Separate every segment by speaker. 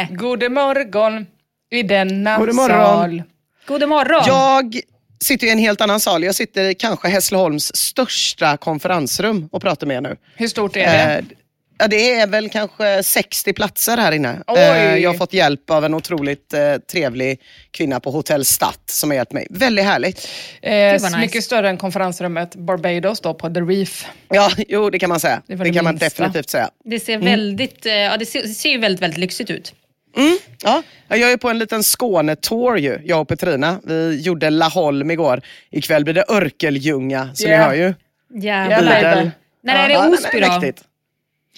Speaker 1: Hej!
Speaker 2: God morgon i denna
Speaker 1: God morgon.
Speaker 2: sal.
Speaker 3: God morgon.
Speaker 1: Jag sitter i en helt annan sal. Jag sitter i kanske Hässleholms största konferensrum och pratar med er nu.
Speaker 2: Hur stort är det?
Speaker 1: Eh, ja, det är väl kanske 60 platser här inne.
Speaker 2: Oj.
Speaker 1: Eh, jag har fått hjälp av en otroligt eh, trevlig kvinna på Hotell Stadt som har hjälpt mig. Väldigt härligt.
Speaker 2: Eh,
Speaker 3: nice.
Speaker 2: Mycket större än konferensrummet Barbados då på The Reef.
Speaker 1: Ja, jo det kan man säga.
Speaker 2: Det
Speaker 1: Det,
Speaker 2: det
Speaker 1: kan man
Speaker 2: minsta.
Speaker 1: definitivt säga.
Speaker 3: Det ser väldigt, eh, ja, det ser, det ser ju väldigt, väldigt lyxigt ut.
Speaker 1: Ja, jag är på en liten Skånetour ju, jag och Petrina. Vi gjorde Laholm igår. Ikväll blir det Örkelljunga, så
Speaker 2: Yeah.
Speaker 1: ni hör ju.
Speaker 3: Jävlar.
Speaker 2: Yeah.
Speaker 3: När är det
Speaker 1: Ja,
Speaker 3: Osby då?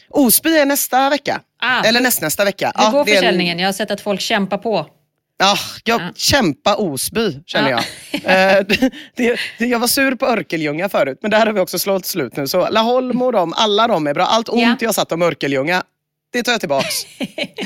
Speaker 1: Osby är nästa vecka.
Speaker 3: Ah.
Speaker 1: Eller nästnästa vecka.
Speaker 3: Hur går
Speaker 1: det är en-
Speaker 3: försäljningen? Jag har sett att folk kämpar på.
Speaker 1: Ja, jag
Speaker 3: Ja.
Speaker 1: kämpa Osby känner
Speaker 3: Ja.
Speaker 1: jag. Eh, det, det, jag var sur på Örkelljunga förut, men där har vi också slått slut nu. Så Laholm och dem, alla de är bra. Allt ont
Speaker 3: Ja.
Speaker 1: jag satt om Örkelljunga, det tar jag tillbaks.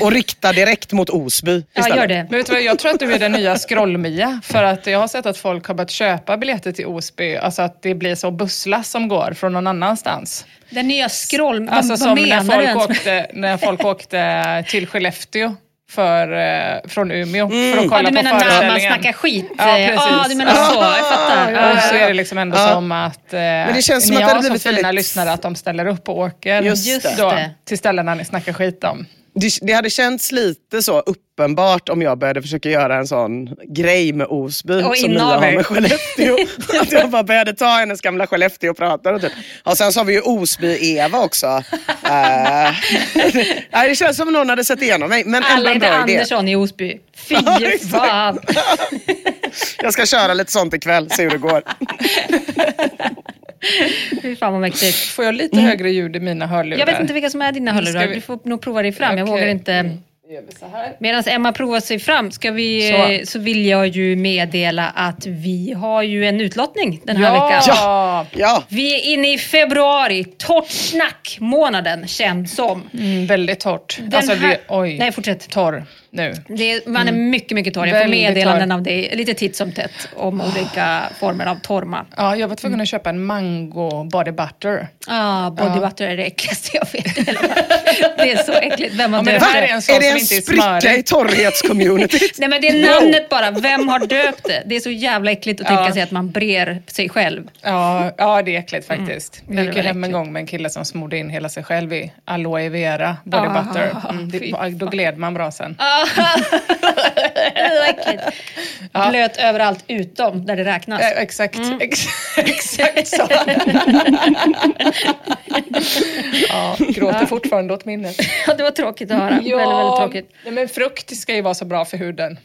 Speaker 1: och riktar direkt mot Osby
Speaker 3: Ja,
Speaker 1: istället.
Speaker 3: gör det.
Speaker 2: Men vet du vad, jag tror att du är den nya Scroll-Mia. För att jag har sett att folk har börjat köpa biljetter till Osby. Alltså att det blir så busslass som går från någon annanstans.
Speaker 3: Den nya scroll...
Speaker 2: Alltså
Speaker 3: vad,
Speaker 2: som
Speaker 3: vad
Speaker 2: när
Speaker 3: menar du
Speaker 2: folk,
Speaker 3: ens?
Speaker 2: åkte, när folk åkte till Skellefteå för, eh, från Umeå för att
Speaker 3: Ja,
Speaker 2: kolla
Speaker 3: du
Speaker 2: på
Speaker 3: menar när man
Speaker 2: föreställningen.
Speaker 3: snackar skit?
Speaker 2: Ja, precis.
Speaker 3: Ja, du menar så. Jag fattar.
Speaker 1: Ja,
Speaker 2: Och så är det liksom ändå
Speaker 1: Ja.
Speaker 2: som att eh,
Speaker 1: det känns som
Speaker 2: ni har så fina
Speaker 1: väldigt-
Speaker 2: lyssnare att de ställer upp och åker
Speaker 1: Just
Speaker 2: då,
Speaker 3: det.
Speaker 2: till ställena ni snackar skit om.
Speaker 1: Det, det hade känts lite så uppenbart om jag började försöka göra en sån grej med Osby
Speaker 3: Och
Speaker 1: som
Speaker 3: inavel.
Speaker 1: har med Skellefteå. att jag bara började ta hennes gamla Skellefteå och prata. Och, typ. och sen så har vi ju Osby-Eva också. Nej, det känns som någon hade sett igenom mig. Men
Speaker 3: Alla heter
Speaker 1: bra idé.
Speaker 3: Andersson i Osby. Fy fan.
Speaker 1: Jag ska köra lite sånt ikväll, se hur det går.
Speaker 3: Fy fan vad mäktigt.
Speaker 2: Får jag lite högre ljud i mina hörlurar?
Speaker 3: Jag vet inte vilka som är dina hörlurar.
Speaker 2: Vi-
Speaker 3: Du får nog prova dig fram. Jag
Speaker 2: Okej.
Speaker 3: vågar inte...
Speaker 2: Vi här?
Speaker 3: Medan Emma provar sig fram ska vi,
Speaker 2: Så.
Speaker 3: så. så vill jag ju meddela att vi har ju en utlottning den här
Speaker 2: Ja!
Speaker 3: veckan.
Speaker 1: Ja. Ja,
Speaker 3: Vi är inne i februari, torrt snack-månaden känd som.
Speaker 2: Mm, väldigt torrt.
Speaker 3: Den
Speaker 2: alltså,
Speaker 3: här-
Speaker 2: det, oj.
Speaker 3: Nej, fortsätt.
Speaker 2: Torr nu.
Speaker 3: Det, man är mycket, mycket torr. Jag får meddelanden av dig lite titt som tätt om olika former av torma.
Speaker 2: Ja, jag var tvungen att köpa en mango body butter.
Speaker 3: Ah, body butter är det äckligaste jag vet. det är så äckligt. Vem har
Speaker 2: Ja, det
Speaker 3: döpt
Speaker 2: här är
Speaker 3: det?
Speaker 2: en
Speaker 1: är det
Speaker 2: som
Speaker 1: en
Speaker 2: inte är
Speaker 1: spricka i torrhetscommunityt?
Speaker 3: Nej men det är namnet bara. Vem har döpt det? Det är så jävla äckligt att
Speaker 2: Ja.
Speaker 3: tänka sig att man brer sig själv.
Speaker 2: Ja, ja, det är äckligt faktiskt.
Speaker 3: Mm. Det är
Speaker 2: Jag gick hem en gång med en kille som smorde in hela sig själv i aloe vera body
Speaker 3: Ah,
Speaker 2: butter. Mm, det, då gled man bra sen.
Speaker 3: Ah, Äckligt. Blöt överallt utom där det räknas.
Speaker 2: Eh, exakt, ex, exakt så. ja, gråter fortfarande åt minnet.
Speaker 3: Ja, det var tråkigt att höra. väldigt, väldigt tråkigt.
Speaker 2: nej, men frukt ska ju vara så bra för huden.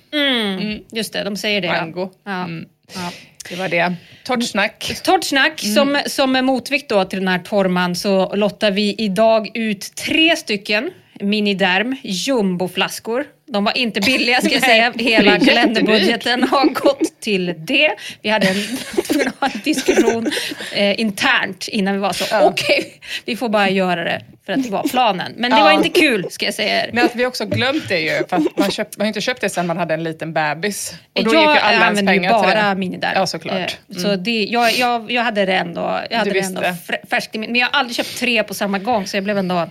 Speaker 3: Just det, de säger det.
Speaker 2: Mango.
Speaker 3: Ja.
Speaker 2: Mm.
Speaker 3: Ja.
Speaker 2: Det var det. Torrt snack.
Speaker 3: Torrt snack. Som, som motvikt då till den här torrman så lottar vi idag ut tre stycken miniderm jumboflaskor. De var inte billiga ska jag säga. Hela kalenderbudgeten har gått till det. Vi hade en, en diskussion eh, internt innan vi var så, okej, vi får bara göra det för att det var planen. Men det
Speaker 2: Ja.
Speaker 3: var inte kul ska jag säga er.
Speaker 2: Men att vi också glömt det ju, för att man, köpt, man har inte köpt det sen man hade en liten bebis. Och då
Speaker 3: jag
Speaker 2: gick ju alla ens pengar till
Speaker 3: bara
Speaker 2: det.
Speaker 3: miniderm.
Speaker 2: Ja, såklart. Mm.
Speaker 3: Eh, Så det, jag, jag, jag hade det ändå, jag hade
Speaker 2: Du
Speaker 3: det ändå färskt i min, Men jag har aldrig köpt tre på samma gång så jag blev ändå...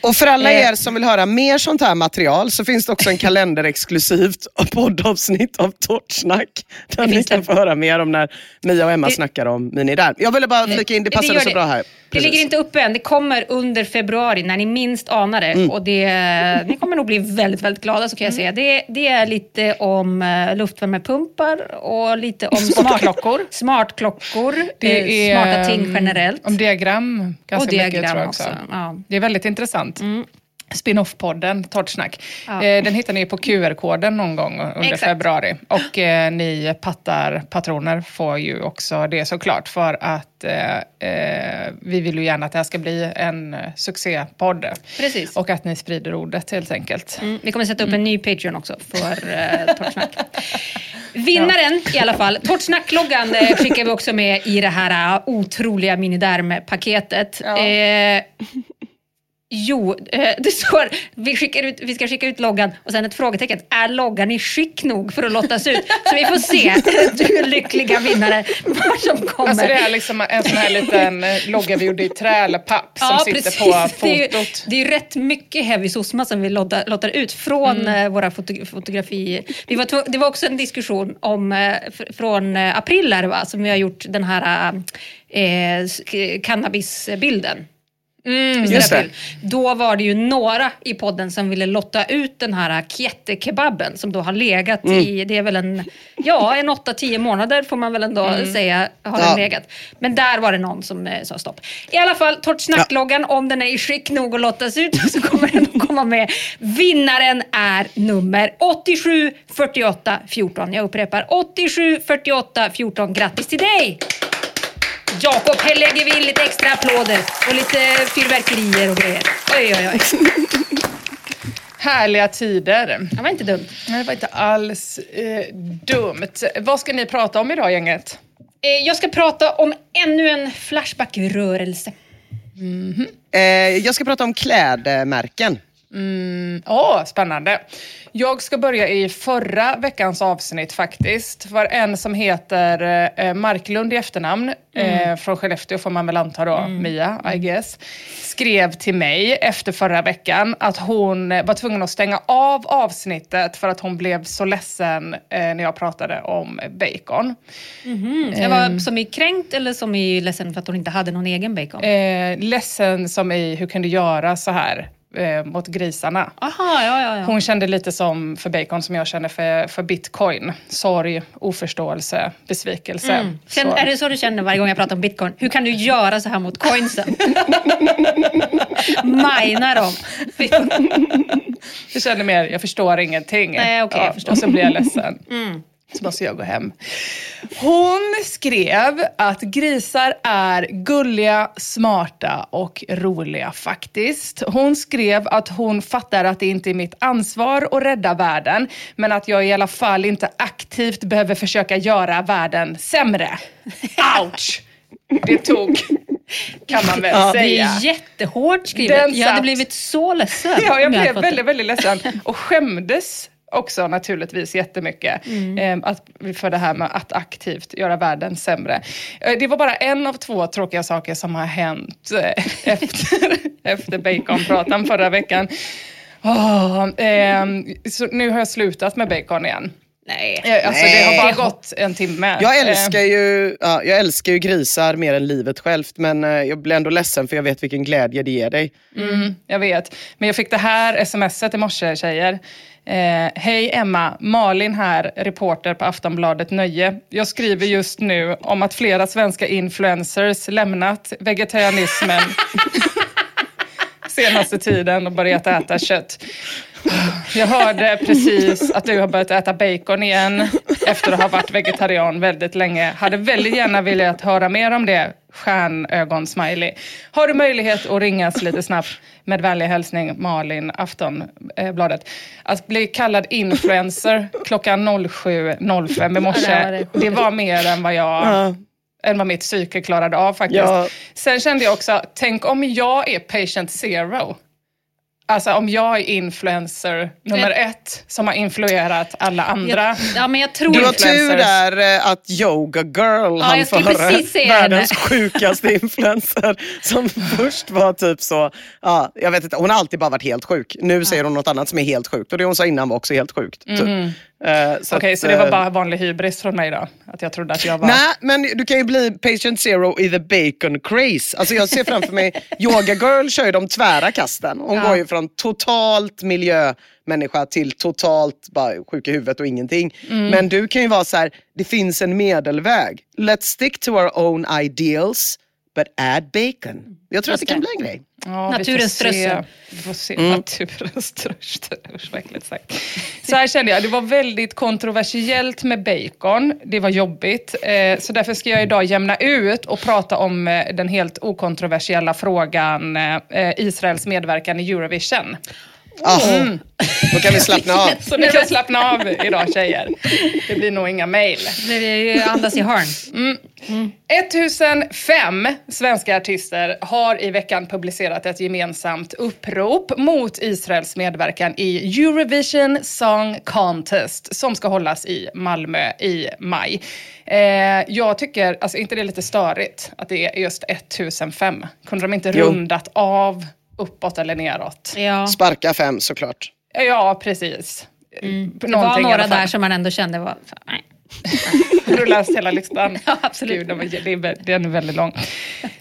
Speaker 1: Och för alla
Speaker 3: Eh.
Speaker 1: er som vill höra mer sånt här material så finns det också en kalenderexklusivt poddavsnitt av Torrt snack. Där ni kan
Speaker 3: det.
Speaker 1: få höra mer om när Mia och Emma
Speaker 3: Det-
Speaker 1: snackar om Miniderm. Jag ville bara flika in, det
Speaker 3: Det
Speaker 1: passade
Speaker 3: gör
Speaker 1: så
Speaker 3: det.
Speaker 1: bra här.
Speaker 3: Det
Speaker 1: Precis.
Speaker 3: ligger inte uppe än. Det kommer under februari när ni minst anar det.
Speaker 2: Mm.
Speaker 3: Och det, ni kommer nog bli väldigt, väldigt glada så kan jag säga. Det, det är lite om uh, luftvärmepumpar och lite om
Speaker 2: Smartklockor.
Speaker 3: smartklockor,
Speaker 2: Det
Speaker 3: eh,
Speaker 2: är,
Speaker 3: smarta ting generellt.
Speaker 2: Om diagram ganska
Speaker 3: och
Speaker 2: mycket
Speaker 3: diagram
Speaker 2: tror jag
Speaker 3: också.
Speaker 2: också.
Speaker 3: Ja.
Speaker 2: Det är väldigt intressant. Spin-off-podden Torrt snack.
Speaker 3: Ja.
Speaker 2: Eh, den hittar ni på QR-koden någon gång under
Speaker 3: Exakt.
Speaker 2: februari. Och eh, ni pattar patroner får ju också det såklart. För att eh, eh, vi vill ju gärna att det här ska bli en succépodd.
Speaker 3: Precis.
Speaker 2: Och att ni sprider ordet helt enkelt.
Speaker 3: Mm, vi kommer sätta upp en ny Patreon också för eh, Torrt snack. Vinnaren i alla fall. Torrt snack-loggan eh, skickar vi också med i det här otroliga miniderm-paketet.
Speaker 2: Ja.
Speaker 3: Jo, eh, det står vi, skickar ut, vi ska skicka ut loggan och sen ett frågetecken. Är loggan i skick nog för att lottas ut? Så vi får se, du lyckliga vinnare, vad som kommer.
Speaker 2: Alltså det är liksom en sån här liten eh, logga vi gjorde i trä eller papp som sitter på
Speaker 3: Det är, ju,
Speaker 2: fotot.
Speaker 3: det är rätt mycket heavy sosma som vi lottar, lottar ut från
Speaker 2: Mm.
Speaker 3: eh, våra foto, fotografi... Vi var, det var också en diskussion om, fr- från april är det, va, som vi har gjort den här eh, cannabisbilden.
Speaker 2: Mm,
Speaker 1: just det.
Speaker 3: Då var det ju några i podden som ville lotta ut den här kietekebaben som då har legat
Speaker 2: Mm.
Speaker 3: i, det är väl en, ja en 8-10 månader får man väl ändå
Speaker 2: Mm.
Speaker 3: säga har
Speaker 1: Ja.
Speaker 3: den legat. Men där var det någon som eh, sa stopp. I alla fall, Torrt snackloggan, om den är i skick nog att lottas ut så kommer den att komma med. Vinnaren är nummer 87 48 14. Jag upprepar 87 48 14. Grattis till dig! Jakob, här lägger vi in lite extra applåder och lite fyrverkerier och grejer. Oj, oj, oj.
Speaker 2: Härliga tider.
Speaker 3: Det var inte dumt.
Speaker 2: Nej, det var inte alls eh, dumt. Vad ska ni prata om idag gänget?
Speaker 3: Eh, Jag ska prata om ännu en Flashback-rörelse.
Speaker 1: Eh, jag ska prata om klädmärken.
Speaker 2: Åh, spännande. Jag ska börja i förra veckans avsnitt faktiskt. För en som heter eh, Marklund i efternamn, eh, från Skellefteå får man väl anta då, Mia, I guess, skrev till mig efter förra veckan att hon eh, var tvungen att stänga av avsnittet för att hon blev så ledsen eh, när jag pratade om bacon.
Speaker 3: Jag var som i kränkt eller som i ledsen för att hon inte hade någon egen bacon?
Speaker 2: Eh, ledsen som i, hur kan du göra så här eh, mot grisarna?
Speaker 3: Aha, ja, ja, ja.
Speaker 2: Hon kände lite som för bacon som jag känner för, för bitcoin. Sorg, oförståelse, besvikelse.
Speaker 3: Mm. Känn,
Speaker 2: Så.
Speaker 3: är det så du känner varje gång jag pratar om bitcoin? Hur kan du göra så här mot coinsen? Mina dem.
Speaker 2: Jag känner mer, jag förstår ingenting.
Speaker 3: Nej, okej, jag förstår. Mm.
Speaker 2: Och så blir jag ledsen. Så måste jag gå hem. Hon skrev att grisar är gulliga, smarta och roliga faktiskt. Hon skrev att hon fattar att det inte är mitt ansvar att rädda världen, men att jag i alla fall inte aktivt behöver försöka göra världen sämre. Ouch! Det tog, kan man väl
Speaker 3: Det
Speaker 2: säga.
Speaker 3: är jättehårt skrivet.
Speaker 2: Den
Speaker 3: Jag hade
Speaker 2: satt.
Speaker 3: blivit så ledsen.
Speaker 2: Ja, jag
Speaker 3: hade
Speaker 2: blev väldigt, väldigt ledsen och skämdes också naturligtvis jättemycket
Speaker 3: Mm.
Speaker 2: eh, att, för det här med att aktivt göra världen sämre. Eh, det var bara en av två tråkiga saker som har hänt eh, efter, efter baconpratan förra veckan. Ehm, så nu har jag slutat med bacon igen.
Speaker 3: Nej.
Speaker 2: Eh, Alltså, det har
Speaker 1: Nej.
Speaker 2: bara gått en timme.
Speaker 1: Jag
Speaker 2: Eh,
Speaker 1: älskar, ju, ja, jag älskar ju grisar mer än livet självt men eh, jag blir ändå ledsen för jag vet vilken glädje det ger dig.
Speaker 2: Mm, jag vet. Men jag fick det här smset i morse, tjejer. Eh, Hej Emma, Malin här, reporter på Aftonbladet Nöje. Jag skriver just nu om att flera svenska influencers lämnat vegetarianismen senaste tiden och börjat äta kött. Jag hörde precis att du har börjat äta bacon igen efter att ha varit vegetarian väldigt länge. Hade väldigt gärna velat höra mer om det. Stjärnögon-smiley. Har du möjlighet att ringas lite snabbt? Med vänlig hälsning Malin, Aftonbladet. Att bli kallad influencer klockan 07.05 i morse,
Speaker 3: det var
Speaker 2: mer än vad jag
Speaker 1: Ja.
Speaker 2: än vad mitt psyke klarade av faktiskt.
Speaker 1: Ja.
Speaker 2: Sen kände jag också, tänk om jag är patient zero. Alltså om jag är influencer nummer ett som har influerat alla andra.
Speaker 3: Jag, ja, men jag tror...
Speaker 1: Du har tur där eh, att Yoga Girl han
Speaker 3: jag skulle
Speaker 1: före världens
Speaker 3: henne.
Speaker 1: sjukaste influencer som först var typ så, ja, jag vet inte, hon har alltid bara varit helt sjuk. Nu säger hon något annat som är helt sjukt och det hon sa innan var också helt sjukt. Typ. Eh, så
Speaker 2: Okej,
Speaker 1: att,
Speaker 2: så det var
Speaker 1: eh,
Speaker 2: bara vanlig hybris från mig då? Att jag trodde att jag var...
Speaker 1: Nej, men du kan ju bli patient zero i the bacon craze. Alltså jag ser framför mig, Yoga Girl kör ju de tvära kasten. Hon går ju från totalt miljömänniska till totalt bara sjuk i huvudet och ingenting.
Speaker 2: Mm.
Speaker 1: Men du kan ju vara så här, det finns en medelväg. Let's stick to our own ideals, but add bacon. Jag tror att det kan bli en grej.
Speaker 2: Ja, vi
Speaker 3: Naturens
Speaker 2: får se.
Speaker 3: strössel.
Speaker 2: Vi får se.
Speaker 1: Mm.
Speaker 2: Naturens strössel. Usch, vad äckligt sagt. Så här kände jag, det var väldigt kontroversiellt med bacon. Det var jobbigt. Eh, så därför ska jag idag jämna ut och prata om eh, den helt okontroversiella frågan eh, Israels medverkan i Eurovision.
Speaker 1: Ah, Då kan vi slappna av.
Speaker 2: Så ni kan slappna av idag tjejer. Det blir nog inga mejl.
Speaker 3: Andas i hörn.
Speaker 2: 1005 svenska artister har i veckan publicerat ett gemensamt upprop mot Israels medverkan i Eurovision Song Contest som ska hållas i Malmö i maj. Eh, jag tycker, alltså inte det är lite störigt att det är just 1005? Kunde de inte
Speaker 1: Jo.
Speaker 2: rundat av uppåt eller neråt?
Speaker 3: Ja.
Speaker 1: Sparka fem såklart.
Speaker 2: Ja, precis.
Speaker 3: Mm. Det var några där som man ändå kände var... Nej.
Speaker 2: Rullas hela listan.
Speaker 3: Ja, absolut.
Speaker 2: Gud, det är, den är väldigt lång.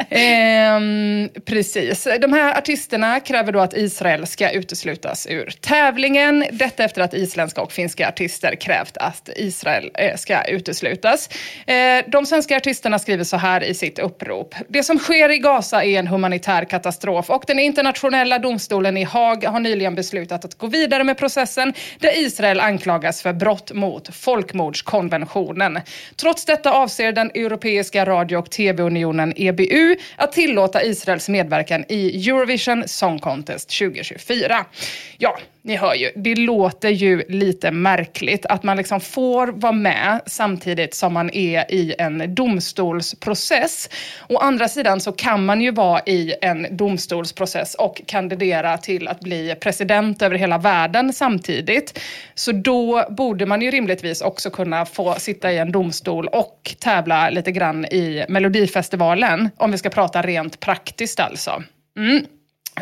Speaker 2: Ehm, precis. De här artisterna kräver då att Israel ska uteslutas ur tävlingen. Detta efter att isländska och finska artister krävt att Israel eh, ska uteslutas. Eh, de svenska artisterna skriver så här i sitt upprop. Det som sker i Gaza är en humanitär katastrof och den internationella domstolen i Haag har nyligen beslutat att gå vidare med processen där Israel anklagas för brott mot folkmordskonventionen. Trots detta avser den europeiska radio och tv-unionen EBU att tillåta Israels medverkan i Eurovision Song Contest 2024. Ja, ni hör ju, det låter ju lite märkligt att man liksom får vara med samtidigt som man är i en domstolsprocess. Å andra sidan så kan man ju vara i en domstolsprocess och kandidera till att bli president över hela världen samtidigt. Så då borde man ju rimligtvis också kunna få sitta i en domstol och tävla lite grann i Melodifestivalen, om vi ska prata rent praktiskt alltså. Mm.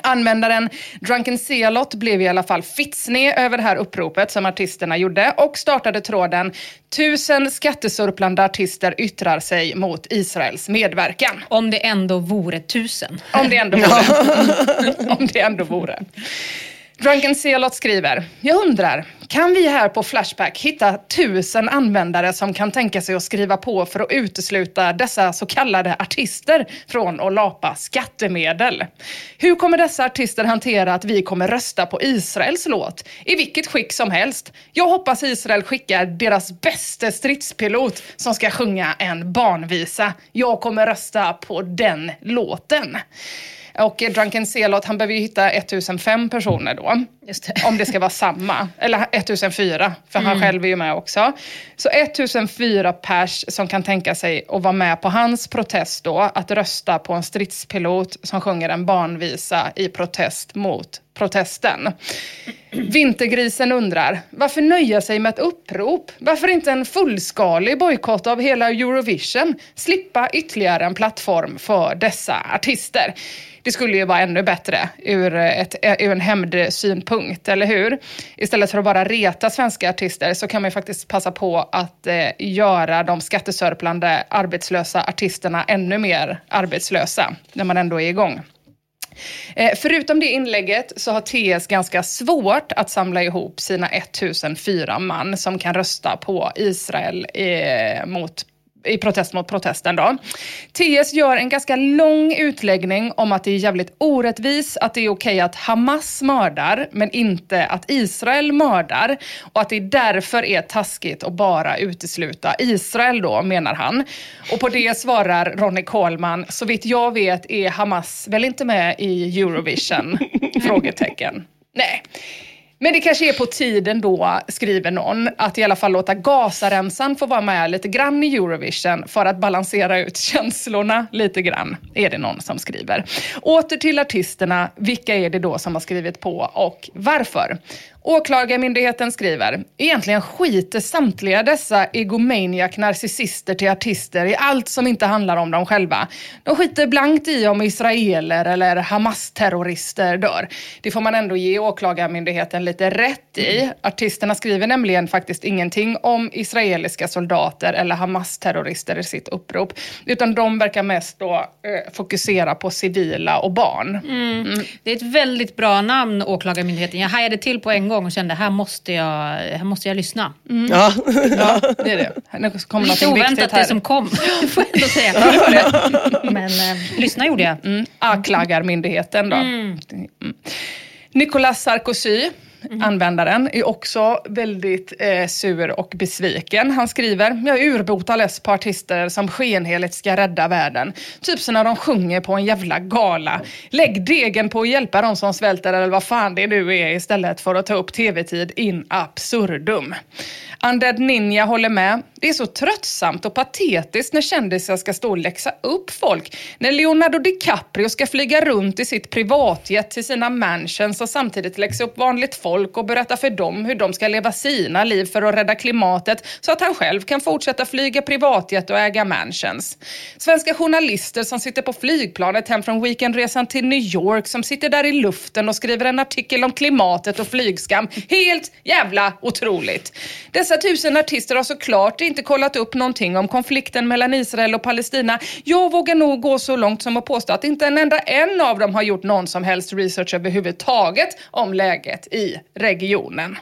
Speaker 2: Användaren Drunken Celot blev i alla fall fitsnig över det här uppropet som artisterna gjorde och startade tråden “Tusen skattesurplande artister yttrar sig mot Israels medverkan”.
Speaker 3: Om det ändå vore tusen.
Speaker 2: Om det ändå vore. Om det ändå vore. Drunken Celot skriver, jag undrar, kan vi här på Flashback hitta tusen användare som kan tänka sig att skriva på för att utesluta dessa så kallade artister från att lapa skattemedel? Hur kommer dessa artister hantera att vi kommer rösta på Israels låt? I vilket skick som helst. Jag hoppas Israel skickar deras bästa stridspilot som ska sjunga en barnvisa. Jag kommer rösta på den låten. Och Drunken Celot, han behöver ju hitta 1005 personer då.
Speaker 3: Det.
Speaker 2: Om det ska vara samma. Eller 1004, för han själv är ju med också. Så 1004 pers som kan tänka sig att vara med på hans protest då. Att rösta på en stridspilot som sjunger en barnvisa i protest mot protesten. Vintergrisen undrar, varför nöja sig med ett upprop? Varför inte en fullskalig bojkott av hela Eurovision? Slippa ytterligare en plattform för dessa artister. Det skulle ju vara ännu bättre ur, ett, ur en hämndsynpunkt, eller hur? Istället för att bara reta svenska artister så kan man ju faktiskt passa på att eh, göra de skattesörplande arbetslösa artisterna ännu mer arbetslösa när man ändå är igång. Eh, förutom det inlägget så har TS ganska svårt att samla ihop sina 1004 man som kan rösta på Israel eh, mot i protest mot protesten då. TS gör en ganska lång utläggning om att det är jävligt orättvis, att det är okej att Hamas mördar, men inte att Israel mördar. Och att det därför är taskigt att bara utesluta Israel då, menar han. Och på det svarar Ronny Kohlman, så vitt jag vet är Hamas väl inte med i Eurovision? Frågetecken. Nej. Men det kanske är på tiden då, skriver någon, att i alla fall låta Gazaremsan få vara med lite grann i Eurovision för att balansera ut känslorna lite grann, är det någon som skriver. Åter till artisterna, vilka är det då som har skrivit på och varför? Åklagarmyndigheten skriver, egentligen skiter samtliga dessa egomaniac narcissister till artister i allt som inte handlar om dem själva. De skiter blankt i om israeler eller Hamas-terrorister dör. Det får man ändå ge Åklagarmyndigheten lite rätt i. Artisterna skriver nämligen faktiskt ingenting om israeliska soldater eller Hamas-terrorister i sitt upprop. Utan de verkar mest då eh, fokusera på civila och barn.
Speaker 3: Mm. Det är ett väldigt bra namn, Åklagarmyndigheten. Jag hajade till på en gång och kände här måste jag, här måste jag lyssna.
Speaker 1: Ja.
Speaker 2: Ja, det är det. Nu kommer
Speaker 3: Lite oväntat
Speaker 2: viktigt
Speaker 3: det som kom, får jag ändå säga. Men eh, lyssna gjorde jag.
Speaker 2: Mm. Åklagarmyndigheten då. Mm. Nicolas Sarkozy, Mm. användaren, är också väldigt eh, sur och besviken. Han skriver, jag urbota less på artister som skenheligt ska rädda världen. Typ som när de sjunger på en jävla gala. Lägg degen på att hjälpa de som svälter eller vad fan det nu är istället för att ta upp tv-tid in absurdum. Undead Ninja håller med. Det är så tröttsamt och patetiskt när kändisar ska stå och läxa upp folk. När Leonardo DiCaprio ska flyga runt i sitt privatjet till sina mansions och samtidigt läxa upp vanligt folk och berätta för dem hur de ska leva sina liv för att rädda klimatet så att han själv kan fortsätta flyga privatjet och äga mansions. Svenska journalister som sitter på flygplanet hem från weekendresan till New York som sitter där i luften och skriver en artikel om klimatet och flygskam. Helt jävla otroligt. Dessa tusen artister har såklart inte kollat upp någonting om konflikten mellan Israel och Palestina. Jag vågar nog gå så långt som att påstå att inte en enda en av dem har gjort någon som helst research överhuvudtaget om läget i regionen.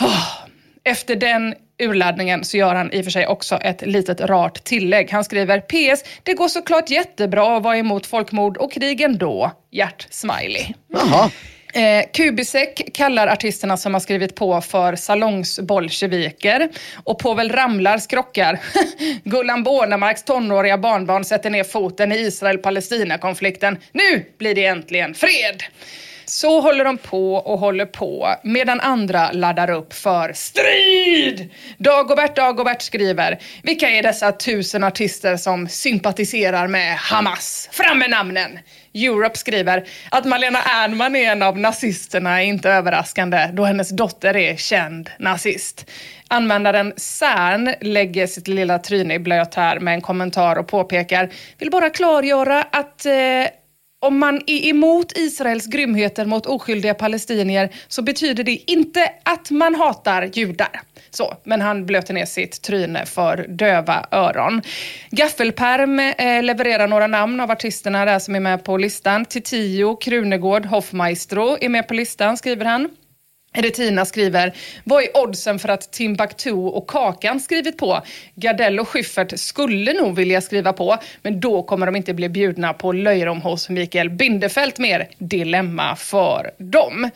Speaker 2: Oh. Efter den urladdningen så gör han i och för sig också ett litet rart tillägg. Han skriver PS. Det går såklart jättebra att vara emot folkmord och krig ändå. Hjärt-smiley.
Speaker 1: Jaha.
Speaker 2: Eh, Kubisek kallar artisterna som har skrivit på för salongsbolsjeviker. Och Povel Ramlar skrockar. Gullan Bornemarks tonåriga barnbarn sätter ner foten i Israel-Palestina-konflikten. Nu blir det äntligen fred! Så håller de på och håller på medan andra laddar upp för strid. Dagobert Dagobert skriver, vilka är dessa tusen artister som sympatiserar med Hamas? Fram med namnen! Europe skriver att Malena Ernman är en av nazisterna är inte överraskande då hennes dotter är känd nazist. Användaren Cern lägger sitt lilla tryne i blöt här med en kommentar och påpekar, vill bara klargöra att eh, om man är emot Israels grymheter mot oskyldiga palestinier så betyder det inte att man hatar judar. Så, men han blöter ner sitt tryne för döva öron. Gaffelperm eh, levererar några namn av artisterna där som är med på listan. Titio, Krunegård, Hoffmaestro är med på listan, skriver han. Retina skriver, vad är oddsen för att Timbuktu och Kakan skrivit på? Gardell och Schyffert skulle nog vilja skriva på, men då kommer de inte bli bjudna på löjrom hos Mikael Bindefeld mer. Dilemma för dem.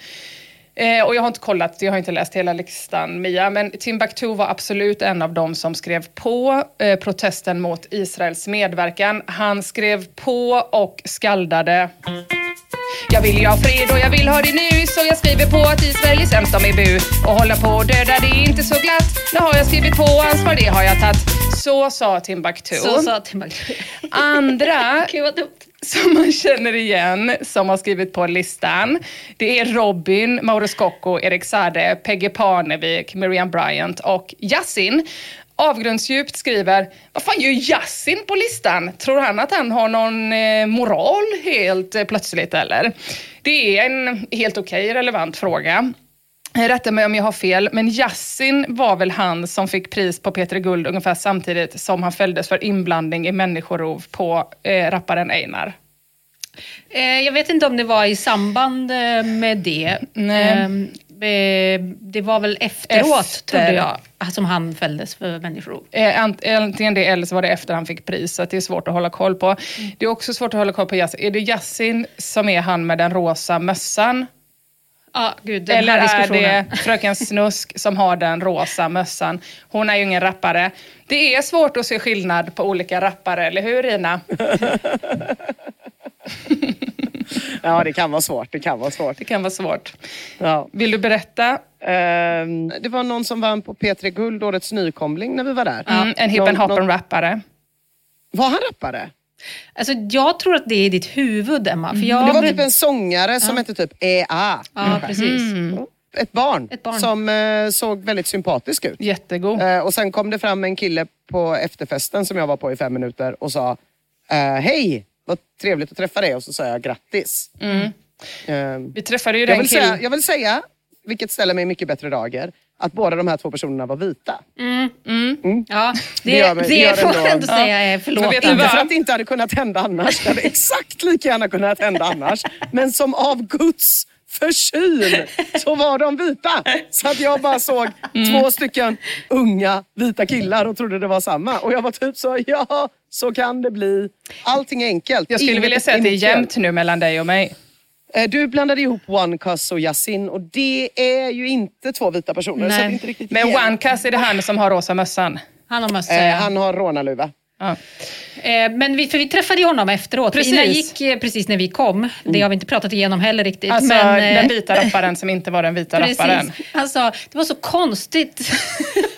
Speaker 2: Eh, och jag har inte kollat, jag har inte läst hela listan Mia, men Timbuktu var absolut en av dem som skrev på eh, protesten mot Israels medverkan. Han skrev på och skaldade jag vill ju ha fred och jag vill ha det nu så jag skriver på att Israel är sämst om bu och hålla på och döda det är inte så glatt. Nu har jag skrivit på ansvar det har jag tagit. Så sa Timbuktu.
Speaker 3: Så sa Timbuktu.
Speaker 2: Andra
Speaker 3: Gud vad dumt.
Speaker 2: som man känner igen som har skrivit på listan. Det är Robin, Mauro Scocco, Erik Sade, Peggy Parnevik, Miriam Bryant och Yasin. Avgrundsdjupt skriver, vad fan gör Yasin på listan? Tror han att han har någon eh, moral helt eh, plötsligt eller? Det är en helt okej relevant fråga. Rätta mig om jag har fel, men Yasin var väl han som fick pris på Peter Guld ungefär samtidigt som han fälldes för inblandning i människorov på eh, rapparen Einar.
Speaker 3: Eh, jag vet inte om det var i samband eh, med det.
Speaker 2: Nej.
Speaker 3: Ehm, eh, det var väl efteråt,
Speaker 2: Efter.
Speaker 3: trodde jag, som han fälldes för människorov.
Speaker 2: Eh, ant- Antingen det eller så var det efter han fick pris, så det är svårt att hålla koll på. Det är också svårt att hålla koll på Yasin. Är det Yasin som är han med den rosa mössan?
Speaker 3: Ja, gud,
Speaker 2: Eller är det Fröken Snusk som har den rosa mössan? Hon är ju ingen rappare. Det är svårt att se skillnad på olika rappare, eller hur Ina?
Speaker 1: Ja, det kan vara svårt. Det kan vara svårt.
Speaker 2: Det kan vara svårt.
Speaker 1: Ja.
Speaker 2: Vill du berätta?
Speaker 1: Ehm, det var någon som vann på P3 Guld, Årets nykomling, när vi var där.
Speaker 2: Mm, en hippen hoppen rappare.
Speaker 1: Var han rappare?
Speaker 3: Alltså, jag tror att det är i ditt huvud, Emma. För jag
Speaker 1: Det var typ en sångare som hette typ EA.
Speaker 3: Ja, precis.
Speaker 1: Ett barn,
Speaker 3: Ett barn.
Speaker 1: som eh, såg väldigt sympatisk ut.
Speaker 2: Jättegod.
Speaker 1: Eh, och sen kom det fram en kille på efterfesten som jag var på i fem minuter och sa eh, Hej, vad trevligt att träffa dig. Och så sa jag grattis. Eh,
Speaker 2: Vi träffade ju
Speaker 1: jag,
Speaker 2: den killen.
Speaker 1: jag vill säga, vilket ställer mig i mycket bättre dager, att båda de här två personerna var vita.
Speaker 3: Ja, det,
Speaker 1: Det gör
Speaker 3: det,
Speaker 1: det gör
Speaker 3: får jag ändå säga är
Speaker 2: du
Speaker 1: Inte för att det inte hade kunnat hända annars. Det hade exakt lika gärna kunnat hända annars. Men som av Guds försyn så var de vita. Så att jag bara såg två stycken unga vita killar och trodde det var samma. Och jag var typ så, ja, så kan det bli. Allting är enkelt.
Speaker 2: Jag skulle
Speaker 1: Inget
Speaker 2: vilja säga att det är jämnt nu mellan dig och mig.
Speaker 1: Eh, Du blandade ihop One Cuz och Yasin och det är ju inte två vita personer. Så det är inte riktigt
Speaker 2: Men
Speaker 1: jämnt.
Speaker 2: One Cuss är det han som har rosa mössan.
Speaker 3: Han har mössa,
Speaker 1: Eh,
Speaker 3: ja.
Speaker 1: han har rånarluva.
Speaker 2: Ja.
Speaker 3: Eh, Men vi, för vi träffade ju honom efteråt.
Speaker 2: Precis.
Speaker 3: Ina gick eh, precis när vi kom. Det har vi inte pratat igenom heller riktigt.
Speaker 2: Alltså
Speaker 3: men,
Speaker 2: den vita rapparen som inte var den vita rapparen.
Speaker 3: Precis. Han sa, det var så konstigt.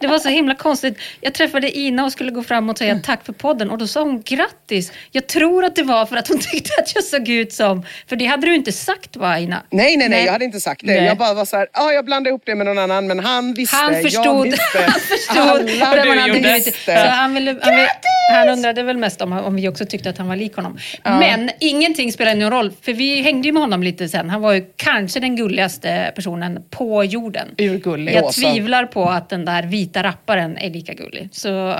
Speaker 3: det var så himla konstigt. Jag träffade Ina och skulle gå fram och säga tack för podden och då sa hon grattis. Jag tror att det var för att hon tyckte att jag såg ut som... För det hade du inte sagt va Ina?
Speaker 1: Nej, nej, nej, jag hade inte sagt det.
Speaker 2: Nej.
Speaker 1: Jag bara var så här, ja, jag blandade ihop det med någon annan, men han visste,
Speaker 3: Han
Speaker 1: jag
Speaker 3: förstod,
Speaker 1: visste.
Speaker 3: han förstod
Speaker 1: Alla
Speaker 3: vad man hade
Speaker 2: gjorde.
Speaker 3: blivit. Så
Speaker 1: visste.
Speaker 3: han, ville, han, ville, han undrade väl mest om, om vi också tyckte att han var lik honom. Men ingenting spelar någon roll, för vi hängde ju med honom lite sen. Han var ju kanske den gulligaste personen på jorden.
Speaker 2: Urgullig.
Speaker 3: Jag tvivlar på att den där vita rapparen är lika gullig. Så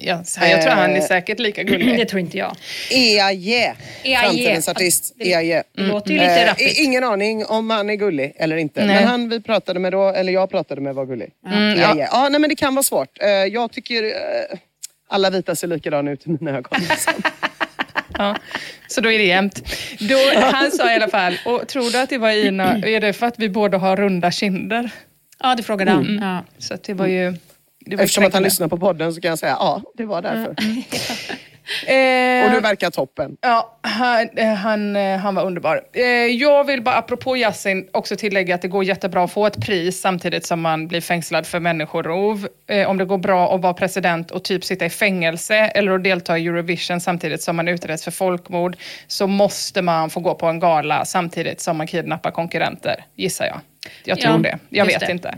Speaker 2: Ja, så här, jag tror han är
Speaker 1: Eh.
Speaker 2: säkert lika
Speaker 3: det
Speaker 2: gullig.
Speaker 3: tror inte jag.
Speaker 1: EAJ,
Speaker 3: EAJ.
Speaker 1: framtidens artist.
Speaker 3: Det-. Det låter ju lite
Speaker 1: Eh,
Speaker 3: rappigt.
Speaker 1: ingen aning om han är gullig eller inte.
Speaker 2: Nej.
Speaker 1: Men han vi pratade med då, eller jag pratade med var gullig.
Speaker 2: Mm,
Speaker 1: EAJ. Ja, nej, men det kan vara svårt. Eh, jag tycker eh, alla vita ser likadana ut i mina ögon. liksom.
Speaker 2: Ja, så då är det jämnt. Då, han sa i alla fall, och tror du att det var Ina, är det för att vi båda har runda kinder?
Speaker 3: Ja, det frågade han. Ja.
Speaker 2: Så det var ju... Det var
Speaker 1: Eftersom att han lyssnar på podden så kan jag säga ja, det var därför.
Speaker 2: Eh,
Speaker 1: Och du verkar toppen.
Speaker 2: Ja, han, han, han var underbar. Eh, Jag vill bara, apropå Yasin, också tillägga att det går jättebra att få ett pris samtidigt som man blir fängslad för människorov. Eh, Om det går bra att vara president och typ sitta i fängelse eller att delta i Eurovision samtidigt som man utreds för folkmord så måste man få gå på en gala samtidigt som man kidnappar konkurrenter, gissar jag. Jag tror
Speaker 3: Ja,
Speaker 2: det. Jag vet
Speaker 3: det.
Speaker 2: inte.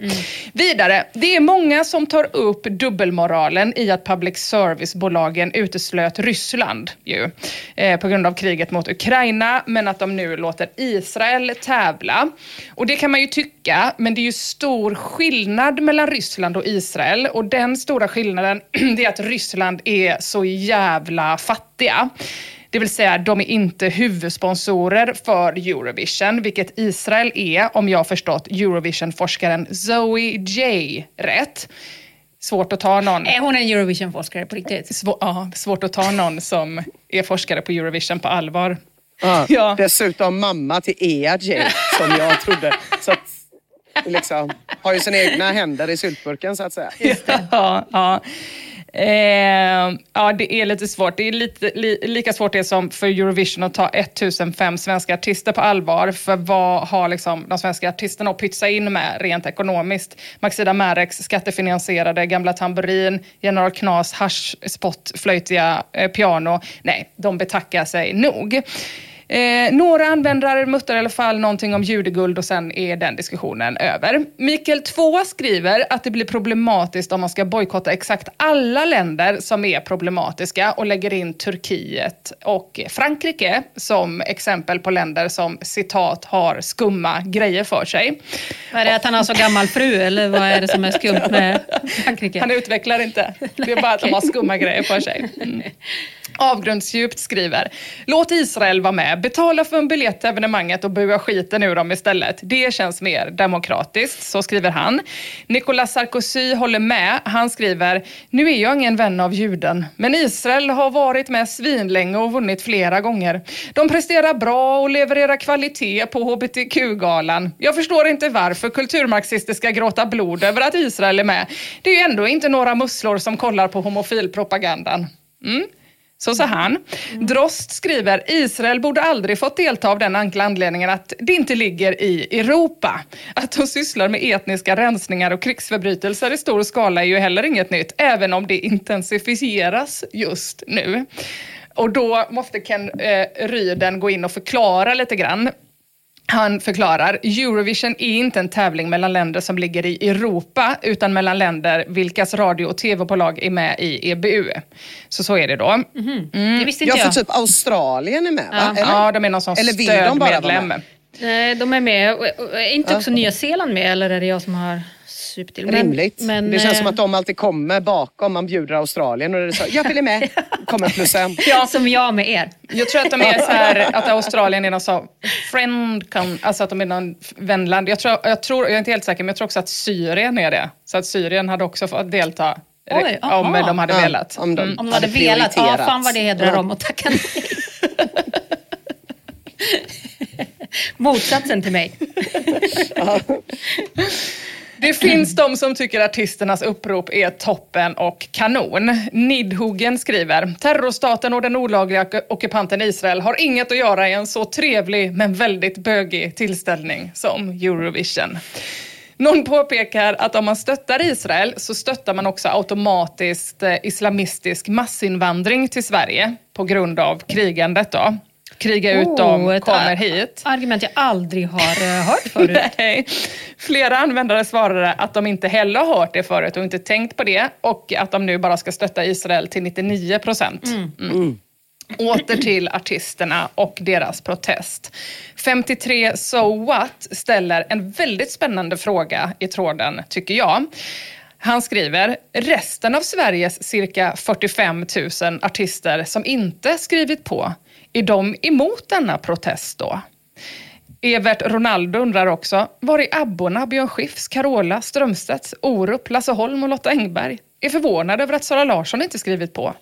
Speaker 2: Vidare, det är många som tar upp dubbelmoralen i att public service-bolagen uteslöt Ryssland ju, eh, på grund av kriget mot Ukraina, men att de nu låter Israel tävla. Och det kan man ju tycka, men det är ju stor skillnad mellan Ryssland och Israel. Och den stora skillnaden är att Ryssland är så jävla fattiga. Det vill säga, de är inte huvudsponsorer för Eurovision, vilket Israel är, om jag har förstått Eurovision-forskaren Zoe J rätt. Svårt att ta någon.
Speaker 3: Är hon en Eurovision-forskare på riktigt?
Speaker 2: Svå- ja, svårt att ta någon som är forskare på Eurovision på allvar.
Speaker 1: Ja.
Speaker 2: Ja.
Speaker 1: Dessutom mamma till EAJ som jag trodde. Så att, liksom, har ju sina egna händer i syltburken så att säga.
Speaker 2: Ja, ja. Eh, ja, det är lite svårt. Det är lite, li, lika svårt det som för Eurovision att ta 1005 svenska artister på allvar. För vad har liksom de svenska artisterna att pytsa in med rent ekonomiskt? Maxida Mareks skattefinansierade Gamla Tamburin, General Knas haschspott, flöjtiga eh, piano. Nej, de betackar sig nog. Eh, några användare muttrar i alla fall någonting om judeguld och sen är den diskussionen över. Mikael 2 skriver att det blir problematiskt om man ska bojkotta exakt alla länder som är problematiska och lägger in Turkiet och Frankrike som exempel på länder som citat har skumma grejer för sig.
Speaker 3: Är det att han har så gammal fru eller vad är det som är skumt med Frankrike?
Speaker 2: Han utvecklar inte. Det är bara att de har skumma grejer för sig. Mm. Avgrundsdjupt skriver, låt Israel vara med, betala för en biljett till evenemanget och bua skiten ur dem istället. Det känns mer demokratiskt, så skriver han. Nicolas Sarkozy håller med. Han skriver, nu är jag ingen vän av juden, men Israel har varit med svinlänge och vunnit flera gånger. De presterar bra och levererar kvalitet på hbtq-galan. Jag förstår inte varför kulturmarxister ska gråta blod över att Israel är med. Det är ju ändå inte några musslor som kollar på homofilpropagandan. Mm. Så sa han. Drost skriver, Israel borde aldrig fått delta av den enkla anledningen att det inte ligger i Europa. Att de sysslar med etniska rensningar och krigsförbrytelser i stor skala är ju heller inget nytt, även om det intensifieras just nu. Och då måste Ken eh, Ryden gå in och förklara lite grann. Han förklarar, Eurovision är inte en tävling mellan länder som ligger i Europa, utan mellan länder vilkas radio och tv-bolag är med i EBU. Så så är det då.
Speaker 3: Mm. Det visste inte
Speaker 1: Ja,
Speaker 3: jag.
Speaker 1: för typ Australien är med va? Eller?
Speaker 2: Ja, de är någon sån
Speaker 1: Eller vill de bara vara
Speaker 2: stödmedlem.
Speaker 1: med?
Speaker 3: Nej, de är med. Är inte också Nya Zeeland med eller är det jag som har supit till? Men-
Speaker 1: Rimligt.
Speaker 3: men,
Speaker 1: det känns som
Speaker 3: eh,
Speaker 1: att de alltid kommer bakom. Man bjuder Australien och det är så, jag vill är med. Kommer plus en.
Speaker 3: Ja, som jag med er.
Speaker 2: Jag tror att de är så här, att Australien är någon så friend, con- alltså att de är någon vänland. Jag tror, jag tror, jag är inte helt säker, men jag tror också att Syrien är det. Så att Syrien hade också fått delta
Speaker 3: Oj,
Speaker 2: om
Speaker 3: aha.
Speaker 2: de hade
Speaker 1: Ja,
Speaker 2: velat.
Speaker 1: om de-
Speaker 2: Mm.
Speaker 3: Om de hade
Speaker 1: hade
Speaker 3: velat. Ja, fan vad det hedrar
Speaker 1: Ja.
Speaker 3: dem att tacka nej. Motsatsen till mig.
Speaker 2: Det finns de som tycker artisternas upprop är toppen och kanon. Nidhuggen skriver, terrorstaten och den olagliga ockupanten Israel har inget att göra i en så trevlig men väldigt bögig tillställning som Eurovision. Någon påpekar att om man stöttar Israel så stöttar man också automatiskt eh, islamistisk massinvandring till Sverige på grund av krigandet då. Kriga ut dem,
Speaker 3: Oh, ett
Speaker 2: kommer hit.
Speaker 3: Argument jag aldrig har eh, hört förut.
Speaker 2: Nej. Flera användare svarade att de inte heller har hört det förut och inte tänkt på det och att de nu bara ska stötta Israel till 99 procent. Mm. Åter till artisterna och deras protest. 53 So What ställer en väldigt spännande fråga i tråden, tycker jag. Han skriver, resten av Sveriges cirka 45 000 artister som inte skrivit på, är de emot denna protest då? Evert Ronaldo undrar också, var är abborna Björn Skifs, Carola, Strömstedts, Orup, Lasse Holm och Lotta Engberg? Är förvånad över att Sara Larsson inte skrivit på.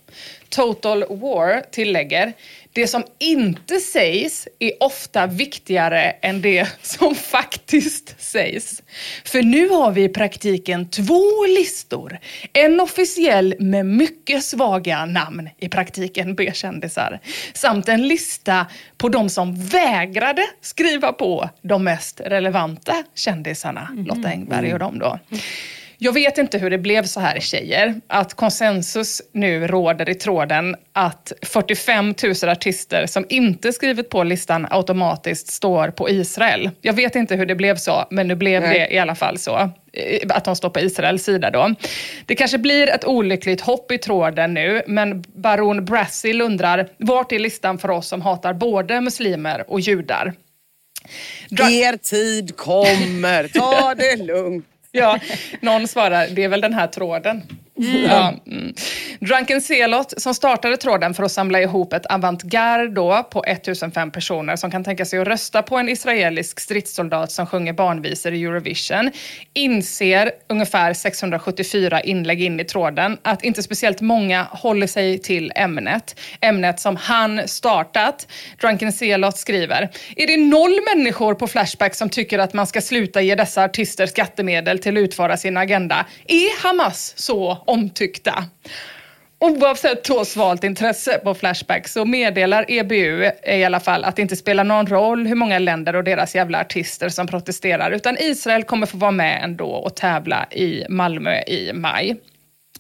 Speaker 2: Total War tillägger, det som inte sägs är ofta viktigare än det som faktiskt sägs. För nu har vi i praktiken två listor. En officiell med mycket svaga namn, i praktiken B-kändisar, samt en lista på de som vägrade skriva på de mest relevanta kändisarna, Lotta Engberg och dem då. Jag vet inte hur det blev så här tjejer, att konsensus nu råder i tråden att 45 000 artister som inte skrivit på listan automatiskt står på Israel. Jag vet inte hur det blev så, men nu blev
Speaker 1: Nej.
Speaker 2: det i alla fall så. eh, Att de står på Israels sida då. Det kanske blir ett olyckligt hopp i tråden nu, men baron Brazil undrar, vart är listan för oss som hatar både muslimer och judar? Dra-
Speaker 1: Er tid kommer, ta det lugnt.
Speaker 2: Ja, någon svarar, det är väl den här tråden. Ja, mm. Drunken Zelot som startade tråden för att samla ihop ett avantgarde då på 1005 personer som kan tänka sig att rösta på en israelisk stridssoldat som sjunger barnvisor i Eurovision inser ungefär 674 inlägg in i tråden att inte speciellt många håller sig till ämnet. Ämnet som han startat. Drunken Zelot skriver, är det noll människor på Flashback som tycker att man ska sluta ge dessa artister skattemedel till att utföra sin agenda? Är Hamas så omtyckta? Oavsett så svalt intresse på Flashback så meddelar EBU i alla fall att det inte spelar någon roll hur många länder och deras jävla artister som protesterar utan Israel kommer få vara med ändå och tävla i Malmö i maj.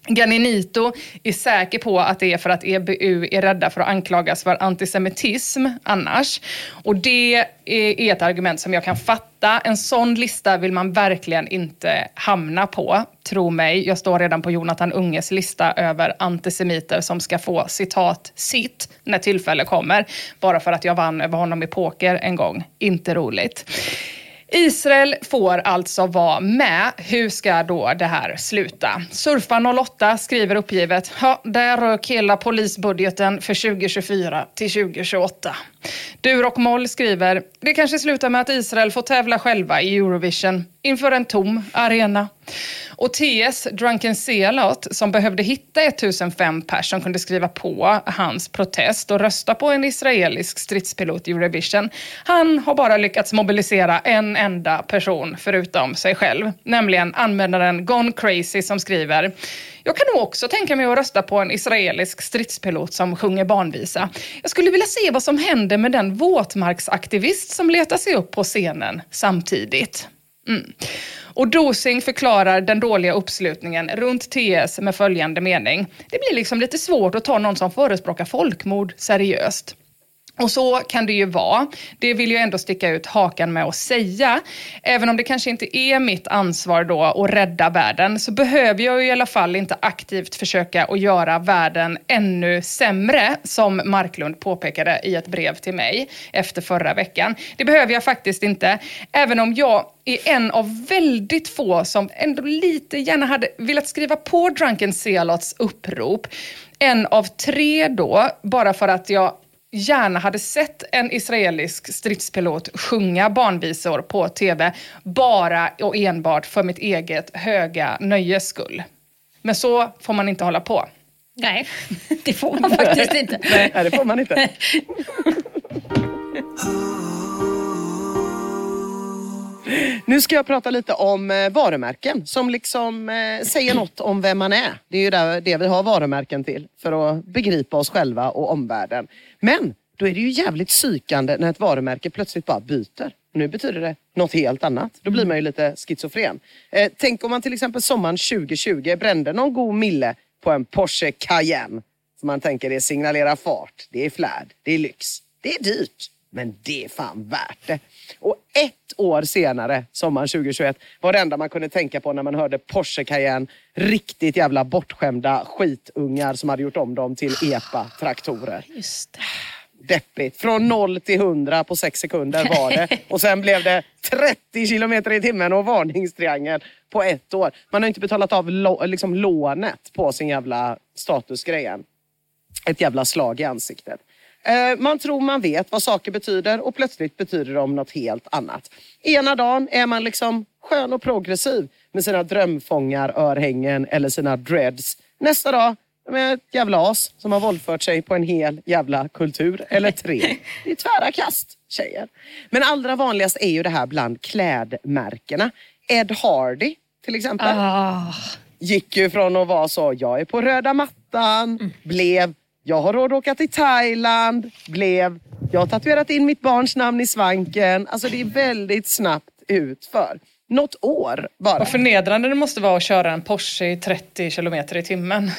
Speaker 2: Ganinito är säker på att det är för att EBU är rädda för att anklagas för antisemitism annars. Och det är ett argument som jag kan fatta. En sån lista vill man verkligen inte hamna på, tro mig. Jag står redan på Jonathan Unges lista över antisemiter som ska få citat sitt när tillfälle kommer. Bara för att jag vann över honom i poker en gång. Inte roligt. Israel får alltså vara med. Hur ska då det här sluta? Surfa08 skriver uppgivet, ja, där rök hela polisbudgeten för 2024 till 2028. Dur och Moll skriver, det kanske slutar med att Israel får tävla själva i Eurovision inför en tom arena. Och TS, Drunken Zealot, som behövde hitta 1005 personer som kunde skriva på hans protest och rösta på en israelisk stridspilot i Eurovision, han har bara lyckats mobilisera en enda person förutom sig själv, nämligen användaren Gone Crazy som skriver jag kan nog också tänka mig att rösta på en israelisk stridspilot som sjunger barnvisa. Jag skulle vilja se vad som händer med den våtmarksaktivist som letar sig upp på scenen samtidigt. Mm. Och Dosing förklarar den dåliga uppslutningen runt TS med följande mening. Det blir liksom lite svårt att ta någon som förespråkar folkmord seriöst. Och så kan det ju vara. Det vill jag ändå sticka ut hakan med att säga. Även om det kanske inte är mitt ansvar då att rädda världen så behöver jag ju i alla fall inte aktivt försöka att göra världen ännu sämre som Marklund påpekade i ett brev till mig efter förra veckan. Det behöver jag faktiskt inte. Även om jag är en av väldigt få som ändå lite gärna hade velat skriva på Drunken Sealots upprop. En av tre då, bara för att jag gärna hade sett en israelisk stridspilot sjunga barnvisor på tv bara och enbart för mitt eget höga nöjes skull. Men så får man inte hålla på.
Speaker 3: Nej, det får man faktiskt inte.
Speaker 1: Nej, det får man inte. Nu ska jag prata lite om eh, varumärken som liksom eh, säger något om vem man är. Det är ju där, det vi har varumärken till, för att begripa oss själva och omvärlden. Men då är det ju jävligt psykande när ett varumärke plötsligt bara byter. Nu betyder det något helt annat. Då blir man ju lite schizofren. Eh, tänk om man till exempel sommaren 2020 brände någon god mille på en Porsche Cayenne. Som man tänker det signalerar fart, det är flärd, det är lyx. Det är dyrt, men det är fan värt det. Och ett år senare, sommaren 2021, var det enda man kunde tänka på när man hörde Porsche Cayenne. Riktigt jävla bortskämda skitungar som hade gjort om dem till EPA-traktorer.
Speaker 3: Just det.
Speaker 1: Deppigt. Från noll till hundra på sex sekunder var det. Och sen blev det 30 kilometer i timmen och varningstriangel på ett år. Man har inte betalat av lo- liksom lånet på sin jävla statusgrej än. Ett jävla slag i ansiktet. Eh, Man tror man vet vad saker betyder och plötsligt betyder de något helt annat. Ena dagen är man liksom skön och progressiv med sina drömfångarörhängen eller sina dreads. Nästa dag med ett jävla as som har våldfört sig på en hel jävla kultur. Eller tre. Det är tvära kast, tjejer. Men allra vanligast är ju det här bland klädmärkena. Ed Hardy till exempel
Speaker 3: Ah,
Speaker 1: gick ju från att vara så, jag är på röda mattan, blev, jag har råd att åka till Thailand, blev, jag har tatuerat in mitt barns namn i svanken. Alltså det är väldigt snabbt utför. Något år bara.
Speaker 2: Vad förnedrande det måste vara att köra en Porsche i 30 kilometer i timmen.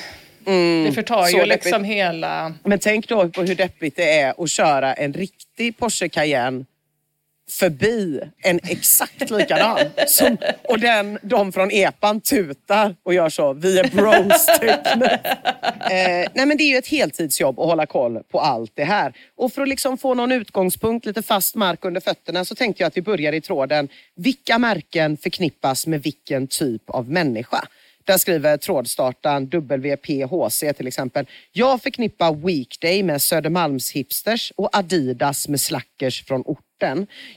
Speaker 2: det förtar
Speaker 1: Mm.
Speaker 2: ju
Speaker 1: deppigt.
Speaker 2: liksom hela...
Speaker 1: Men tänk då på hur deppigt det är att köra en riktig Porsche Cayenne förbi en exakt likadan. Som, och den, de från EPAN tutar och gör så, vi är bros typ. eh, nej men det är ju ett heltidsjobb att hålla koll på allt det här. Och för att liksom få någon utgångspunkt, lite fast mark under fötterna så tänkte jag att vi börjar i tråden. Vilka märken förknippas med vilken typ av människa? Där skriver trådstartaren WPHC till exempel. Jag förknippar Weekday med Södermalms hipsters och Adidas med slackers från orten.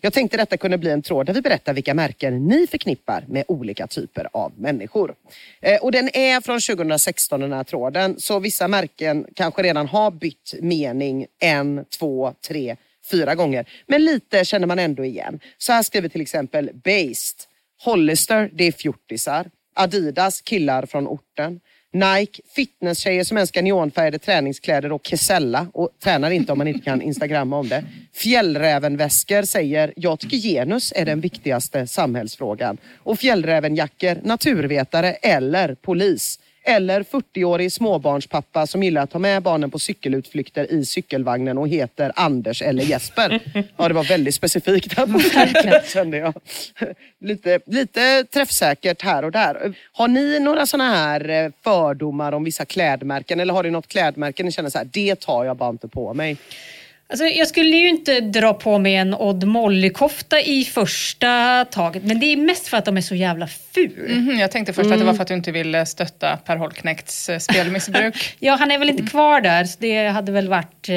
Speaker 1: Jag tänkte detta kunde bli en tråd där vi berättar vilka märken ni förknippar med olika typer av människor. Eh, och den är från 2016 den här tråden, så vissa märken kanske redan har bytt mening en, två, tre, fyra gånger. Men lite känner man ändå igen. Så här skriver till exempel Based. Hollister, det är fjortisar. Adidas, killar från orten. Nike, fitnesstjejer som älskar neonfärgade träningskläder och Kesella och tränar inte om man inte kan instagramma om det. Fjällrävenväskor säger, jag tycker genus är den viktigaste samhällsfrågan. Och fjällrävenjackor, naturvetare eller polis. Eller 40-årig småbarnspappa som gillar att ta med barnen på cykelutflykter i cykelvagnen och heter Anders eller Jesper. Ja, det var väldigt specifikt här på slutet kände jag. Lite, lite träffsäkert här och där. Har ni några sådana här eh, fördomar om vissa klädmärken eller har ni något klädmärke ni känner så här, det tar jag bara inte på mig?
Speaker 3: Alltså, jag skulle ju inte dra på mig en Odd Molly-kofta i första taget, men det är mest för att de är så jävla ful.
Speaker 2: Mhm, jag tänkte först att det var för att du inte ville stötta Per Holknekts eh, spelmissbruk.
Speaker 3: Ja, han är väl inte kvar där, så det hade väl varit, eh,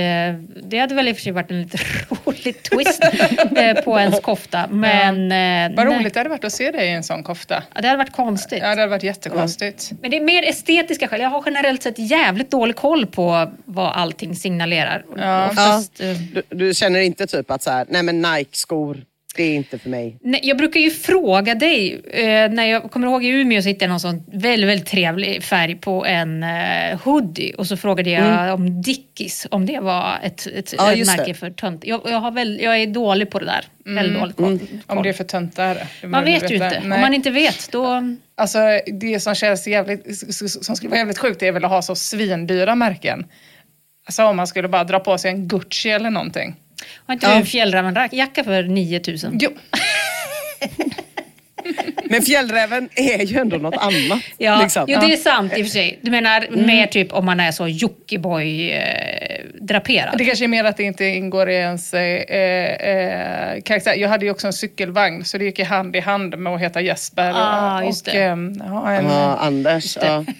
Speaker 3: det hade väl i och för sig varit en lite rolig twist eh, på ens kofta. Men, eh,
Speaker 2: Vad roligt det hade varit att se dig i en sån kofta.
Speaker 3: Ja, det hade varit konstigt.
Speaker 2: Ja, det hade varit jättekonstigt.
Speaker 3: Men det är mer estetiska skäl. Jag har generellt sett jävligt dålig koll på vad allting signalerar.
Speaker 2: Ja.
Speaker 3: Oftast, eh,
Speaker 1: Du, du känner inte typ att så här, nej men Nike-skor, det är inte för mig.
Speaker 3: Nej, jag brukar ju fråga dig, eh, när jag kommer ihåg i Umeå så hittade jag någon sån väldigt, väldigt trevlig färg på en eh, hoodie och så frågade jag om Dickies, om det var ett, ett,
Speaker 1: Mm. Ja,
Speaker 3: ett märke
Speaker 1: det.
Speaker 3: för tönt. Jag, jag, har väl, jag är dålig på det där. Väldigt dåligt koll.
Speaker 1: Mm.
Speaker 2: Om det är för töntar. det
Speaker 3: Man vet ju inte.
Speaker 2: Nej.
Speaker 3: Om man inte vet, då...
Speaker 2: Alltså det som känns jävligt, som skulle vara jävligt sjukt är väl att ha så svindyra märken. Alltså om man skulle bara dra på sig en Gucci eller någonting.
Speaker 3: Har inte du en fjällrävenjacka för 9000?
Speaker 2: Jo,
Speaker 1: Men fjällräven är ju ändå något annat.
Speaker 3: Ja,
Speaker 1: liksom.
Speaker 3: jo, det är sant i och för sig. Du menar mer typ om man är så Jockiboi-draperad?
Speaker 2: det kanske är mer att det inte ingår i ens eh, eh, karaktär. Jag hade ju också en cykelvagn så det gick i hand i hand med att heta Jesper.
Speaker 3: Ah,
Speaker 2: och,
Speaker 3: just
Speaker 2: och,
Speaker 3: det.
Speaker 2: ehm, ha en,
Speaker 1: Ja, Anders. Ja.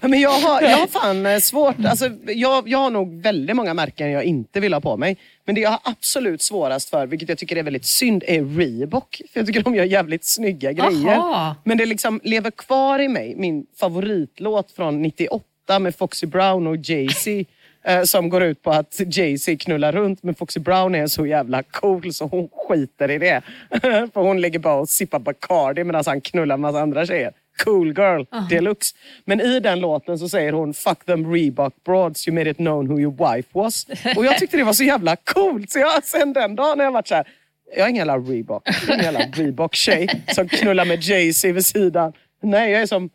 Speaker 1: Men jag har, jag har fan eh, svårt, alltså, jag, jag har nog väldigt många märken jag inte vill ha på mig. Men det jag har absolut svårast för, vilket jag tycker är väldigt synd, är Reebok. För jag tycker de gör jävligt snygga grejer.
Speaker 3: Aha.
Speaker 1: Men det liksom lever kvar i mig, min favoritlåt från 98 med Foxy Brown och Jay-Z. eh, Som går ut på att Jay-Z knullar runt men Foxy Brown är så jävla cool så hon skiter i det. För hon ligger bara och sippar Bacardi medan han knullar en massa andra tjejer. Cool girl deluxe. Men i den låten så säger hon Fuck them Reebok broads, you made it known who your wife was. Och jag tyckte det var så jävla coolt så jag, sen den dagen har jag varit så här. Jag är ingen jävla Reebok. Jag är ingen jävla Reebok-tjej som knullar med Jay-Z vid sidan. Nej, jag är som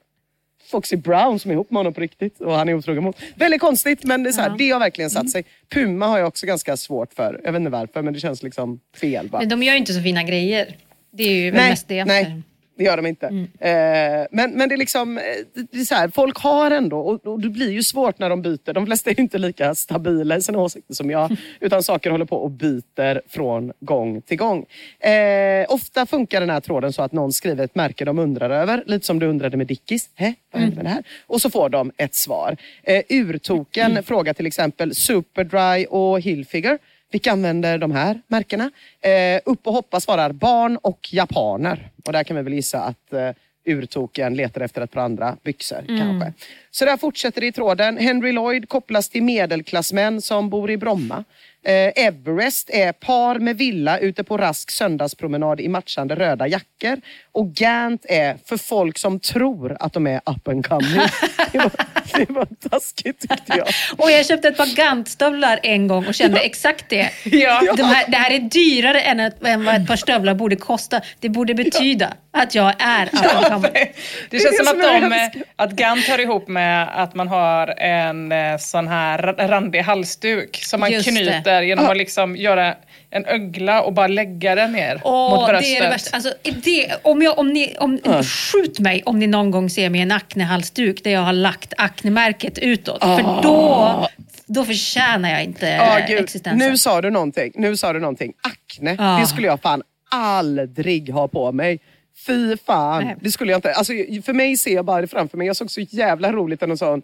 Speaker 1: Foxy Brown som är ihop med honom på riktigt och han är otrogen mot. Väldigt konstigt men det, är så här, det har verkligen satt sig. Puma har jag också ganska svårt för. Jag vet inte varför men det känns liksom fel bara.
Speaker 3: Men de gör ju inte så fina grejer. Det är ju
Speaker 1: Nej,
Speaker 3: mest det.
Speaker 1: nej. Det gör de inte. Eh, men, men det är liksom, eh, det är så här, folk har ändå, och, och det blir ju svårt när de byter. De flesta är inte lika stabila i sina åsikter som jag. Utan saker håller på och byter från gång till gång. Eh, ofta funkar den här tråden så att någon skriver ett märke de undrar över. Lite som du undrade med Dickies. Hä? Vad hände med det här? Och så får de ett svar. Eh, urtoken frågar till exempel Superdry och Hilfiger. Vilka använder de här märkena? Eh, upp och hoppa svarar barn och japaner. Och där kan vi väl gissa att eh, urtoken letar efter ett par andra byxor kanske. Så där fortsätter det i tråden. Henry Lloyd kopplas till medelklassmän som bor i Bromma. Eh, Everest är par med villa ute på rask söndagspromenad i matchande röda jackor. Och Gant är för folk som tror att de är up and coming. det, var, det var taskigt tyckte jag.
Speaker 3: Och jag köpte ett par gantstövlar en gång och kände exakt det.
Speaker 2: Ja.
Speaker 3: De här, det här är dyrare än, ett, än vad ett par stövlar borde kosta. Det borde betyda att jag är up and coming.
Speaker 2: Det
Speaker 1: Det är
Speaker 2: känns
Speaker 1: det
Speaker 2: som
Speaker 1: som
Speaker 2: att, de, att Gant hör ihop med att man har en eh, sån här ra- randig halsduk som man
Speaker 3: Just det.
Speaker 2: knyter genom att liksom göra en ögla och bara lägga den ner mot
Speaker 3: Åh,
Speaker 2: bröstet.
Speaker 3: det är det värsta. Alltså, det, om jag, om ni, om, Skjut mig om ni någon gång ser mig i en aknehalsduk där jag har lagt aknemärket utåt. För då, då förtjänar jag inte
Speaker 1: Ja, gud.
Speaker 3: existensen.
Speaker 1: Nu sa du någonting. Nu sa du någonting. Acne,
Speaker 3: Ja.
Speaker 1: det skulle jag fan aldrig ha på mig. Fy fan,
Speaker 3: Nej.
Speaker 1: det skulle jag inte. Alltså, för mig ser jag bara det framför mig. Jag såg så jävla roligt en sån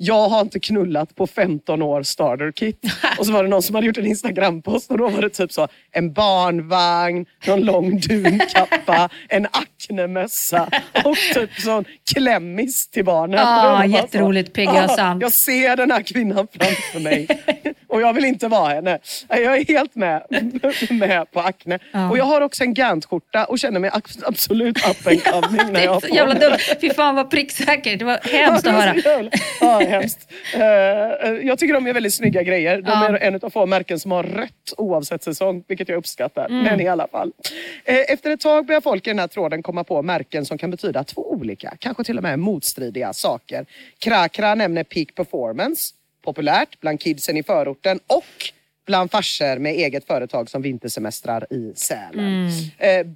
Speaker 1: jag har inte knullat på 15 år starter kit. Och så var det någon som hade gjort en Instagram-post och då var det typ så en barnvagn, någon lång dunkappa, en aknemössa och typ sån klämmis till barnen.
Speaker 3: Ah, jätteroligt, Peggy
Speaker 1: ah,
Speaker 3: sant.
Speaker 1: Jag ser den här kvinnan framför mig och jag vill inte vara henne. Jag är helt med, med på akne.
Speaker 3: Ja.
Speaker 1: Och jag har också en Gant-skjorta och känner mig ab- absolut up and coming när jag har på
Speaker 3: jävla dumt. Fy fan vad pricksäkert. Det var hemskt att höra.
Speaker 1: Hemskt. Eh, eh, jag tycker de är väldigt snygga grejer. De
Speaker 3: Ja.
Speaker 1: är en av få märken som har rött oavsett säsong, vilket jag uppskattar.
Speaker 3: Mm.
Speaker 1: Men i alla fall. Eh, Efter ett tag börjar folk i den här tråden komma på märken som kan betyda två olika, kanske till och med motstridiga saker. Krakra nämner Peak Performance, populärt bland kidsen i förorten och bland farsor med eget företag som vintersemestrar i Sälen.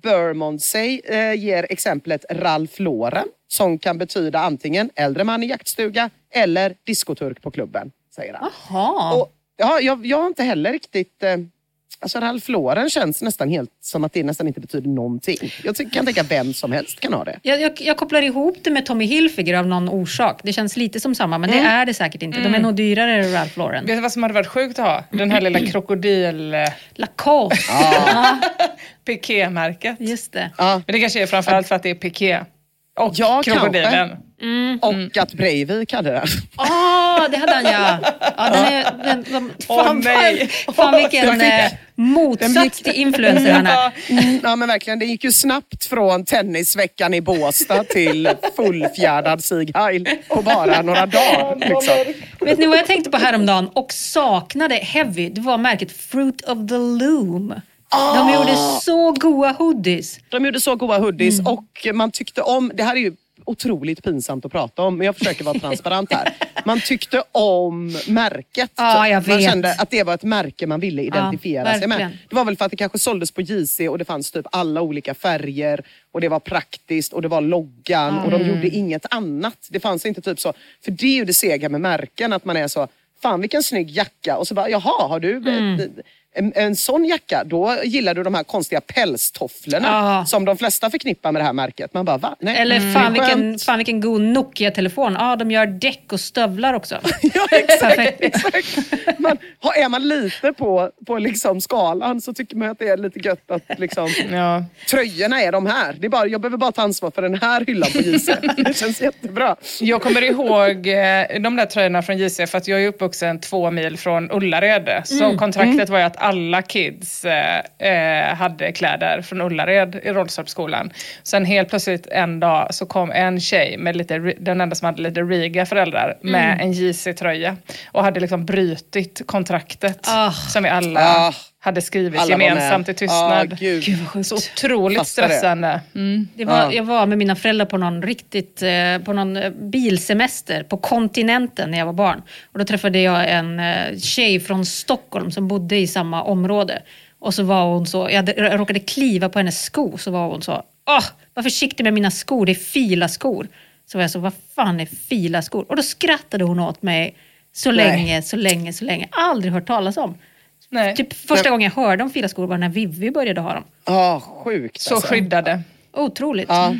Speaker 1: Bermondsey eh, ger exemplet Ralph Lauren som kan betyda antingen äldre man i jaktstuga eller diskoturk på klubben, säger han.
Speaker 3: Jaha.
Speaker 1: Och, ja, jag, jag har inte heller riktigt... Eh, alltså Ralph Lauren känns nästan helt som att det nästan inte betyder någonting. Jag kan tänka vem som helst kan ha det.
Speaker 3: Jag, jag, jag kopplar ihop det med Tommy Hilfiger av någon orsak. Det känns lite som samma, men det är det säkert inte. De är nog dyrare än Ralph Lauren.
Speaker 2: Vet du vad som hade varit sjukt att ha? Den här lilla krokodil eh,
Speaker 3: Lacoste.
Speaker 2: piké-märket.
Speaker 3: Just det.
Speaker 1: Ja.
Speaker 2: Men det kanske är framförallt för att det är piké. Och
Speaker 1: Ja,
Speaker 2: krokodilen.
Speaker 1: Och att Breivik hade den.
Speaker 3: Ah, det hade han ja. ja den är, den, de,
Speaker 2: Åh,
Speaker 3: fan,
Speaker 2: nej.
Speaker 3: fan, fan vilken
Speaker 1: Den fick-
Speaker 3: eh, motsats till influencer han är.
Speaker 1: Mm, Ja men verkligen, det gick ju snabbt från tennisveckan i Båstad till fullfjädrad Sieg Heil på bara några dagar. Liksom.
Speaker 3: Vet ni vad jag tänkte på häromdagen och saknade heavy? Det var märket Fruit of the Loom. De gjorde så goa hoodies.
Speaker 1: De gjorde så goda hoodies
Speaker 3: Mm.
Speaker 1: och man tyckte om, det här är ju otroligt pinsamt att prata om men jag försöker vara transparent här. Man tyckte om märket.
Speaker 3: Ja,
Speaker 1: Man kände att det var ett märke man ville identifiera sig med. Det var väl för att det kanske såldes på JC och det fanns typ alla olika färger och det var praktiskt och det var loggan och de gjorde inget annat. Det fanns inte typ så, för det är ju det sega med märken att man är så, fan vilken snygg jacka och så bara, jaha har du en, en sån jacka, då gillar du de här konstiga pälstofflorna
Speaker 3: Ja.
Speaker 1: som de flesta förknippar med det här märket. Man bara, va? Nej.
Speaker 3: Eller
Speaker 1: Mm.
Speaker 3: fan, vilken, fan vilken god Nokia-telefon. Ja, de gör däck och stövlar också.
Speaker 1: Ja, exakt. Exakt. Man, är man lite på, på liksom skalan så tycker man att det är lite gött att liksom,
Speaker 2: Ja.
Speaker 1: tröjorna är de här. Det är bara, jag behöver bara ta ansvar för den här hyllan på JC. Det känns jättebra.
Speaker 2: Jag kommer ihåg eh, de där tröjorna från JC för att jag är uppvuxen två mil från Ullared. Så kontraktet var ju att alla kids eh, eh, hade kläder från Ullared i Rollstorpsskolan. Sen helt plötsligt en dag så kom en tjej, med lite, den enda som hade lite riga föräldrar, med en JC-tröja. Och hade liksom brutit kontraktet
Speaker 3: Ah.
Speaker 2: som vi alla
Speaker 1: Ah.
Speaker 2: Hade skrivit
Speaker 1: Alla
Speaker 2: gemensamt i
Speaker 1: Ah,
Speaker 2: tystnad.
Speaker 1: gud.
Speaker 3: Gud vad sjukt.
Speaker 2: så otroligt
Speaker 1: Fattar det.
Speaker 2: stressande. Mm.
Speaker 3: Det var,
Speaker 1: Ja.
Speaker 3: Jag var med mina föräldrar på någon riktigt, eh, på någon eh, bilsemester på kontinenten när jag var barn. Och då träffade jag en eh, tjej från Stockholm som bodde i samma område. Och så var hon så, jag råkade kliva på hennes sko, så var hon så, åh, var försiktig med mina skor, det är filaskor. Så var jag så, vad fan är filaskor? Och då skrattade hon åt mig så
Speaker 1: Nej.
Speaker 3: länge, så länge, så länge. Aldrig hört talas om.
Speaker 2: Nej.
Speaker 3: Typ första gången jag hörde om filaskor var när Vivi började ha dem.
Speaker 1: Ja, sjukt
Speaker 2: Så
Speaker 1: alltså.
Speaker 2: skyddade.
Speaker 3: Otroligt.
Speaker 1: Ja.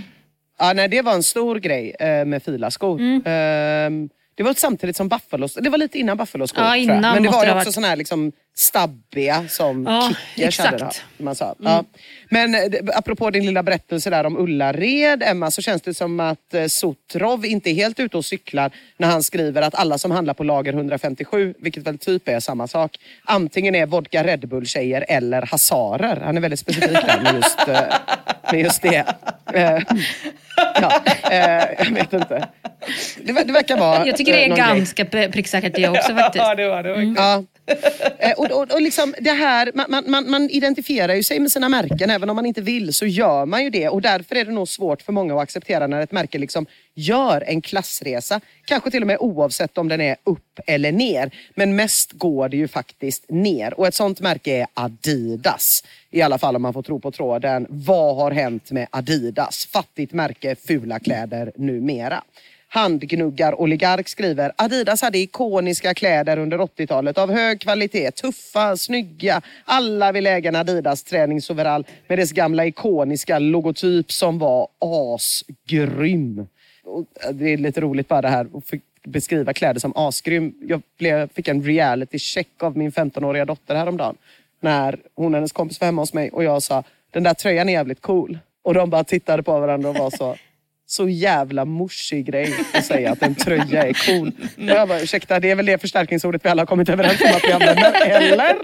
Speaker 1: Ja, nej, det var en stor grej eh, med filaskor.
Speaker 3: Mm.
Speaker 1: Ehm, det var samtidigt som buffalos. Det var lite innan buffaloskor.
Speaker 3: Ja,
Speaker 1: tror jag.
Speaker 3: innan
Speaker 1: Men det var
Speaker 3: det
Speaker 1: ju också
Speaker 3: varit.
Speaker 1: såna här liksom stabbiga som
Speaker 3: Ja,
Speaker 1: det.
Speaker 3: exakt.
Speaker 1: Man sa. Ja. Men eh, apropå din lilla berättelse där om Ullared, Emma, så känns det som att eh, Sotrov inte är helt ute och cyklar när han skriver att alla som handlar på lager 157, vilket väl typ är samma sak, antingen är vodka Red Bull-tjejer eller hasarer. Han är väldigt specifik där med just, eh, med just det. Ja, jag vet inte. Det, ver- det verkar vara
Speaker 3: Jag tycker det är ganska pricksäkert det också faktiskt.
Speaker 2: Ja, det var det.
Speaker 1: Ja. Eh, och, och, och liksom det här, man, man- man, man identifierar ju sig med sina märken, även om man inte vill så gör man ju det. Och därför är det nog svårt för många att acceptera när ett märke liksom gör en klassresa. Kanske till och med oavsett om den är upp eller ner. Men mest går det ju faktiskt ner. Och ett sånt märke är Adidas. I alla fall om man får tro på tråden. Vad har hänt med Adidas? Fattigt märke, fula kläder numera. Handgnuggar-oligark skriver Adidas hade ikoniska kläder under 80-talet av hög kvalitet, tuffa, snygga. Alla vill äga en Adidas träningsoverall med dess gamla ikoniska logotyp som var asgrym. Och eh, Det är lite roligt bara det här att beskriva kläder som asgrym. Jag blev, fick en reality check av min 15-åriga dotter häromdagen. När hon och hennes kompis var hemma hos mig och jag sa den där tröjan är jävligt cool. Och de bara tittade på varandra och var så så jävla morsig grej att säga att en tröja är cool. Och jag bara, ursäkta, det är väl det förstärkningsordet vi alla har kommit överens om att vi använder, eller?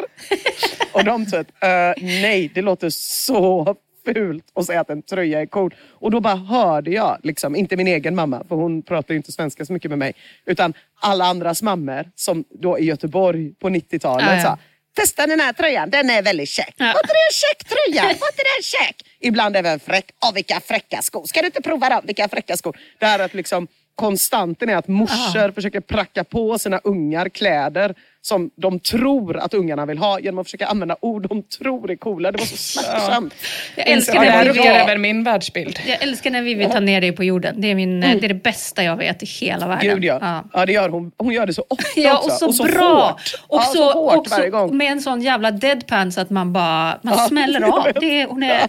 Speaker 1: Och de typ, "Eh, nej, det låter så fult att säga att en tröja är cool. Och då bara hörde jag, liksom, inte min egen mamma, för hon pratar inte svenska så mycket med mig, utan alla andras mammor som då i Göteborg på 90-talet
Speaker 3: Ja, ja.
Speaker 1: sa Testa den här tröjan, den är väldigt käck.
Speaker 3: Ja.
Speaker 1: Var inte det en käck tröja? Var inte den käck? Ibland även fräck. Åh vilka fräcka skor. Ska du inte prova dem? Vilka fräcka skor. Det här att liksom konstanten är att morsor försöker pracka på sina ungar kläder som de tror att ungarna vill ha genom att försöka använda ord de tror är coola. Det var så smärtsamt.
Speaker 3: Jag älskar
Speaker 2: Ja, det här
Speaker 3: när
Speaker 2: ruckar
Speaker 3: vi,
Speaker 2: över min världsbild.
Speaker 3: jag älskar när vi vill ta ner dig på jorden. Det är, min, det är det bästa jag vet i hela världen.
Speaker 1: Gud ja.
Speaker 3: Ja.
Speaker 1: ja. det gör hon. Hon gör det så ofta
Speaker 3: Ja, och
Speaker 1: också.
Speaker 3: så, bra.
Speaker 1: Hårt.
Speaker 3: Och
Speaker 1: ja,
Speaker 3: så,
Speaker 1: så hårt
Speaker 3: också
Speaker 1: varje gång.
Speaker 3: med en sån jävla deadpan så att man bara man smäller
Speaker 1: jag
Speaker 3: av. Det, hon är,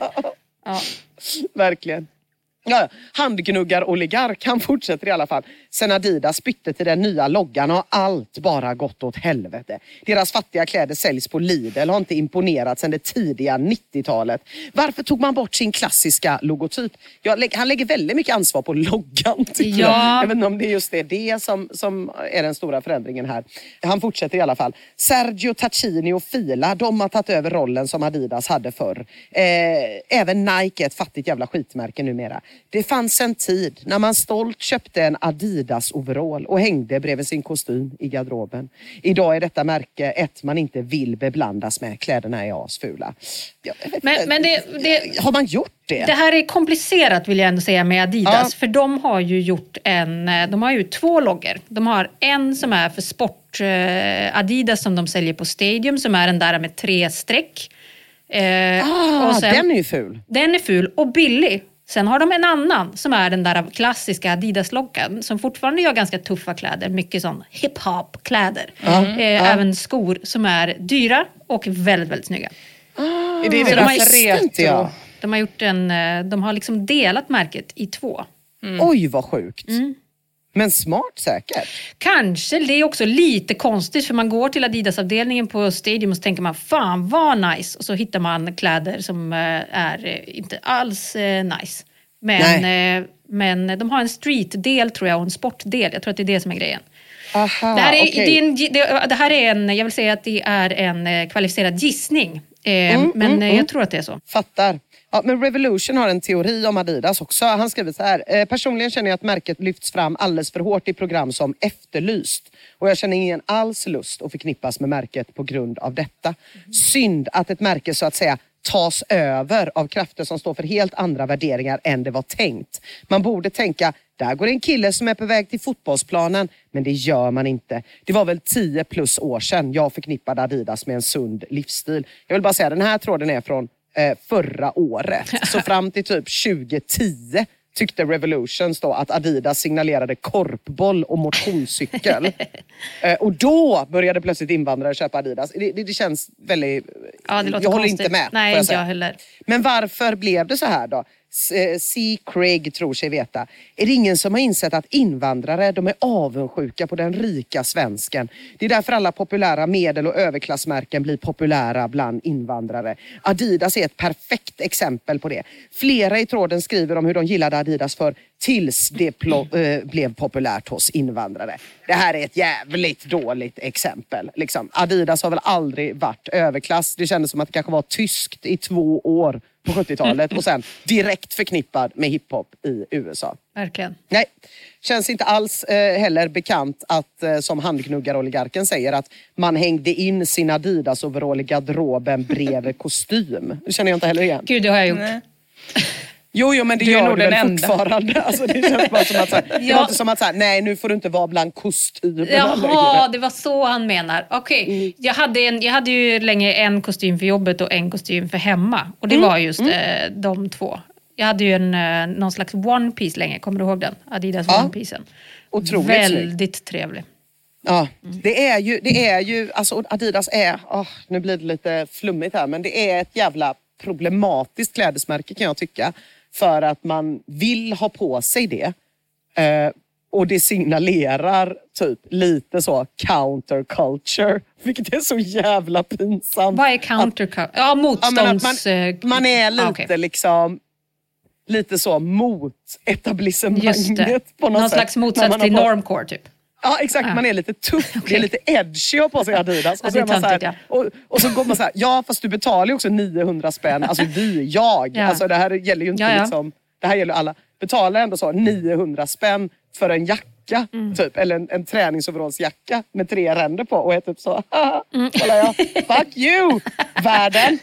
Speaker 3: ja.
Speaker 1: Verkligen. Ja, handgnuggar-oligark, han fortsätter i alla fall. Sen Adidas bytte till den nya loggan har allt bara gått åt helvete. Deras fattiga kläder säljs på Lidl och har inte imponerat sedan det tidiga 90-talet. Varför tog man bort sin klassiska logotyp? Jag, han lägger väldigt mycket ansvar på loggan tycker
Speaker 3: Ja.
Speaker 1: jag. Jag vet inte om det är just det, det som, som är den stora förändringen här. Han fortsätter i alla fall. Sergio Tacchini och Fila, de har tagit över rollen som Adidas hade förr. Eh, även Nike är ett fattigt jävla skitmärke numera. Det fanns en tid när man stolt köpte en Adidas-overall och hängde bredvid sin kostym i garderoben. Idag är detta märke ett man inte vill beblandas med. Kläderna är asfula.
Speaker 3: Men, men det, det,
Speaker 1: Har man gjort det?
Speaker 3: det här är komplicerat vill jag ändå säga med Adidas.
Speaker 1: Ja.
Speaker 3: För de har ju gjort en, eh, de har ju två loggor. De har en som är för sport, eh, Adidas som de säljer på Stadium som är den där med tre streck. Eh,
Speaker 1: Ah,
Speaker 3: sen-
Speaker 1: den är ju ful.
Speaker 3: Den är ful och billig. Sen har de en annan som är den där klassiska Adidas-loggan som fortfarande gör ganska tuffa kläder. Mycket sån hip-hop-kläder. Eh, Även skor som är dyra och väldigt, väldigt snygga.
Speaker 2: Är det
Speaker 3: Så de har
Speaker 2: deras retro?
Speaker 3: De har, gjort en, eh, de har liksom delat märket i två.
Speaker 1: Oj vad sjukt.
Speaker 3: Mm.
Speaker 1: Men smart säkert.
Speaker 3: Kanske, det är också lite konstigt för man går till Adidas-avdelningen på Stadium och så tänker man fan vad nice och så hittar man kläder som eh, är eh, inte alls eh, nice. Men, men de har en street-del tror jag och en sportdel. Jag tror att det är det som är grejen.
Speaker 1: Aha,
Speaker 3: Det här, är,
Speaker 1: okej.
Speaker 3: det, är en, det, det här är en, jag vill säga att det är en kvalificerad gissning. Eh, men eh, jag tror att det är så.
Speaker 1: Fattar. Ja, men Revolution har en teori om Adidas också. Han skriver så här. Eh, personligen känner jag att märket lyfts fram alldeles för hårt i program som Efterlyst. Och jag känner ingen alls lust att förknippas med märket på grund av detta. Synd att ett märke så att säga tas över av krafter som står för helt andra värderingar än det var tänkt. Man borde tänka, där går en kille som är på väg till fotbollsplanen. Men det gör man inte. Det var väl 10 plus år sedan jag förknippade Adidas med en sund livsstil. Jag vill bara säga, den här tråden är från eh, förra året. Så fram till typ 2010 tyckte Revolutions då att Adidas signalerade korpboll och motionscykel. eh, och då började plötsligt invandrare köpa Adidas. Det, det, det känns väldigt...
Speaker 3: Ja, det
Speaker 1: jag håller
Speaker 3: konstigt.
Speaker 1: inte med.
Speaker 3: Nej,
Speaker 1: jag
Speaker 3: jag heller.
Speaker 1: Men varför blev det så här då? Eh, C. Craig tror sig veta. Är det ingen som har insett att invandrare de är avundsjuka på den rika svensken? Det är därför alla populära medel och överklassmärken blir populära bland invandrare. Adidas är ett perfekt exempel på det. Flera i tråden skriver om hur de gillade Adidas för tills det plo- eh, blev populärt hos invandrare. Det här är ett jävligt dåligt exempel. Liksom. Adidas har väl aldrig varit överklass. Det kändes som att det kanske var tyskt i två år på 70-talet och sen direkt förknippad med hiphop i USA.
Speaker 3: Verkligen.
Speaker 1: Nej, känns inte alls eh, heller bekant att, eh, som handgnuggaroligarken säger, att man hängde in sin Adidas-overall i garderoben bredvid kostym. Det känner jag inte heller igen.
Speaker 3: Gud, det har jag gjort.
Speaker 2: Nej.
Speaker 1: Jo, jo men det
Speaker 2: är
Speaker 1: gör
Speaker 2: nog den enda.
Speaker 1: fortfarande. Alltså, det känns bara som att, så här, det
Speaker 3: Ja.
Speaker 1: låter som att så här, nej nu får du inte vara bland kostymerna
Speaker 3: Jaha,
Speaker 1: längre.
Speaker 3: det var så han menar. Okej,
Speaker 1: Mm.
Speaker 3: jag, hade en, jag hade ju länge en kostym för jobbet och en kostym för hemma. Och det
Speaker 1: Mm.
Speaker 3: var just eh, de två. Jag hade ju en, eh, någon slags one piece länge, kommer du ihåg den? Adidas
Speaker 1: Ja.
Speaker 3: one piecen.
Speaker 1: Otroligt snygg.
Speaker 3: Väldigt trevlig.
Speaker 1: Ja, det är ju, det är ju alltså Adidas är, åh, nu blir det lite flummigt här, men det är ett jävla problematiskt klädesmärke kan jag tycka. För att man vill ha på sig det. Eh, och det signalerar typ lite så counterculture. Vilket är så jävla pinsamt.
Speaker 3: Vad är counterculture? Ja, motstånds...
Speaker 1: man,
Speaker 3: eh,
Speaker 1: man är lite
Speaker 3: ah, okej.
Speaker 1: liksom lite så mot etablissemanget på något
Speaker 3: Någon
Speaker 1: sätt.
Speaker 3: slags motsats till normcore typ.
Speaker 1: Ja exakt, man är lite tuff. Det är lite edgy att på sig Adidas.
Speaker 3: Ja,
Speaker 1: Och så, man så här, och, och så går man så här, ja fast du betalar ju också 900 spänn. Alltså vi, jag.
Speaker 3: Ja.
Speaker 1: Alltså det här gäller ju inte
Speaker 3: Ja, ja.
Speaker 1: liksom, det här gäller alla. Betalar ändå så 900 spänn för en jacka.
Speaker 3: Mm.
Speaker 1: Typ, eller en, en träningsoverallsjacka med tre ränder på och är typ så,
Speaker 3: Mm.
Speaker 1: kolla jag, fuck you världen.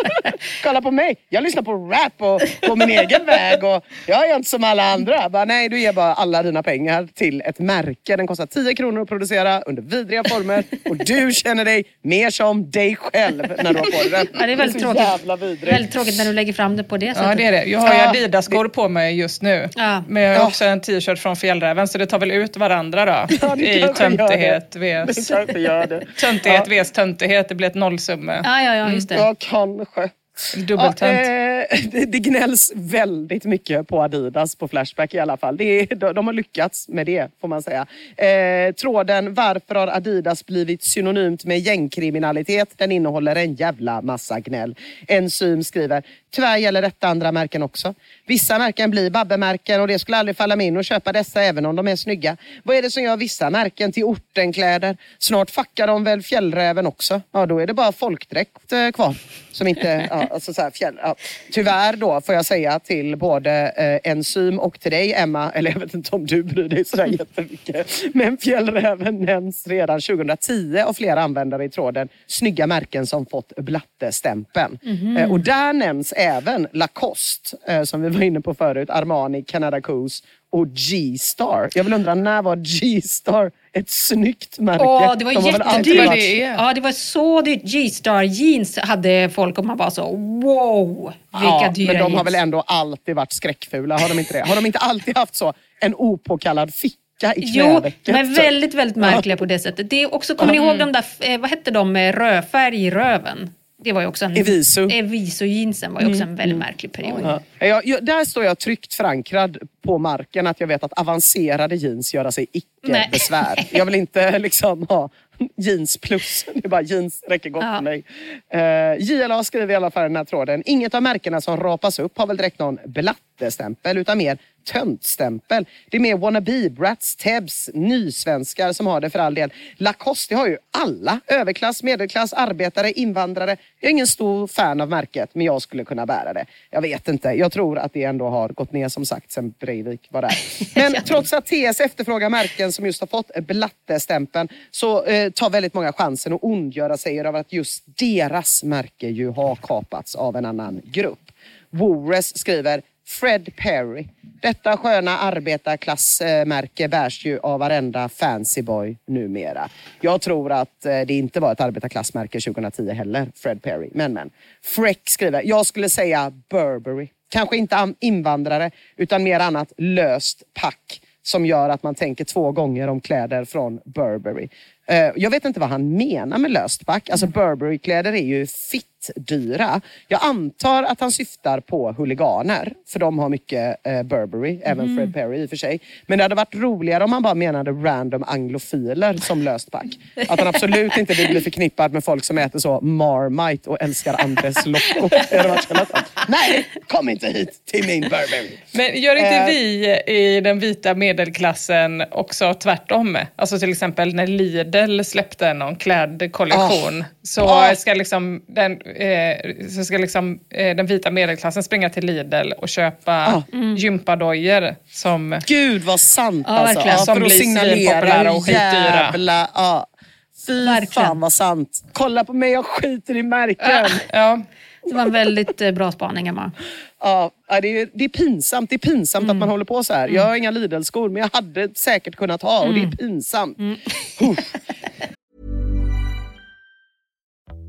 Speaker 1: kolla på mig, jag lyssnar på rap och på min egen väg och jag är inte som alla andra. Bara, nej, du ger bara alla dina pengar till ett märke. Den kostar 10 kronor att producera under vidriga former och du känner dig mer som dig själv när du har på dig den.
Speaker 3: Ja, det är väldigt tråkigt.
Speaker 1: jävla.
Speaker 3: Väldigt tråkigt när du lägger fram det på det sättet.
Speaker 2: Ja, det är det. Jag har ju
Speaker 1: Ja,
Speaker 2: Adidas-skor på mig just nu.
Speaker 3: Ja.
Speaker 2: Men jag har också en t-shirt från Fjällräven, så det tar väl ut varandra då.
Speaker 1: Ja,
Speaker 2: I töntighet
Speaker 1: det.
Speaker 2: vs töntighet
Speaker 1: Ja.
Speaker 2: töntighet. Det blir ett nollsumme.
Speaker 3: Ja, ja, ja, just det.
Speaker 1: Ja, kanske.
Speaker 2: Dubbeltönt.
Speaker 1: Ja, eh, det, det gnälls väldigt mycket på Adidas på Flashback i alla fall. Det de, de har lyckats med det får man säga. Eh, tråden Varför har Adidas blivit synonymt med gängkriminalitet? Den innehåller en jävla massa gnäll. Enzym skriver Tyvärr gäller detta andra märken också. Vissa märken blir Babbe-märken och det skulle aldrig falla mig in att köpa dessa även om de är snygga. Vad är det som gör vissa märken till ortenkläder? Snart fuckar de väl fjällräven också? Ja, då är det bara folkdräkt eh, kvar. Som inte, ja, alltså så här, fjäll, ja. Tyvärr då får jag säga till både eh, Enzym och till dig Emma, eller jag vet inte om du bryr dig sådär jättemycket. Men fjällräven nämns redan 2010 av flera användare i tråden. Snygga märken som fått blattestämpeln. Eh, och där nämns även Lacoste, eh, som vi var inne på förut, Armani, Canada Goose och G-Star. Jag vill undra, när var G-Star ett snyggt märke?
Speaker 3: Åh, det var
Speaker 1: De har
Speaker 3: jättedyrt. Ja, det var så dyrt. G-star jeans hade folk och man bara så wow, vilka
Speaker 1: Ja,
Speaker 3: dyra
Speaker 1: men de har
Speaker 3: jeans.
Speaker 1: väl ändå alltid varit skräckfula, har de inte det? Har de inte alltid haft så? En opåkallad ficka i
Speaker 3: Jo, de är väldigt, väldigt märkliga på det sättet. Det är också, kommer ni ihåg de där, eh, vad hette de med rödfärg i röven? Det var ju också en...
Speaker 1: Eviso.
Speaker 3: Eviso-jeansen var ju också en väldigt märklig period.
Speaker 1: Ja. Jag, jag, där står jag tryggt förankrad på marken att jag vet att avancerade jeans gör sig icke
Speaker 3: Nej.
Speaker 1: besvär. Jag vill inte liksom ha jeans plus. Det är bara jeans räcker gott
Speaker 3: Ja.
Speaker 1: för mig. Uh, JLA skriver i alla fall den här tråden. Inget av märkena som rapas upp har väl direkt någon blattestämpel utan mer töntstämpel. Det är mer wannabe, brats, tebs, nysvenskar som har det för all del. Lacoste det har ju alla. Överklass, medelklass, arbetare, invandrare. Jag är ingen stor fan av märket men jag skulle kunna bära det. Jag vet inte. Jag tror att det ändå har gått ner som sagt sen Breivik var där. Men trots att TS efterfrågar märken som just har fått blattestämpeln så eh, tar väldigt många chansen att ondgöra sig över att just deras märke ju har kapats av en annan grupp. Wores skriver Fred Perry. Detta sköna arbetarklassmärke bärs ju av varenda fancy boy numera. Jag tror att eh, det inte var ett arbetarklassmärke 2010 heller, Fred Perry. Men men. Freck skriver, jag skulle säga Burberry. Kanske inte invandrare utan mer annat löst pack som gör att man tänker två gånger om kläder från Burberry. Eh, jag vet inte vad han menar med löst pack. Alltså Burberry-kläder är ju fitt dyra. Jag antar att han syftar på huliganer, för de har mycket eh, Burberry, även Fred Perry i och för sig. Men det hade varit roligare om han bara menade random anglofiler som löst pack. Att han absolut inte vill bli förknippad med folk som äter så Marmite och älskar Andres Loco. Nej, kom inte hit till min Burberry.
Speaker 2: Men gör inte
Speaker 1: Eh.
Speaker 2: vi i den vita medelklassen också tvärtom? Alltså till exempel när Lidl släppte någon klädkollektion så
Speaker 1: Ah.
Speaker 2: ska, liksom den, eh, så ska liksom, eh, den vita medelklassen springa till Lidl och köpa
Speaker 1: Ah.
Speaker 2: gympadojor som
Speaker 1: Gud vad sant
Speaker 3: Ja,
Speaker 1: alltså.
Speaker 3: verkligen.
Speaker 2: Som blir svinpopulära och skitdyra.
Speaker 1: jävla... Ja. Fy
Speaker 3: Verkligen.
Speaker 1: fan vad sant. Kolla på mig, jag skiter i märken.
Speaker 2: Ja,
Speaker 3: Det var en väldigt eh, bra spaning, Emma.
Speaker 1: Ja, det, är, det är pinsamt, det är pinsamt att man håller på så här. Jag har inga Lidl-skor men jag hade säkert kunnat ha och det är pinsamt. Uff.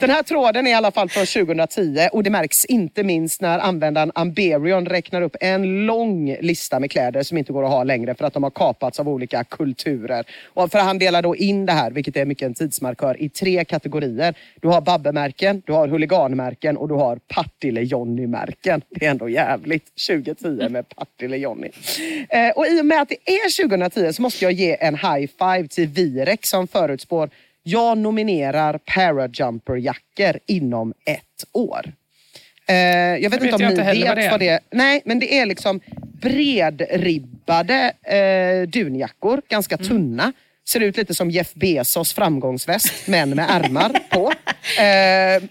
Speaker 1: Den här tråden är i alla fall från 2010 och det märks inte minst när användaren Amberion räknar upp en lång lista med kläder som inte går att ha längre för att de har kapats av olika kulturer. Och för han delar då in det här, vilket är mycket en tidsmarkör, i tre kategorier. Du har Babbemärken, du har huliganmärken och du har Partille-Johnny-märken. Det är ändå jävligt 2010 med Partille-Johnny. Eh, och i och med att det är 2010 så måste jag ge en high five till Virek som förutspår jag nominerar parajumper-jackor inom ett år. Eh, jag vet
Speaker 2: Det
Speaker 1: inte om ni vet
Speaker 2: vad det är.
Speaker 1: vad det är. Nej, men det är liksom bredribbade eh, dunjackor, ganska
Speaker 2: Mm.
Speaker 1: Ser ut lite som Jeff Bezos framgångsväst, men med ärmar på. Eh,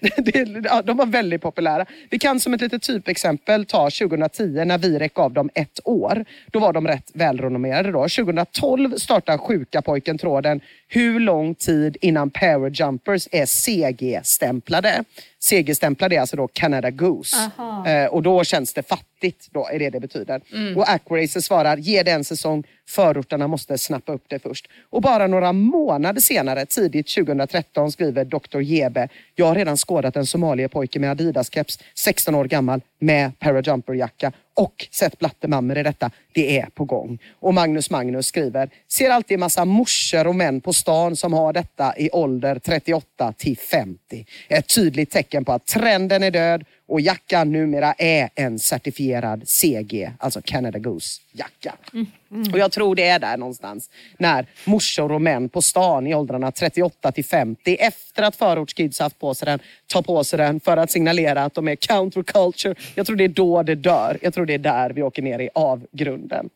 Speaker 1: de var väldigt populära. Vi kan som ett litet typexempel ta 2010 när Virek gav dem ett år. Då var de rätt välrenommerade. Då. 2012 startar Sjuka pojken tråden Hur lång tid innan Parajumpers är CG-stämplade? CG-stämplade är alltså då Canada Goose. Eh, och då känns det fattigt, då är det det betyder. Och Acracer svarar, ge det en säsong, förorterna måste snappa upp det först. Och bara några månader senare, tidigt 2013, skriver Dr. Jebe, jag har redan skådat en somaliepojke med Adidas-keps, 16 år gammal, med parajumperjacka och sett blattemammor i detta. Det är på gång. Och Magnus Magnus skriver, ser alltid en massa morsor och män på stan som har detta i ålder 38 till 50. Ett tydligt tecken på att trenden är död och jackan numera är en certifierad CG, alltså Canada Goose-jacka. Mm. Mm. Och jag tror det är där någonstans. När morsor och män på stan i åldrarna 38 till 50 efter att förortskids haft på sig den, tar på sig den för att signalera att de är counterculture. Jag tror det är då det dör. Jag tror det är där vi åker ner i avgrunden.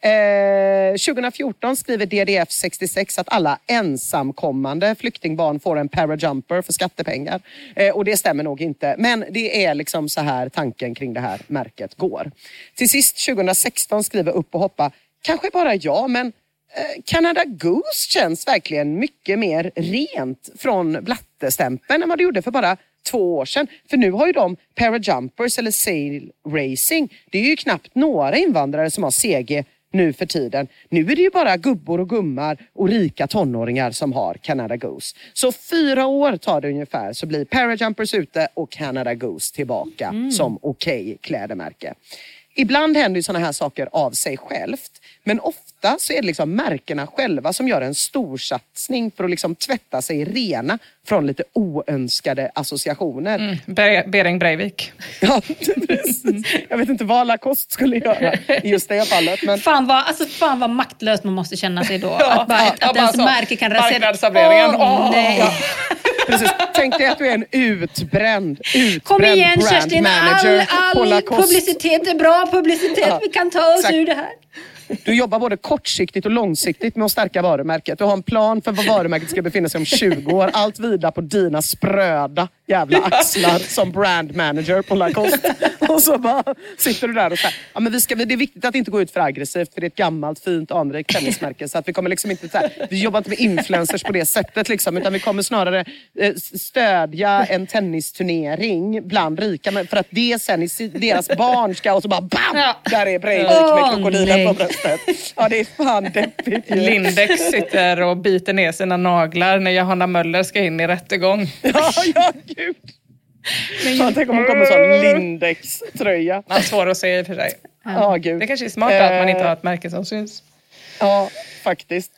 Speaker 1: Eh, 2014 skriver DDF 66 att alla ensamkommande flyktingbarn får en parajumper för skattepengar. Eh, och det stämmer nog inte. Men det är liksom så här tanken kring det här märket går. Till sist 2016 skriver Upp och hoppa Kanske bara jag, men eh, Canada Goose känns verkligen mycket mer rent från blattestämpeln än vad det gjorde för bara två år sedan. För nu har ju de parajumpers eller sail racing. Det är ju knappt några invandrare som har CG nu för tiden. Nu är det ju bara gubbor och gummar och rika tonåringar som har Canada Goose. Så fyra år tar det ungefär så blir parajumpers ute och Canada Goose tillbaka som okej klädemärke. Ibland händer ju sådana här saker av sig självt. Men ofta så är det liksom märkena själva som gör en storsatsning för att liksom tvätta sig rena från lite oönskade associationer.
Speaker 2: Be- Bering Breivik.
Speaker 1: Ja, precis. Jag vet inte vad Lacoste skulle göra i just det fallet. Men
Speaker 3: Fan vad, alltså, fan vad maktlöst man måste känna sig då.
Speaker 2: Ja,
Speaker 3: att bara,
Speaker 2: ja,
Speaker 3: att,
Speaker 2: ja,
Speaker 3: att ens märke kan rasera.
Speaker 2: Marknadsavdelningen.
Speaker 3: Åh,
Speaker 2: Åh,
Speaker 3: nej.
Speaker 2: ja.
Speaker 1: precis. Tänk dig att du är en utbränd, utbränd
Speaker 3: Kom igen
Speaker 1: brand
Speaker 3: Kerstin,
Speaker 1: manager
Speaker 3: all, all publicitet är bra publicitet.
Speaker 1: Ja,
Speaker 3: Vi kan ta oss
Speaker 1: exakt.
Speaker 3: ur det här.
Speaker 1: Du jobbar både kortsiktigt och långsiktigt med att stärka varumärket. Du har en plan för var varumärket ska befinna sig om 20 år. Allt vida på dina spröda jävla axlar som brand manager på Lacoste. Och så bara sitter du där och säger, ja, men vi ska, det är viktigt att inte gå ut för aggressivt för det är ett gammalt fint anrikt tennismärke. Så att vi kommer liksom inte så här, vi jobbar inte med influencers på det sättet liksom, utan vi kommer snarare eh, stödja en tennisturnering bland rika för att det sen i deras barn ska och så bara BAM!
Speaker 3: Ja.
Speaker 1: Där är Breivik med krokodilen på bröstet. Ja det är fan deppigt ju.
Speaker 2: Lindex sitter och biter ner sina naglar när Johanna Möller ska in i rättegång.
Speaker 1: Ja, ja gud. Fan, tänk om hon kommer med sån Lindex-tröja.
Speaker 2: Ja, svår att se i och för sig.
Speaker 1: Ja, gud.
Speaker 2: Det kanske är smart att man inte har ett märke som syns.
Speaker 1: Ja, faktiskt.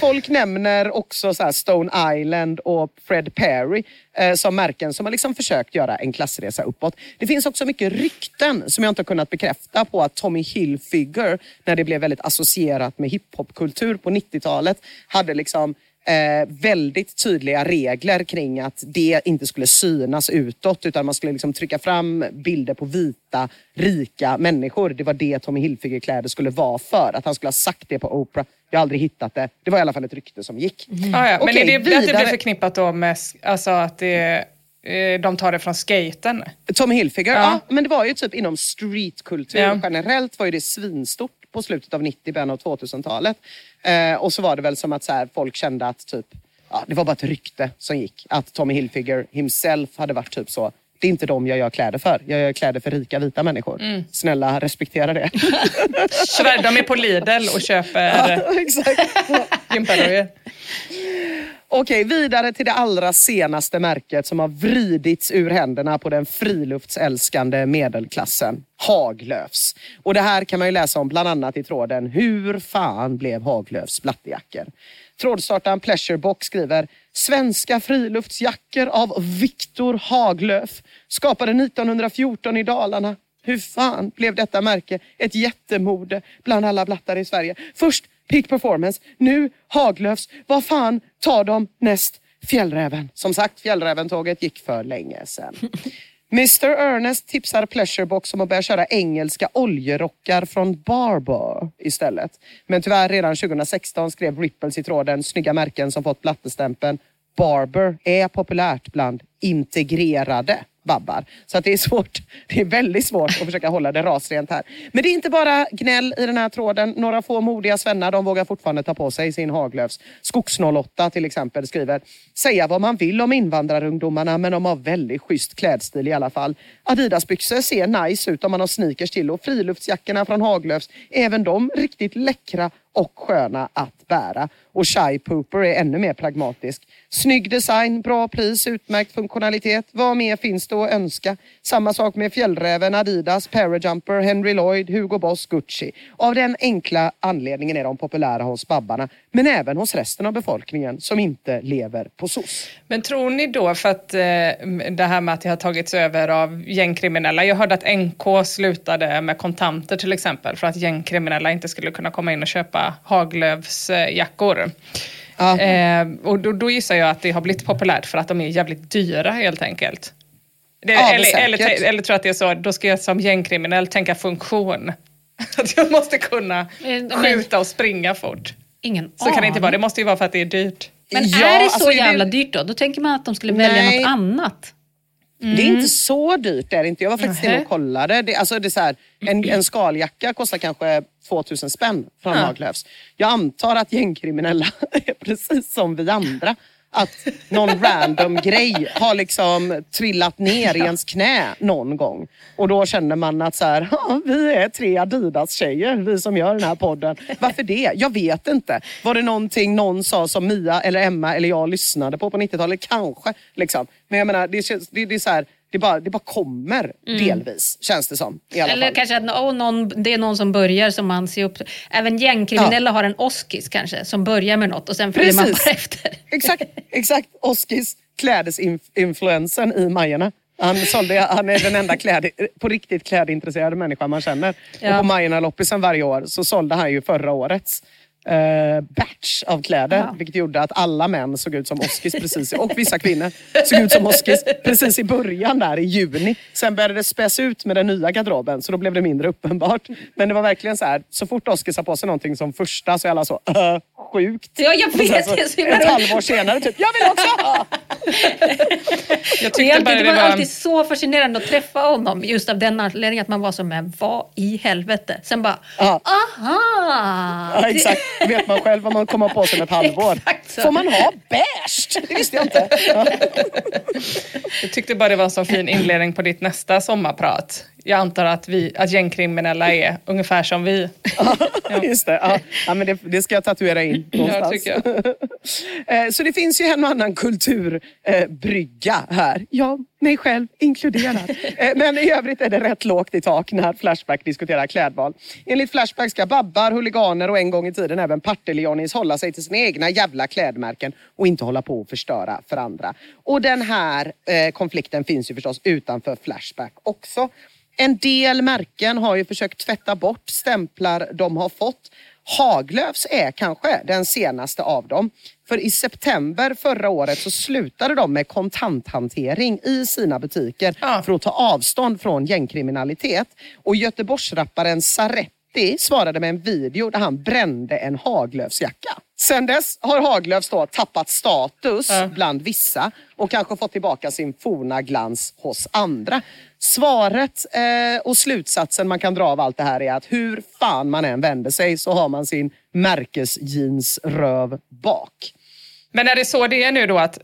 Speaker 1: Folk nämner också så här Stone Island och Fred Perry eh, som märken som har liksom försökt göra en klassresa uppåt. Det finns också mycket rykten som jag inte har kunnat bekräfta på att Tommy Hilfiger, när det blev väldigt associerat med hiphopkultur på 90-talet, hade liksom eh, väldigt tydliga regler kring att det inte skulle synas utåt utan man skulle liksom trycka fram bilder på vita, rika människor. Det var det Tommy Hilfiger-kläder skulle vara för. Att han skulle ha sagt det på Oprah. Jag har aldrig hittat det. Det var i alla fall ett rykte som gick.
Speaker 2: Ah, ja. Men
Speaker 1: Okej,
Speaker 2: är det, att det
Speaker 1: vidare.
Speaker 2: blir förknippat då med alltså att det, eh, de tar det från skaten?
Speaker 1: Tommy Hilfiger, ja.
Speaker 2: Ja.
Speaker 1: men det var ju typ inom streetkultur
Speaker 2: Ja.
Speaker 1: generellt var ju det svinstort på slutet av 90, början av 2000-talet. Eh, och så var det väl som att så här, folk kände att typ, ja, det var bara ett rykte som gick. Att Tommy Hilfiger himself hade varit typ så, det är inte dem jag gör kläder för. Jag gör kläder för rika vita människor.
Speaker 2: Mm.
Speaker 1: Snälla respektera det.
Speaker 2: Tyvärr, de är på Lidl och köper
Speaker 1: Exakt.
Speaker 2: gympardojor.
Speaker 1: Okej, vidare till det allra senaste märket som har vridits ur händerna på den friluftsälskande medelklassen. Haglöfs. Och det här kan man ju läsa om bland annat i tråden Hur fan blev Haglöfs blattejackor? Trådstartaren Pleasurebox skriver Svenska friluftsjackor av Viktor Haglöf skapade 1914 i Dalarna. Hur fan blev detta märke ett jättemode bland alla blattar i Sverige? Först Peak Performance, nu Haglöfs. Vad fan tar de näst? Fjällräven. Som sagt, Fjällräven-tåget gick för länge sedan. Mr Ernest tipsar Pleasurebox om att börja köra engelska oljerockar från Barber istället. Men tyvärr redan 2016 skrev Ripples i tråden snygga märken som fått blattestämpeln Barber är populärt bland integrerade babbar. Så att det är svårt. Det är väldigt svårt att försöka hålla det rasrent här. Men det är inte bara gnäll i den här tråden. Några få modiga svennar de vågar fortfarande ta på sig sin Haglöfs. Skogs08 till exempel skriver Säga vad man vill om invandrarungdomarna men de har väldigt schysst klädstil i alla fall. Adidasbyxor ser nice ut om man har sneakers till och friluftsjackorna från Haglöfs, även de riktigt läckra och sköna att bära. Och Shy Pooper är ännu mer pragmatisk. Snygg design, bra pris, utmärkt funktionalitet. Vad mer finns det att önska? Samma sak med Fjällräven, Adidas, Parajumper, Henry Lloyd, Hugo Boss, Gucci. Av den enkla anledningen är de populära hos babbarna, men även hos resten av befolkningen som inte lever på SOS.
Speaker 2: Men tror ni då, för att eh, det här med att det har tagits över av gängkriminella. Jag hörde att NK slutade med kontanter till exempel för att gängkriminella inte skulle kunna komma in och köpa Haglövs eh, jackor.
Speaker 1: Ja.
Speaker 2: Eh, och då, då gissar jag att det har blivit populärt för att de är jävligt dyra helt enkelt. Det,
Speaker 1: Ja,
Speaker 2: eller, eller, eller tror att det är så, då ska jag som gängkriminell tänka funktion. Att jag måste kunna
Speaker 3: Eh,
Speaker 2: skjuta och springa fort.
Speaker 3: Ingen
Speaker 2: Så kan det inte vara, det måste ju vara för att det är dyrt.
Speaker 3: Men
Speaker 1: Ja,
Speaker 3: är det så
Speaker 1: alltså, det-
Speaker 3: jävla dyrt då? Då tänker man att de skulle välja
Speaker 1: Nej.
Speaker 3: något annat.
Speaker 1: Det är inte så dyrt. Det är det inte. Jag var faktiskt inne och kollade. Det, alltså det är så här, en, en skaljacka kostar kanske 2000 spänn från
Speaker 2: Ja.
Speaker 1: Haglöfs. Jag antar att gängkriminella är precis som vi andra. Att någon random grej har liksom trillat ner i ens knä någon gång. Och då känner man att så här, vi är tre Adidas-tjejer, vi som gör den här podden. Varför det? Jag vet inte. Var det någonting någon sa som Mia eller Emma eller jag lyssnade på på 90-talet? Kanske. Liksom. Men jag menar, det, känns, det, det är så här, det bara, det bara kommer delvis, känns det som.
Speaker 3: Eller
Speaker 1: fall.
Speaker 3: kanske att åh, någon, det är någon som börjar som man ser upp Även gängkriminella har en oskis kanske som börjar med något och sen följer man bara efter.
Speaker 1: Exakt, exakt. Oskis klädesinfluensen i Majorna. Han, sålde, han är den enda kläd, på riktigt klädintresserade människa man känner.
Speaker 3: Ja.
Speaker 1: Och på Majorna-loppisen varje år så sålde han ju förra årets eh, batch av kläder.
Speaker 3: Ja.
Speaker 1: Vilket gjorde att alla män såg ut som Oskis precis, i- och vissa kvinnor såg ut som Oskis precis i början där i juni. Sen började det späs ut med den nya garderoben så då blev det mindre uppenbart. Men det var verkligen så här, så fort Oskis har på sig någonting som första så är alla så äh, sjukt.
Speaker 3: Ja, jag vet.
Speaker 1: så
Speaker 3: så
Speaker 1: ett halvår senare typ, jag vill också ha!
Speaker 2: Jag
Speaker 3: Det, alltid,
Speaker 2: bara
Speaker 3: det var alltid så fascinerande att träffa honom just av den anledningen att man var så men vad i helvete? Sen bara,
Speaker 1: Ja.
Speaker 3: aha!
Speaker 1: Ja, exakt. Vet man själv vad man kommer på sig om ett halvår. Får man ha beige? Det visste jag inte. Ja.
Speaker 2: Jag tyckte bara det var en så fin inledning på ditt nästa sommarprat. Jag antar att, vi, att gängkriminella är ungefär som vi.
Speaker 1: Just det, ja. ja men det, det ska jag tatuera in någonstans.
Speaker 2: tycker
Speaker 1: Eh, Så det finns ju en och annan kulturbrygga här. Ja, mig själv inkluderad. Eh, Men i övrigt är det rätt lågt i tak när Flashback diskuterar klädval. Enligt Flashback ska babbar, huliganer och en gång i tiden även Partille-Johnnies hålla sig till sina egna jävla klädmärken och inte hålla på och förstöra för andra. Och den här eh, konflikten finns ju förstås utanför Flashback också. En del märken har ju försökt tvätta bort stämplar de har fått. Haglöfs är kanske den senaste av dem. För i september förra året så slutade de med kontanthantering i sina butiker för att ta avstånd från gängkriminalitet. Och Göteborgsrapparen Saretti svarade med en video där han brände en Haglöfsjacka. Sen dess har Haglöfs då tappat status bland vissa och kanske fått tillbaka sin forna glans hos andra. Svaret eh, och slutsatsen man kan dra av allt det här är att hur fan man än vänder sig så har man sin märkesjeansröv bak.
Speaker 2: Men är det så det är nu då att,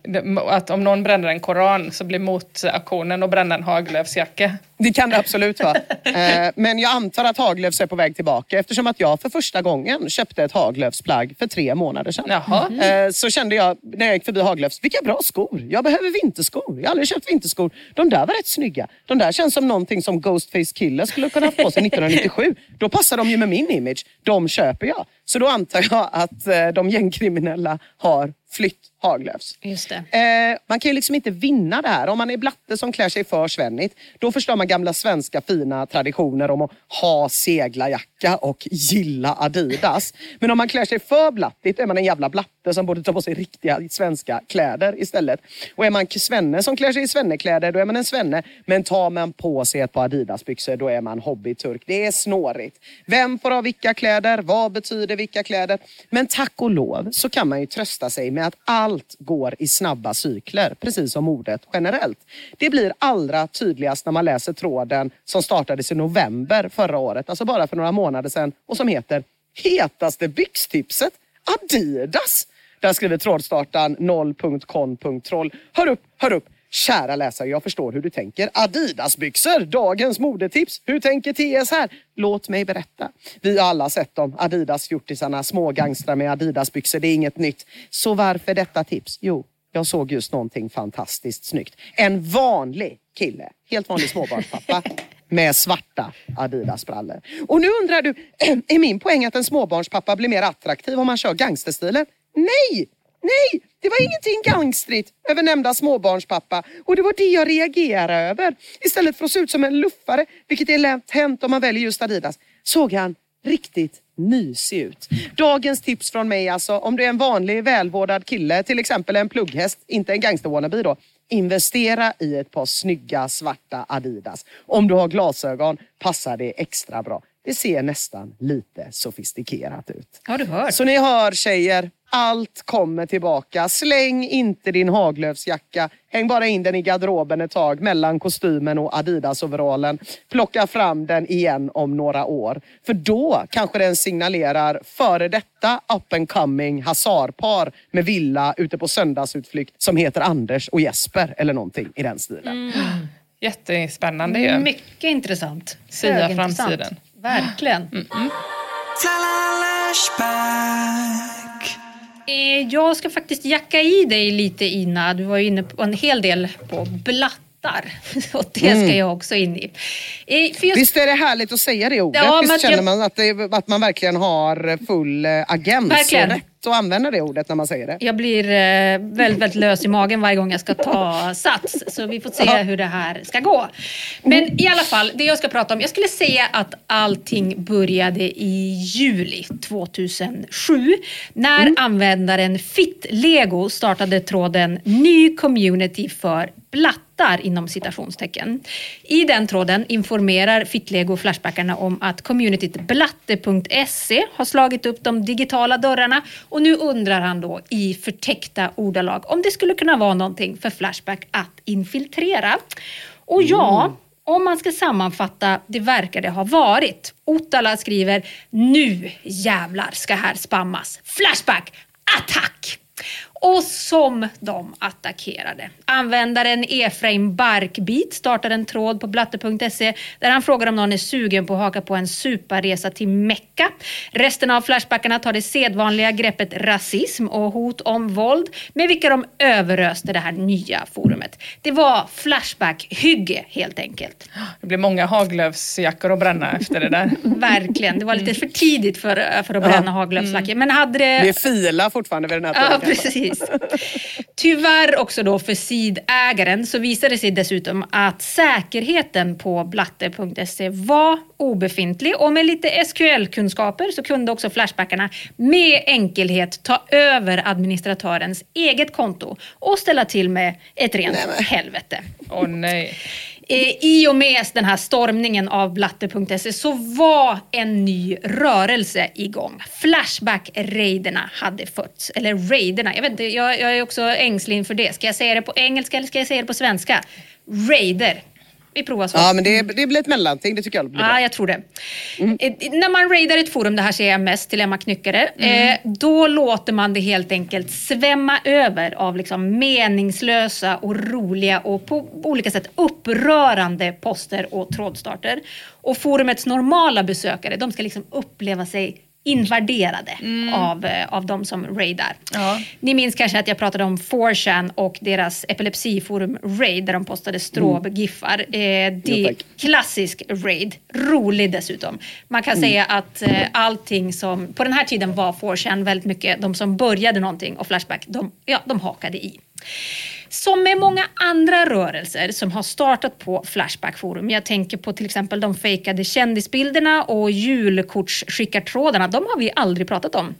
Speaker 2: att om någon bränner en koran så blir motaktionen att bränna en Haglöfsjacka?
Speaker 1: Det kan det absolut vara. Eh, Men jag antar att Haglöfs är på väg tillbaka eftersom att jag för första gången köpte ett Haglöfsplagg för tre månader sedan.
Speaker 2: Jaha.
Speaker 1: Eh, Så kände jag när jag gick förbi Haglöfs, vilka bra skor. Jag behöver vinterskor. Jag har aldrig köpt vinterskor. De där var rätt snygga. De där känns som någonting som Ghostface Killer skulle kunna ha på sig 1997. Då passar de ju med min image. De köper jag. Så då antar jag att eh, de gängkriminella har flytt Haglöfs.
Speaker 3: Just det.
Speaker 1: Eh, man kan ju liksom inte vinna det här. Om man är blatte som klär sig för svennigt, då förstör man gamla svenska fina traditioner om att ha seglarjacka och gilla Adidas. Men om man klär sig för blattigt är man en jävla blatte som borde ta på sig riktiga svenska kläder istället. Och är man svenne som klär sig i svennekläder, då är man en svenne. Men tar man på sig ett par Adidasbyxor, då är man hobbyturk. Det är snårigt. Vem får ha vilka kläder? Vad betyder vilka kläder? Men tack och lov så kan man ju trösta sig med att allt går i snabba cykler, precis som ordet generellt. Det blir allra tydligast när man läser tråden som startades i november förra året, alltså bara för några månader sedan och som heter Hetaste byxtipset Adidas. Där skriver trådstartaren 0.con.troll. Hör upp, hör upp! Kära läsare, jag förstår hur du tänker. Adidasbyxor, dagens modetips. Hur tänker TS här? Låt mig berätta. Vi har alla sett dem, Adidas-fjortisarna, små gangstrar med Adidasbyxor. Det är inget nytt. Så varför detta tips? Jo, jag såg just någonting fantastiskt snyggt. En vanlig kille, helt vanlig småbarnspappa med svarta Adidas-brallor. Och nu undrar du, är min poäng att en småbarnspappa blir mer attraktiv om man kör gangsterstilen? Nej! Nej, det var ingenting gangstrigt över nämnda småbarnspappa och det var det jag reagerade över. Istället för att se ut som en luffare, vilket är lätt hänt om man väljer just Adidas, såg han riktigt mysig ut. Dagens tips från mig alltså, om du är en vanlig välvårdad kille, till exempel en plugghäst, inte en gangster då. Investera i ett par snygga svarta Adidas. Om du har glasögon passar det extra bra. Det ser nästan lite sofistikerat ut.
Speaker 3: Har du hört?
Speaker 1: Så ni hör tjejer, allt kommer tillbaka. Släng inte din Haglöfsjacka. Häng bara in den i garderoben ett tag mellan kostymen och Adidas-overallen. Plocka fram den igen om några år. För då kanske den signalerar före detta up and coming hasardpar med villa ute på söndagsutflykt som heter Anders och Jesper eller någonting i den stilen.
Speaker 2: Jättespännande ju.
Speaker 3: Mycket intressant.
Speaker 2: Sia framtiden.
Speaker 3: Verkligen. Eh, Eh, jag ska faktiskt jacka i dig lite Ina. Du var ju inne på en hel del på blattar. Och det ska
Speaker 1: Mm.
Speaker 3: jag också in i. Eh, jag
Speaker 1: Visst är det härligt att säga det ordet?
Speaker 3: Ja,
Speaker 1: Visst känner
Speaker 3: jag-
Speaker 1: man att, det, att man verkligen har full eh, agens
Speaker 3: Verkligen.
Speaker 1: och rätt att använda det ordet när man säger det?
Speaker 3: Jag blir eh, väldigt, väldigt lös i magen varje gång jag ska ta sats. Så vi får se hur det här ska gå. Men i alla fall, det jag ska prata om. Jag skulle säga att allting började i juli 2007. När användaren FitLego startade tråden Ny community för blattar inom citationstecken. I den tråden informerar FitLego Flashbackarna om att communityt blatte.se har slagit upp de digitala dörrarna och nu undrar han då i förtäckta ordalag om det skulle kunna vara någonting för Flashback att infiltrera. Och ja, om man ska sammanfatta, det verkar det ha varit. Otala skriver nu jävlar ska här spammas. Flashback, attack! Och som de attackerade. Användaren Efraim Barkbit startade en tråd på blatte.se där han frågar om någon är sugen på att haka på en superresa till Mecka. Resten av Flashbackarna tar det sedvanliga greppet rasism och hot om våld med vilka de överöste det här nya forumet. Det var Flashback-hygge helt enkelt.
Speaker 2: Det blir många haglövsjackor att bränna efter det där.
Speaker 3: Verkligen. Det var lite för tidigt för, för att bränna ja. haglövsjackor. Men hade det...
Speaker 1: Det är fila fortfarande vid den här tiden.
Speaker 3: Ja, precis. Tyvärr också då för sidägaren så visade det sig dessutom att säkerheten på blatte.se var obefintlig och med lite SQL-kunskaper så kunde också Flashbackarna med enkelhet ta över administratörens eget konto och ställa till med ett rent nej, helvete.
Speaker 2: Åh oh, nej.
Speaker 3: Eh, I och med den här stormningen av blatte.se så var en ny rörelse igång. Flashback-raiderna hade fötts. Eller raiderna, jag vet inte, jag, jag är också ängslig inför det. Ska jag säga det på engelska eller ska jag säga det på svenska? Raider. Vi provar så.
Speaker 1: Ja, men det, det blir ett mellanting. Det tycker jag blir
Speaker 3: Ja,
Speaker 1: bra.
Speaker 3: jag tror det. Mm. Eh, när man raidar ett forum, det här säger jag mest till Emma Knyckare, mm. eh, då låter man det helt enkelt svämma över av liksom meningslösa och roliga och på olika sätt upprörande poster och trådstarter. Och forumets normala besökare, de ska liksom uppleva sig invaderade mm. av, eh, av de som raidar. Ja. Ni minns kanske att jag pratade om 4chan och deras epilepsiforum Raid där de postade stråbgiffar. Mm. Eh, det är klassisk raid, rolig dessutom. Man kan mm. säga att eh, allting som, på den här tiden var 4chan väldigt mycket de som började någonting och Flashback, de, ja, de hakade i. Som med många andra rörelser som har startat på Flashback Forum. Jag tänker på till exempel de fejkade kändisbilderna och julkortsskickartrådarna. De har vi aldrig pratat om.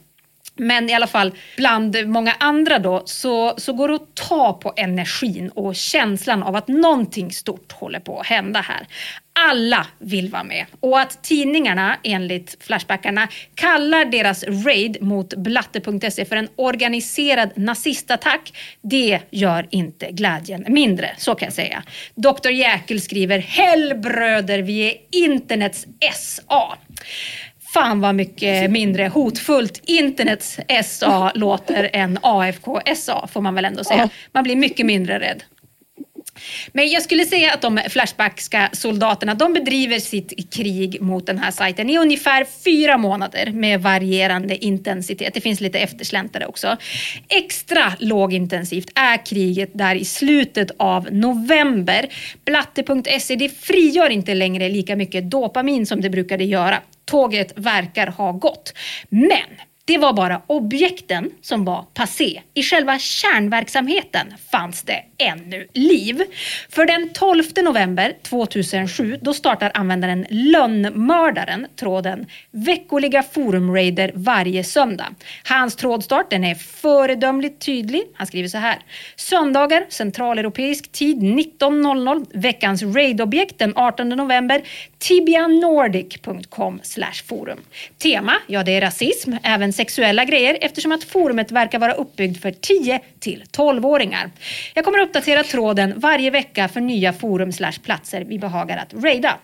Speaker 3: Men i alla fall bland många andra då så, så går det att ta på energin och känslan av att någonting stort håller på att hända här. Alla vill vara med och att tidningarna enligt Flashbackarna kallar deras raid mot blatte.se för en organiserad nazistattack. Det gör inte glädjen mindre, så kan jag säga. Dr Jäkel skriver Hellbröder, vi är internets SA. Fan vad mycket mindre hotfullt internets SA låter än AFK SA får man väl ändå säga. Man blir mycket mindre rädd. Men jag skulle säga att de Flashbackska soldaterna de bedriver sitt krig mot den här sajten i ungefär fyra månader med varierande intensitet. Det finns lite eftersläntare också. Extra lågintensivt är kriget där i slutet av november. Blatte.se det frigör inte längre lika mycket dopamin som det brukade göra. Tåget verkar ha gått. Men det var bara objekten som var passé. I själva kärnverksamheten fanns det ännu liv. För den 12 november 2007 då startar användaren Lönnmördaren tråden Veckoliga forumraider varje söndag. Hans trådstart den är föredömligt tydlig. Han skriver så här. Söndagar centraleuropeisk tid 19.00. Veckans raidobjekt den 18 november. tibianordic.com forum. Tema? Ja, det är rasism. Även sexuella grejer eftersom att forumet verkar vara uppbyggt för 10 till 12-åringar. Jag kommer uppdatera tråden varje vecka för nya forum platser vi behagar att raida.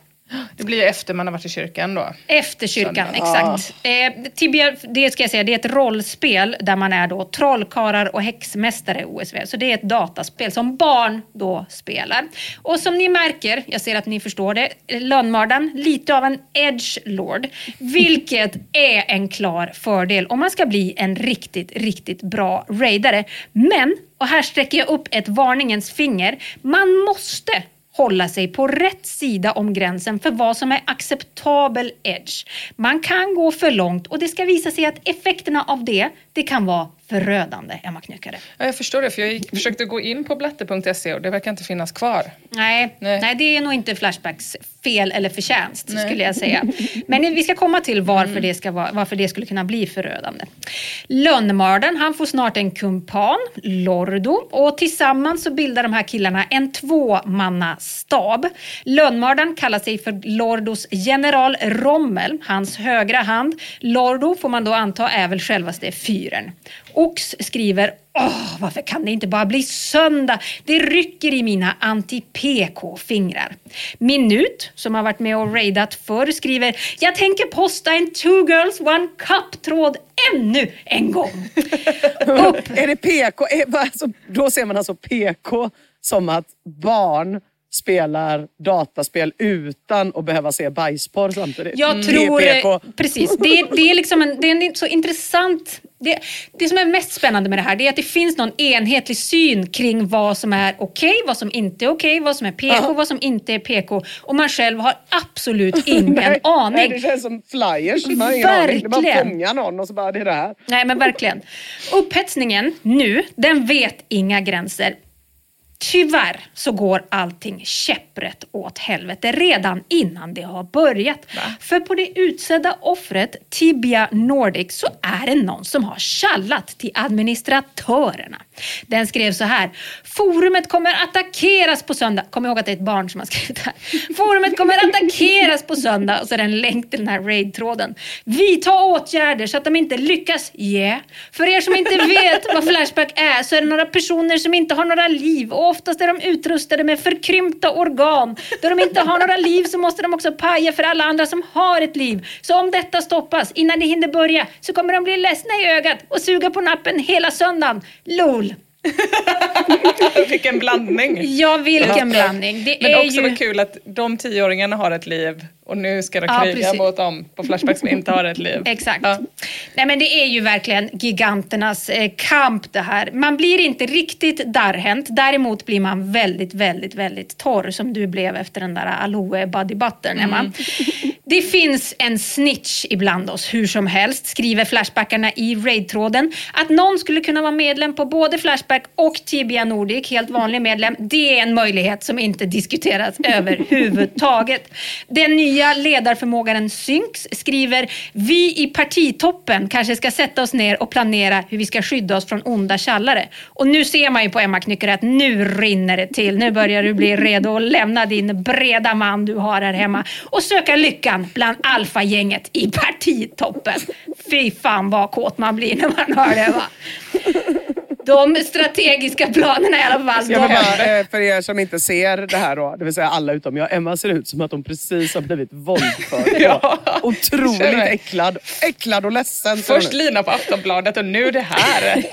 Speaker 2: Det blir efter man har varit i kyrkan då?
Speaker 3: Efter kyrkan, Söndag. exakt. Ah. Eh, Tibia, det ska jag säga, det är ett rollspel där man är då trollkarlar och häxmästare OSV. Så det är ett dataspel som barn då spelar. Och som ni märker, jag ser att ni förstår det, lönnmördaren, lite av en edge lord. Vilket är en klar fördel om man ska bli en riktigt, riktigt bra raidare. Men, och här sträcker jag upp ett varningens finger, man måste hålla sig på rätt sida om gränsen för vad som är acceptabel edge. Man kan gå för långt och det ska visa sig att effekterna av det, det kan vara förödande, Emma Knyckare.
Speaker 2: Ja, jag förstår det, för jag gick, försökte gå in på blatte.se och det verkar inte finnas kvar.
Speaker 3: Nej, nej. nej det är nog inte Flashbacks fel eller förtjänst, nej. skulle jag säga. Men vi ska komma till varför, mm. det, ska vara, varför det skulle kunna bli förödande. Lönnmördaren, han får snart en kumpan, Lordo, och tillsammans så bildar de här killarna en tvåmannastab. Lönnmördaren kallar sig för Lordos general Rommel, hans högra hand. Lordo får man då anta är väl självaste fyren. Ox skriver Åh, varför kan det inte bara bli söndag? Det rycker i mina anti-PK-fingrar. Minut, som har varit med och raidat förr, skriver Jag tänker posta en two girls one cup-tråd ännu en gång. Upp.
Speaker 1: är det PK? Alltså, då ser man alltså PK som att barn spelar dataspel utan att behöva se bajsporr samtidigt.
Speaker 3: Jag
Speaker 1: Mm.
Speaker 3: tror...
Speaker 1: Det är PK.
Speaker 3: Precis. Det, är- det är liksom en, det är en så intressant... Det, det som är mest spännande med det här det är att det finns någon enhetlig syn kring vad som är okej, vad som inte är okej, vad som är PK,
Speaker 1: Ja.
Speaker 3: vad som inte är PK. Och man själv har absolut ingen
Speaker 1: Nej,
Speaker 3: aning.
Speaker 1: Nej, det känns som flyers. Man har ingen aning. Det bara fånga någon och så bara, det är det här.
Speaker 3: Nej men verkligen. Upphetsningen nu, den vet inga gränser. Tyvärr så går allting käpprätt åt helvete redan innan det har börjat. För på det utsedda offret Tibia Nordic så är det någon som har tjallat till administratörerna. Den skrev så här. Forumet kommer attackeras på söndag. Kom ihåg att det är ett barn som har skrivit det här. Forumet kommer attackeras på söndag. Och så är det en länk till den här raid-tråden. Vidta åtgärder så att de inte lyckas. Yeah. För er som inte vet vad Flashback är så är det några personer som inte har några liv och oftast är de utrustade med förkrympta organ. Då de inte har några liv så måste de också paja för alla andra som har ett liv. Så om detta stoppas innan det hinner börja så kommer de bli ledsna i ögat och suga på nappen hela söndagen. LOL!
Speaker 2: Vilken blandning.
Speaker 3: Ja, vilken blandning. Det
Speaker 2: Men också
Speaker 3: ju...
Speaker 2: vad kul att de tioåringarna har ett liv och nu ska de
Speaker 3: Ja,
Speaker 2: kriga
Speaker 3: precis.
Speaker 2: mot dem på Flashback som inte har ett liv.
Speaker 3: Exakt.
Speaker 2: Ja.
Speaker 3: Nej, men det är ju verkligen giganternas eh, kamp det här. Man blir inte riktigt darrhänt. Däremot blir man väldigt, väldigt, väldigt torr som du blev efter den där aloe body buttern, Emma. Det finns en snitch ibland oss hur som helst, skriver Flashbackarna i raid-tråden. Att någon skulle kunna vara medlem på både Flashback och Tibia Nordic, helt vanlig medlem, det är en möjlighet som inte diskuteras överhuvudtaget. Den nya ledarförmågaren Synx skriver Vi i partitoppen kanske ska sätta oss ner och planera hur vi ska skydda oss från onda tjallare. Och nu ser man ju på Emma Knyckare att nu rinner det till. Nu börjar du bli redo att lämna din breda man du har här hemma och söka lyckan bland alfagänget i partitoppen. Fy fan vad kåt man blir när man hör det va. De strategiska planerna i alla fall.
Speaker 1: Jag bara, eh, för er som inte ser det här då, det vill säga alla utom jag. Emma ser ut som att hon precis har blivit våldförd.
Speaker 2: Ja.
Speaker 1: Otroligt äcklad. Äcklad och ledsen.
Speaker 2: Först. Lina på Aftonbladet och nu det här.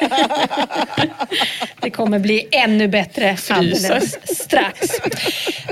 Speaker 3: Det kommer bli ännu bättre alldeles strax.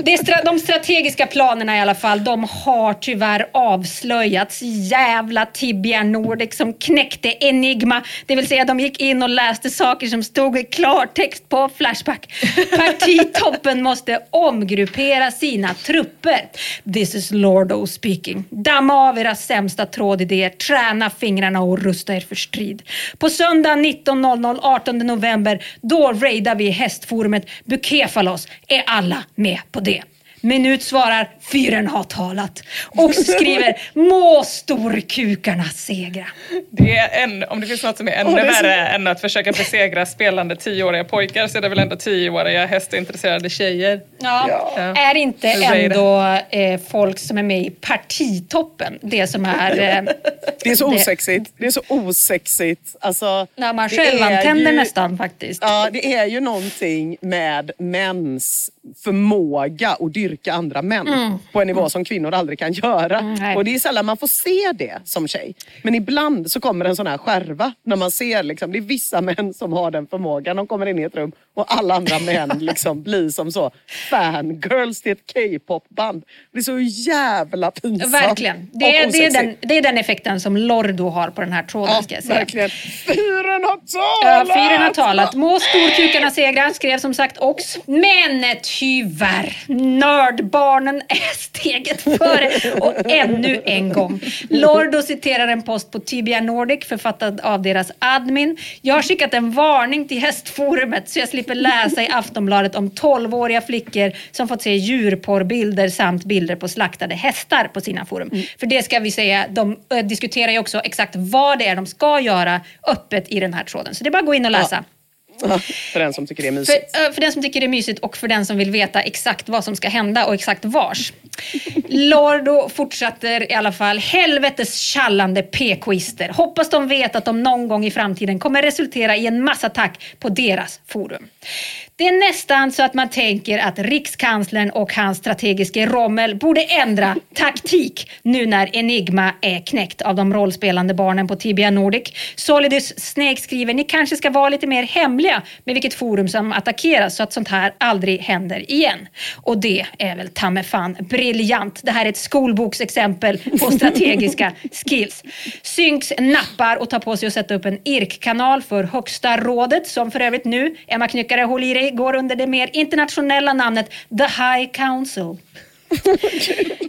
Speaker 3: Det stra- de strategiska planerna i alla fall, de har tyvärr avslöjats. Jävla Tibia Nordic som knäckte Enigma. Det vill säga de gick in och läste saker som stod i klartext på Flashback. Partitoppen måste omgruppera sina trupper. This is Lordo speaking. Damma av era sämsta trådidéer, träna fingrarna och rusta er för strid. På söndag 19.00 18 november, då raidar vi hästforumet Bukefalos. Är alla med på det? Minut svarar, fyren har talat. Och skriver, må storkukarna segra.
Speaker 2: Det är en, om det finns något som är ännu
Speaker 1: det är så-
Speaker 2: värre än att försöka besegra spelande tioåriga pojkar så är det väl ändå tioåriga hästintresserade tjejer.
Speaker 3: Ja.
Speaker 2: Ja.
Speaker 3: Är inte ändå eh, folk som är med i partitoppen det som är... Eh,
Speaker 1: Det är så osexigt. Det är så osexigt. Alltså,
Speaker 3: när man
Speaker 1: det
Speaker 3: själv
Speaker 1: är
Speaker 3: antänder
Speaker 1: ju-
Speaker 3: nästan faktiskt.
Speaker 1: Ja, det är ju någonting med mäns förmåga att dyrka andra män på en nivå som kvinnor aldrig kan göra.
Speaker 3: Mm,
Speaker 1: och det är sällan man får se det som tjej. Men ibland så kommer en sån här skärva när man ser liksom, det är vissa män som har den förmågan. De kommer in i ett rum och alla andra män liksom blir som så fangirls till ett K-pop-band. Det är så jävla pinsamt.
Speaker 3: Verkligen. Det är, det, är den, det är den effekten som Lordo har på den här tråden
Speaker 1: Ja,
Speaker 3: ska jag säga.
Speaker 1: verkligen. Fyren har
Speaker 3: Ja,
Speaker 1: talat!
Speaker 3: fyren har talat. Må storkukarna segra, skrev som sagt Ox. Men tyvärr, nördbarnen är steget före. Och ännu en gång. Lordo citerar en post på Tibia Nordic författad av deras admin. Jag har skickat en varning till hästforumet så jag slipper läsa i Aftonbladet om 12-åriga flickor som fått se djurporrbilder samt bilder på slaktade hästar på sina forum. För det ska vi säga, de eh, diskuterar ju också exakt vad det är de ska göra öppet i den här tråden. Så det är bara att gå in och läsa.
Speaker 1: För den som tycker det är mysigt.
Speaker 3: För, för den som tycker det är mysigt och för den som vill veta exakt vad som ska hända och exakt vars. Lordo fortsätter i alla fall. Helvetes tjallande PKister. Hoppas de vet att de någon gång i framtiden kommer resultera i en massattack på deras forum. Det är nästan så att man tänker att rikskanslern och hans strategiske Rommel borde ändra taktik nu när Enigma är knäckt av de rollspelande barnen på Tibia Nordic. Solidus Snake skriver, ni kanske ska vara lite mer hemliga med vilket forum som attackeras så att sånt här aldrig händer igen. Och det är väl ta fan briljant. Det här är ett skolboksexempel på strategiska skills. Synks nappar och tar på sig att sätta upp en IRK-kanal för Högsta rådet som för övrigt nu, Emma Knyckare, håll i dig, går under det mer internationella namnet The High Council.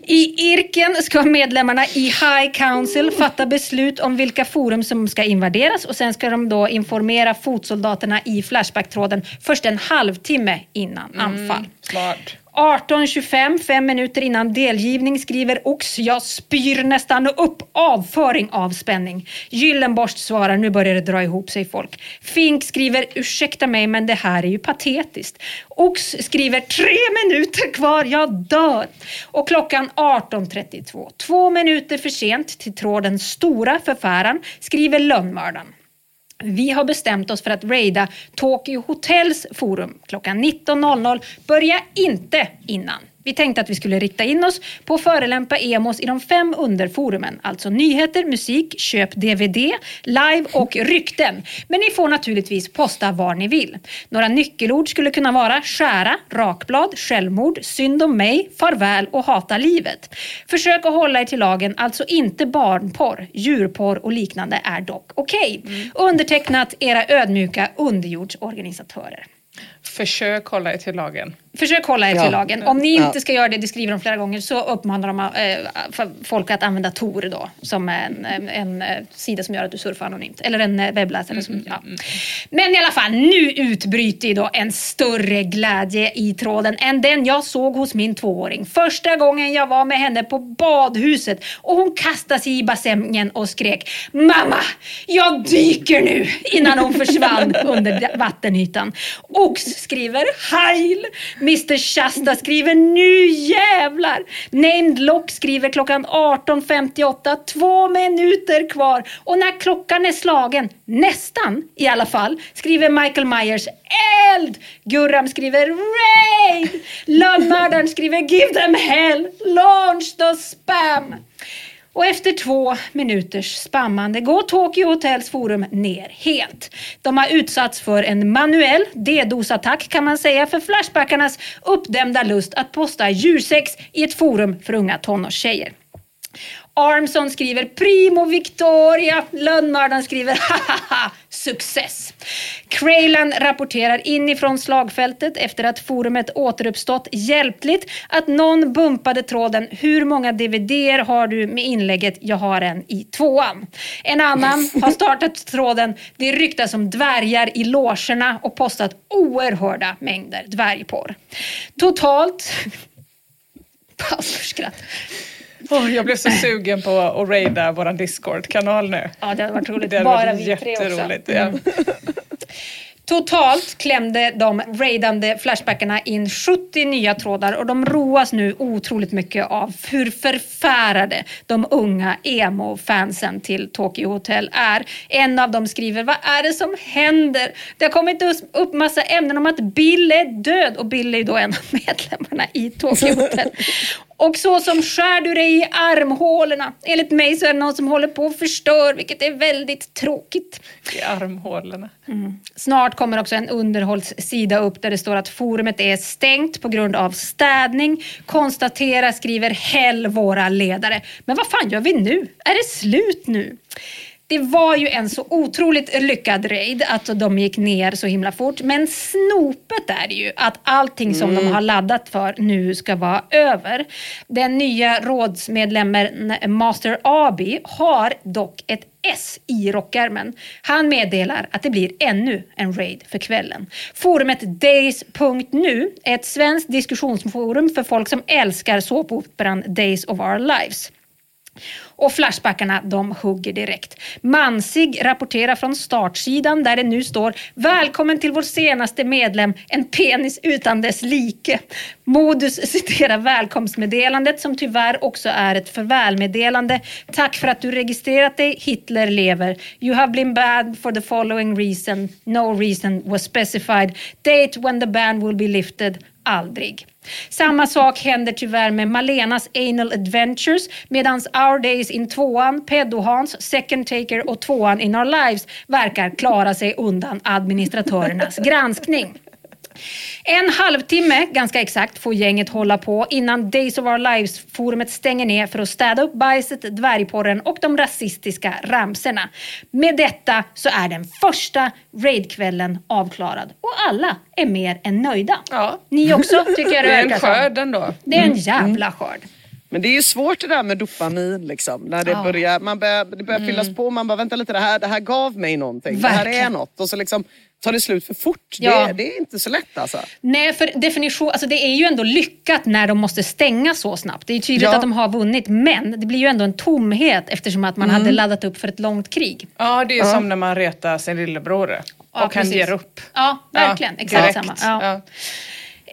Speaker 3: I Irken ska medlemmarna i High Council fatta beslut om vilka forum som ska invaderas och sen ska de då informera fotsoldaterna i Flashback-tråden först en halvtimme innan anfall.
Speaker 2: Smart.
Speaker 3: 18.25, fem minuter innan delgivning, skriver Ox. Jag spyr nästan upp avföring av spänning. Gyllenborst svarar, nu börjar det dra ihop sig folk. Fink skriver, ursäkta mig men det här är ju patetiskt. Ox skriver, tre minuter kvar, jag dör. Och klockan 18.32, två minuter för sent till tråden Stora förfäran, skriver lönnmördaren. Vi har bestämt oss för att raida Tokyo Hotels forum klockan 19.00. Börja inte innan. Vi tänkte att vi skulle rikta in oss på att förelämpa emos i de fem underforumen, alltså nyheter, musik, köp DVD, live och rykten. Men ni får naturligtvis posta var ni vill. Några nyckelord skulle kunna vara skära, rakblad, självmord, synd om mig, farväl och hata livet. Försök att hålla er till lagen, alltså inte barnporr, djurporr och liknande är dock okej. Okay. Undertecknat era ödmjuka underjordsorganisatörer.
Speaker 2: Försök hålla er till lagen.
Speaker 3: Försök hålla er
Speaker 1: Ja.
Speaker 3: till lagen. Om ni
Speaker 1: Ja.
Speaker 3: inte ska göra det, det skriver de flera gånger, så uppmanar de eh, folk att använda Tor då, som en, en, eh, sida som gör att du surfar anonymt. Eller en eh, webbläsare. Som, ja. Men i alla fall, nu utbryter då en större glädje i tråden än den jag såg hos min tvååring. Första gången jag var med henne på badhuset och hon kastade sig i bassängen och skrek Mamma, jag dyker nu! Innan hon försvann under vattenytan. Ox skriver Heil! Mr Shasta skriver Nu jävlar! Named Lock skriver klockan 18.58, två minuter kvar. Och när klockan är slagen, nästan i alla fall, skriver Michael Myers Eld! Gurram skriver Raid! Lönnmördaren skriver Give them hell! Launch the spam! Och efter två minuters spammande går Tokyo Hotels forum ner helt. De har utsatts för en manuell DDoS-attack kan man säga för Flashbackarnas uppdämda lust att posta djursex i ett forum för unga tonårstjejer. Armson skriver Primo Victoria. Lönnmördaren skriver hahaha success. Craylan rapporterar inifrån slagfältet efter att forumet återuppstått hjälpligt att någon bumpade tråden Hur många DVDer har du med inlägget Jag har en i tvåan. En annan har startat tråden Det ryktas om dvärgar i logerna och postat oerhörda mängder dvärgporr. Totalt Paus för skratt.
Speaker 2: Åh, jag blev så sugen på att raida vår Discord-kanal nu.
Speaker 3: Ja, det hade varit roligt.
Speaker 2: Det hade
Speaker 3: Bara
Speaker 2: varit
Speaker 3: vi tre också.
Speaker 2: Ja.
Speaker 3: Totalt klämde de raidande Flashbackarna in 70 nya trådar och de roas nu otroligt mycket av hur förfärade de unga emo-fansen till Tokyo Hotel är. En av dem skriver, vad är det som händer? Det har kommit upp massa ämnen om att Bill är död och Bill är då en av medlemmarna i Tokyo Hotel. Och så som skär du dig i armhålorna. Enligt mig så är det någon som håller på och förstör, vilket är väldigt tråkigt.
Speaker 2: I armhålorna.
Speaker 3: Snart kommer också en underhållssida upp där det står att forumet är stängt på grund av städning. Konstatera, skriver Hell våra ledare. Men vad fan gör vi nu? Är det slut nu? Det var ju en så otroligt lyckad raid att de gick ner så himla fort. Men snopet är ju att allting som de har laddat för nu ska vara över. Den nya rådsmedlemmen Master Abi har dock ett S i rockärmen. Han meddelar att det blir ännu en raid för kvällen. Forumet Days.nu är ett svenskt diskussionsforum för folk som älskar såpoperan Days of Our Lives. Och Flashbackarna de hugger direkt. Mansig rapporterar från startsidan där det nu står “Välkommen till vår senaste medlem, en penis utan dess like”. Modus citerar välkomstmeddelandet som tyvärr också är ett farvälmeddelande. “Tack för att du registrerat dig, Hitler lever. You have been banned for the following reason. No reason was specified. Date when the ban will be lifted. Aldrig.” Samma sak händer tyvärr med Malenas Anal Adventures medan Our Days in tvåan, Pedo-Hans, Second Taker och tvåan in Our Lives verkar klara sig undan administratörernas granskning. En halvtimme, ganska exakt, får gänget hålla på innan Days of Our Lives-forumet stänger ner för att städa upp bajset, dvärgporren och de rasistiska ramserna. Med detta så är den första raidkvällen avklarad och alla är mer än nöjda.
Speaker 2: Ja.
Speaker 3: Ni också, tycker jag
Speaker 2: Det är en
Speaker 3: som.
Speaker 2: skörd ändå.
Speaker 3: Det är en jävla skörd.
Speaker 1: Men det är ju svårt det där med dopamin liksom. När det
Speaker 3: Ja.
Speaker 1: börjar, man börjar, det börjar fyllas på. Man bara, vänta lite, det här, det här gav mig någonting. Det här är
Speaker 3: Verkligen.
Speaker 1: något. Och så liksom tar det slut för fort.
Speaker 3: Ja.
Speaker 1: Det, det är inte så lätt alltså.
Speaker 3: Nej, för definition, alltså det är ju ändå lyckat när de måste stänga så snabbt. Det är ju tydligt
Speaker 1: Ja.
Speaker 3: att de har vunnit, men det blir ju ändå en tomhet eftersom att man
Speaker 2: Mm.
Speaker 3: hade laddat upp för ett långt krig.
Speaker 2: Ja, det är som när man retar sin lillebror
Speaker 3: Ja,
Speaker 2: och han
Speaker 3: precis.
Speaker 2: ger upp.
Speaker 3: Ja, verkligen.
Speaker 2: Ja,
Speaker 3: Exakt samma.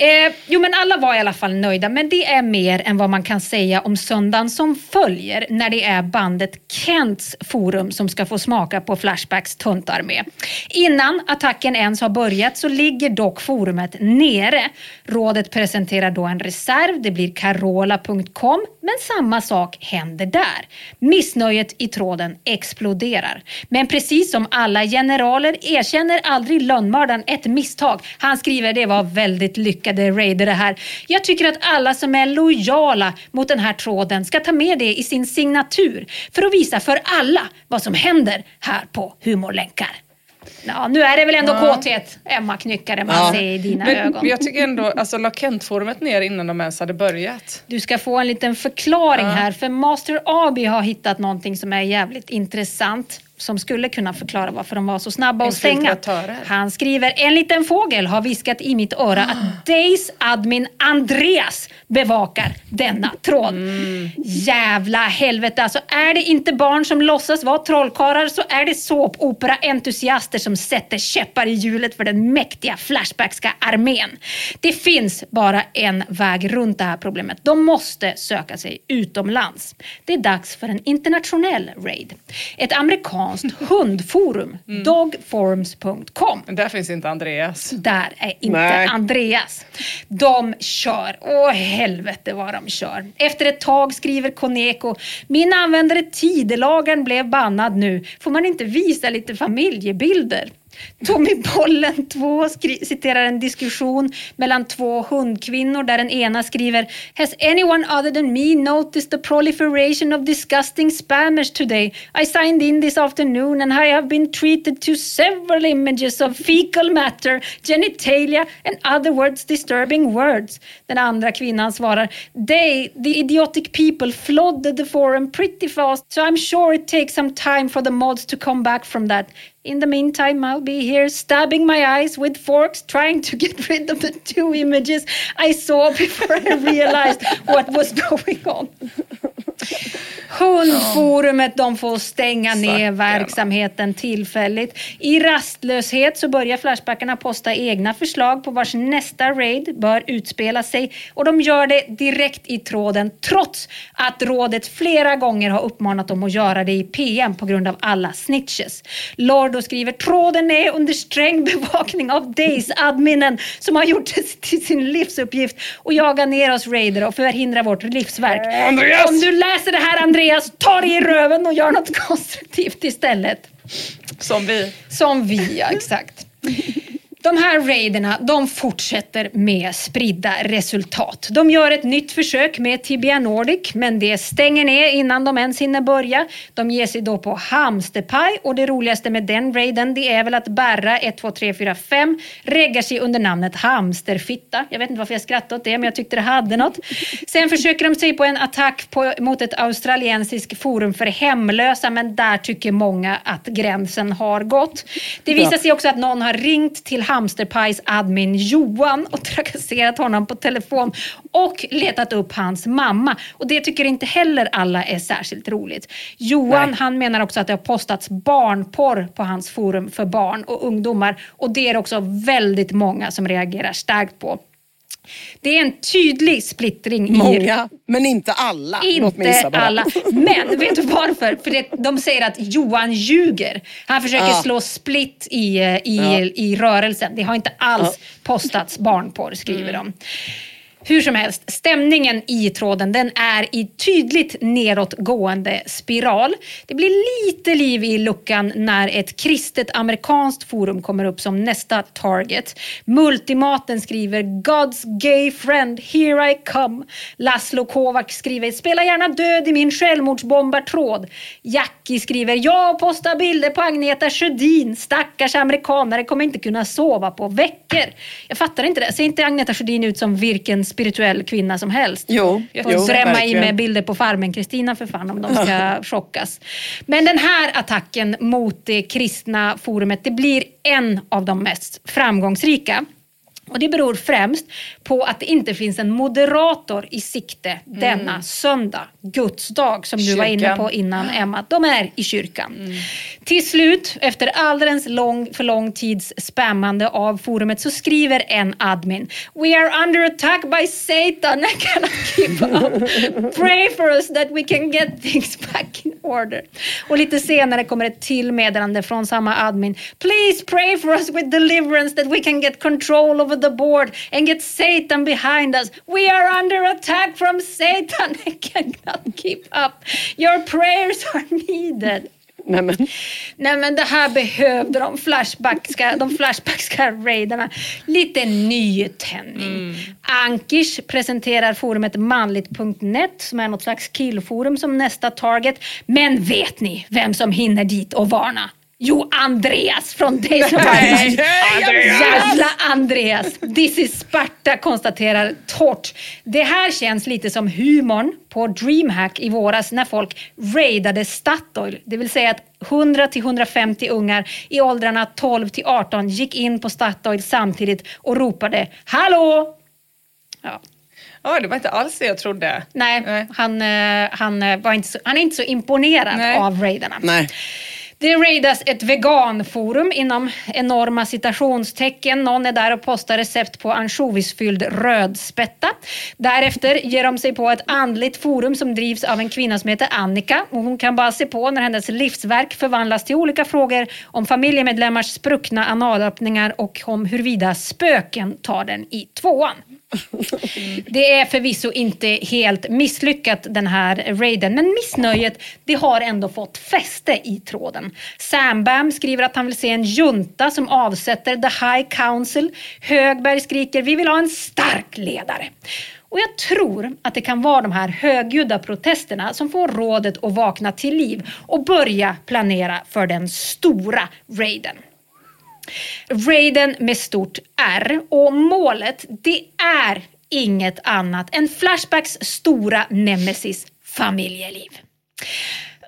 Speaker 3: Eh, jo, men alla var i alla fall nöjda, men det är mer än vad man kan säga om söndagen som följer när det är bandet Kents forum som ska få smaka på Flashbacks tuntarmé. Innan attacken ens har börjat så ligger dock forumet nere. Rådet presenterar då en reserv, det blir carola.com, men samma sak händer där. Missnöjet i tråden exploderar. Men precis som alla generaler erkänner aldrig lönnmördaren ett misstag. Han skriver det var väldigt lyckat lyckade raider det här. Jag tycker att alla som är lojala mot den här tråden ska ta med det i sin signatur för att visa för alla vad som händer här på Humorlänkar. Ja, nu är det väl ändå
Speaker 2: Ja.
Speaker 3: kåthet, Emma Knyckare, man
Speaker 2: Ja.
Speaker 3: ser i dina
Speaker 2: Men
Speaker 3: ögon.
Speaker 2: jag tycker ändå, alltså la Kent-forumet ner innan de ens hade börjat?
Speaker 3: Du ska få en liten förklaring
Speaker 2: Ja.
Speaker 3: här för Master Abi har hittat någonting som är jävligt intressant som skulle kunna förklara varför de var så snabba att stänga. Han skriver, en liten fågel har viskat i mitt öra att Days admin Andreas bevakar denna tråd.
Speaker 2: Mm.
Speaker 3: Jävla helvete alltså. Är det inte barn som låtsas vara trollkarlar så är det såpopera-entusiaster som sätter käppar i hjulet för den mäktiga Flashbackska armén. Det finns bara en väg runt det här problemet. De måste söka sig utomlands. Det är dags för en internationell raid. Ett amerikanskt hundforum, dogforums.com.
Speaker 2: Men där finns inte Andreas.
Speaker 3: Där är inte
Speaker 2: Nej.
Speaker 3: Andreas. De kör. Åh helvete vad de kör. Efter ett tag skriver Koneko, min användare Tidelagen blev bannad nu. Får man inte visa lite familjebilder? Tommy Bollen 2 citerar en diskussion mellan två hundkvinnor där den ena skriver Has anyone other than me noticed the proliferation of disgusting spammers today? I signed in this afternoon and I have been treated to several images of fecal matter, genitalia and other words disturbing words. Den andra kvinnan svarar They, the idiotic people, flooded the forum pretty fast so I'm sure it takes some time for the mods to come back from that. In the meantime, I'll be here stabbing my eyes with forks, trying to get rid of the two images I saw before I realized what was going on. Hundforumet de får stänga ner verksamheten tillfälligt. I rastlöshet så börjar Flashbackarna posta egna förslag på vars nästa raid bör utspela sig och de gör det direkt i tråden trots att rådet flera gånger har uppmanat dem att göra det i PM på grund av alla snitches. Lordo skriver tråden är under sträng bevakning av Days-adminen som har gjort det till sin livsuppgift och jaga ner oss raider och förhindra vårt livsverk.
Speaker 2: Andreas!
Speaker 3: Om du läser det här Andreas, ta dig i röven och gör något konstruktivt istället.
Speaker 2: Som vi.
Speaker 3: Som vi, ja exakt. De här raiderna de fortsätter med spridda resultat. De gör ett nytt försök med Tibia Nordic men det stänger ner innan de ens hinner börja. De ger sig då på hamsterpaj och det roligaste med den raiden det är väl att Berra 1, 2, 3, 4, 5 reggar sig under namnet hamsterfitta. Jag vet inte varför jag skrattade åt det men jag tyckte det hade något. Sen försöker de sig på en attack på, mot ett australiensiskt forum för hemlösa men där tycker många att gränsen har gått. Det visar sig också att någon har ringt till Hamsterpajs admin Johan och trakasserat honom på telefon och letat upp hans mamma. Och det tycker inte heller alla är särskilt roligt. Johan han menar också att det har postats barnporr på hans forum för barn och ungdomar och det är också väldigt många som reagerar starkt på. Det är en tydlig splittring. i
Speaker 1: Många, men inte alla.
Speaker 3: Inte alla. Men vet du varför? För det, de säger att Johan ljuger. Han försöker
Speaker 1: Ja.
Speaker 3: slå split i, i,
Speaker 1: Ja.
Speaker 3: i rörelsen. Det har inte alls postats barnporr, skriver de. Hur som helst, stämningen i tråden den är i tydligt nedåtgående spiral. Det blir lite liv i luckan när ett kristet amerikanskt forum kommer upp som nästa target. Multimaten skriver “God's gay friend, here I come”. Laszlo Kovac skriver “Spela gärna död i min självmordsbombartråd”. Jackie skriver “Jag postar bilder på Agneta Sjödin. Stackars amerikanare kommer inte kunna sova på veckor”. Jag fattar inte det. Ser inte Agneta Sjödin ut som vilken spirituell kvinna som helst?
Speaker 1: Jo,
Speaker 3: Får
Speaker 1: jo,
Speaker 3: drämma i
Speaker 1: verkligen.
Speaker 3: med bilder på Farmen-Kristina för fan om de ska chockas. Men den här attacken mot det kristna forumet, det blir en av de mest framgångsrika. Och Det beror främst på att det inte finns en moderator i sikte denna söndag, Guds dag, som du var inne
Speaker 2: Kyrkan.
Speaker 3: på innan Emma. De är i kyrkan. Till slut, efter alldeles lång, för lång tids spammande av forumet, så skriver en admin We are under attack by Satan. I cannot keep up. Pray for us that we can get things back in order. Och lite senare kommer ett till meddelande från samma admin. Please pray for us with deliverance that we can get control over the board and get Satan behind us. We are under attack from Satan. I cannot keep up. Your prayers are needed.
Speaker 1: Nej, men.
Speaker 3: Nej men det här behövde de flashbackska, de flashbackska raiderna. Lite nytändning. Ankish presenterar forumet manligt.net som är något slags killforum som nästa target. Men vet ni vem som hinner dit och varna? Jo, Andreas från Days of
Speaker 2: Nej!
Speaker 3: Jävla Andreas! This is Sparta konstaterar torrt. Det här känns lite som humorn på DreamHack i våras när folk raidade Statoil. Det vill säga att 100 till 150 ungar i åldrarna 12 till 18 gick in på Statoil samtidigt och ropade “Hallå!” ja.
Speaker 2: Ja, det var inte alls det jag trodde.
Speaker 3: Nej, Han, eh, han, eh, var inte så, han är inte så imponerad
Speaker 2: Nej.
Speaker 3: av raiderna.
Speaker 1: Nej.
Speaker 3: Det raidas ett veganforum inom enorma citationstecken. Någon är där och postar recept på ansjovisfylld rödspätta. Därefter ger de sig på ett andligt forum som drivs av en kvinna som heter Annika. Och hon kan bara se på när hennes livsverk förvandlas till olika frågor om familjemedlemmars spruckna analöppningar och om huruvida spöken tar den i tvåan. Det är förvisso inte helt misslyckat den här raiden, men missnöjet det har ändå fått fäste i tråden. Sam Bam skriver att han vill se en junta som avsätter the High Council. Högberg skriker vi vill ha en stark ledare. Och jag tror att det kan vara de här högljudda protesterna som får rådet att vakna till liv och börja planera för den stora raiden. Raiden med stort R och målet det är inget annat än Flashbacks stora nemesis familjeliv.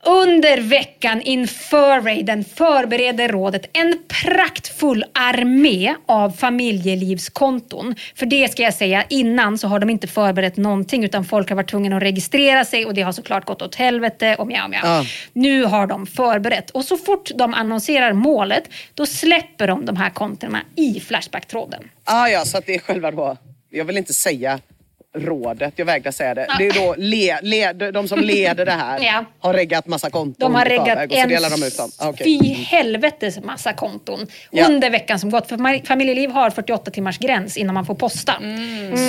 Speaker 3: Under veckan inför raiden förbereder rådet en praktfull armé av familjelivskonton. För det ska jag säga, innan så har de inte förberett någonting utan folk har varit tvungna att registrera sig och det har såklart gått åt helvete och mjau, mjau.
Speaker 1: Ja.
Speaker 3: Nu har de förberett och så fort de annonserar målet då släpper de de här kontona i Flashback-tråden.
Speaker 1: Ah, ja, så att det är själva då, jag vill inte säga rådet, jag vägrar säga det. Det är då le, le, de som leder det här
Speaker 3: Ja.
Speaker 1: har reggat massa konton
Speaker 3: De har reggat en
Speaker 1: delar de ut dem. Ah,
Speaker 3: fy helvetes massa konton
Speaker 1: Ja.
Speaker 3: under veckan som gått. För fam- familjeliv har 48 timmars gräns innan man får posta.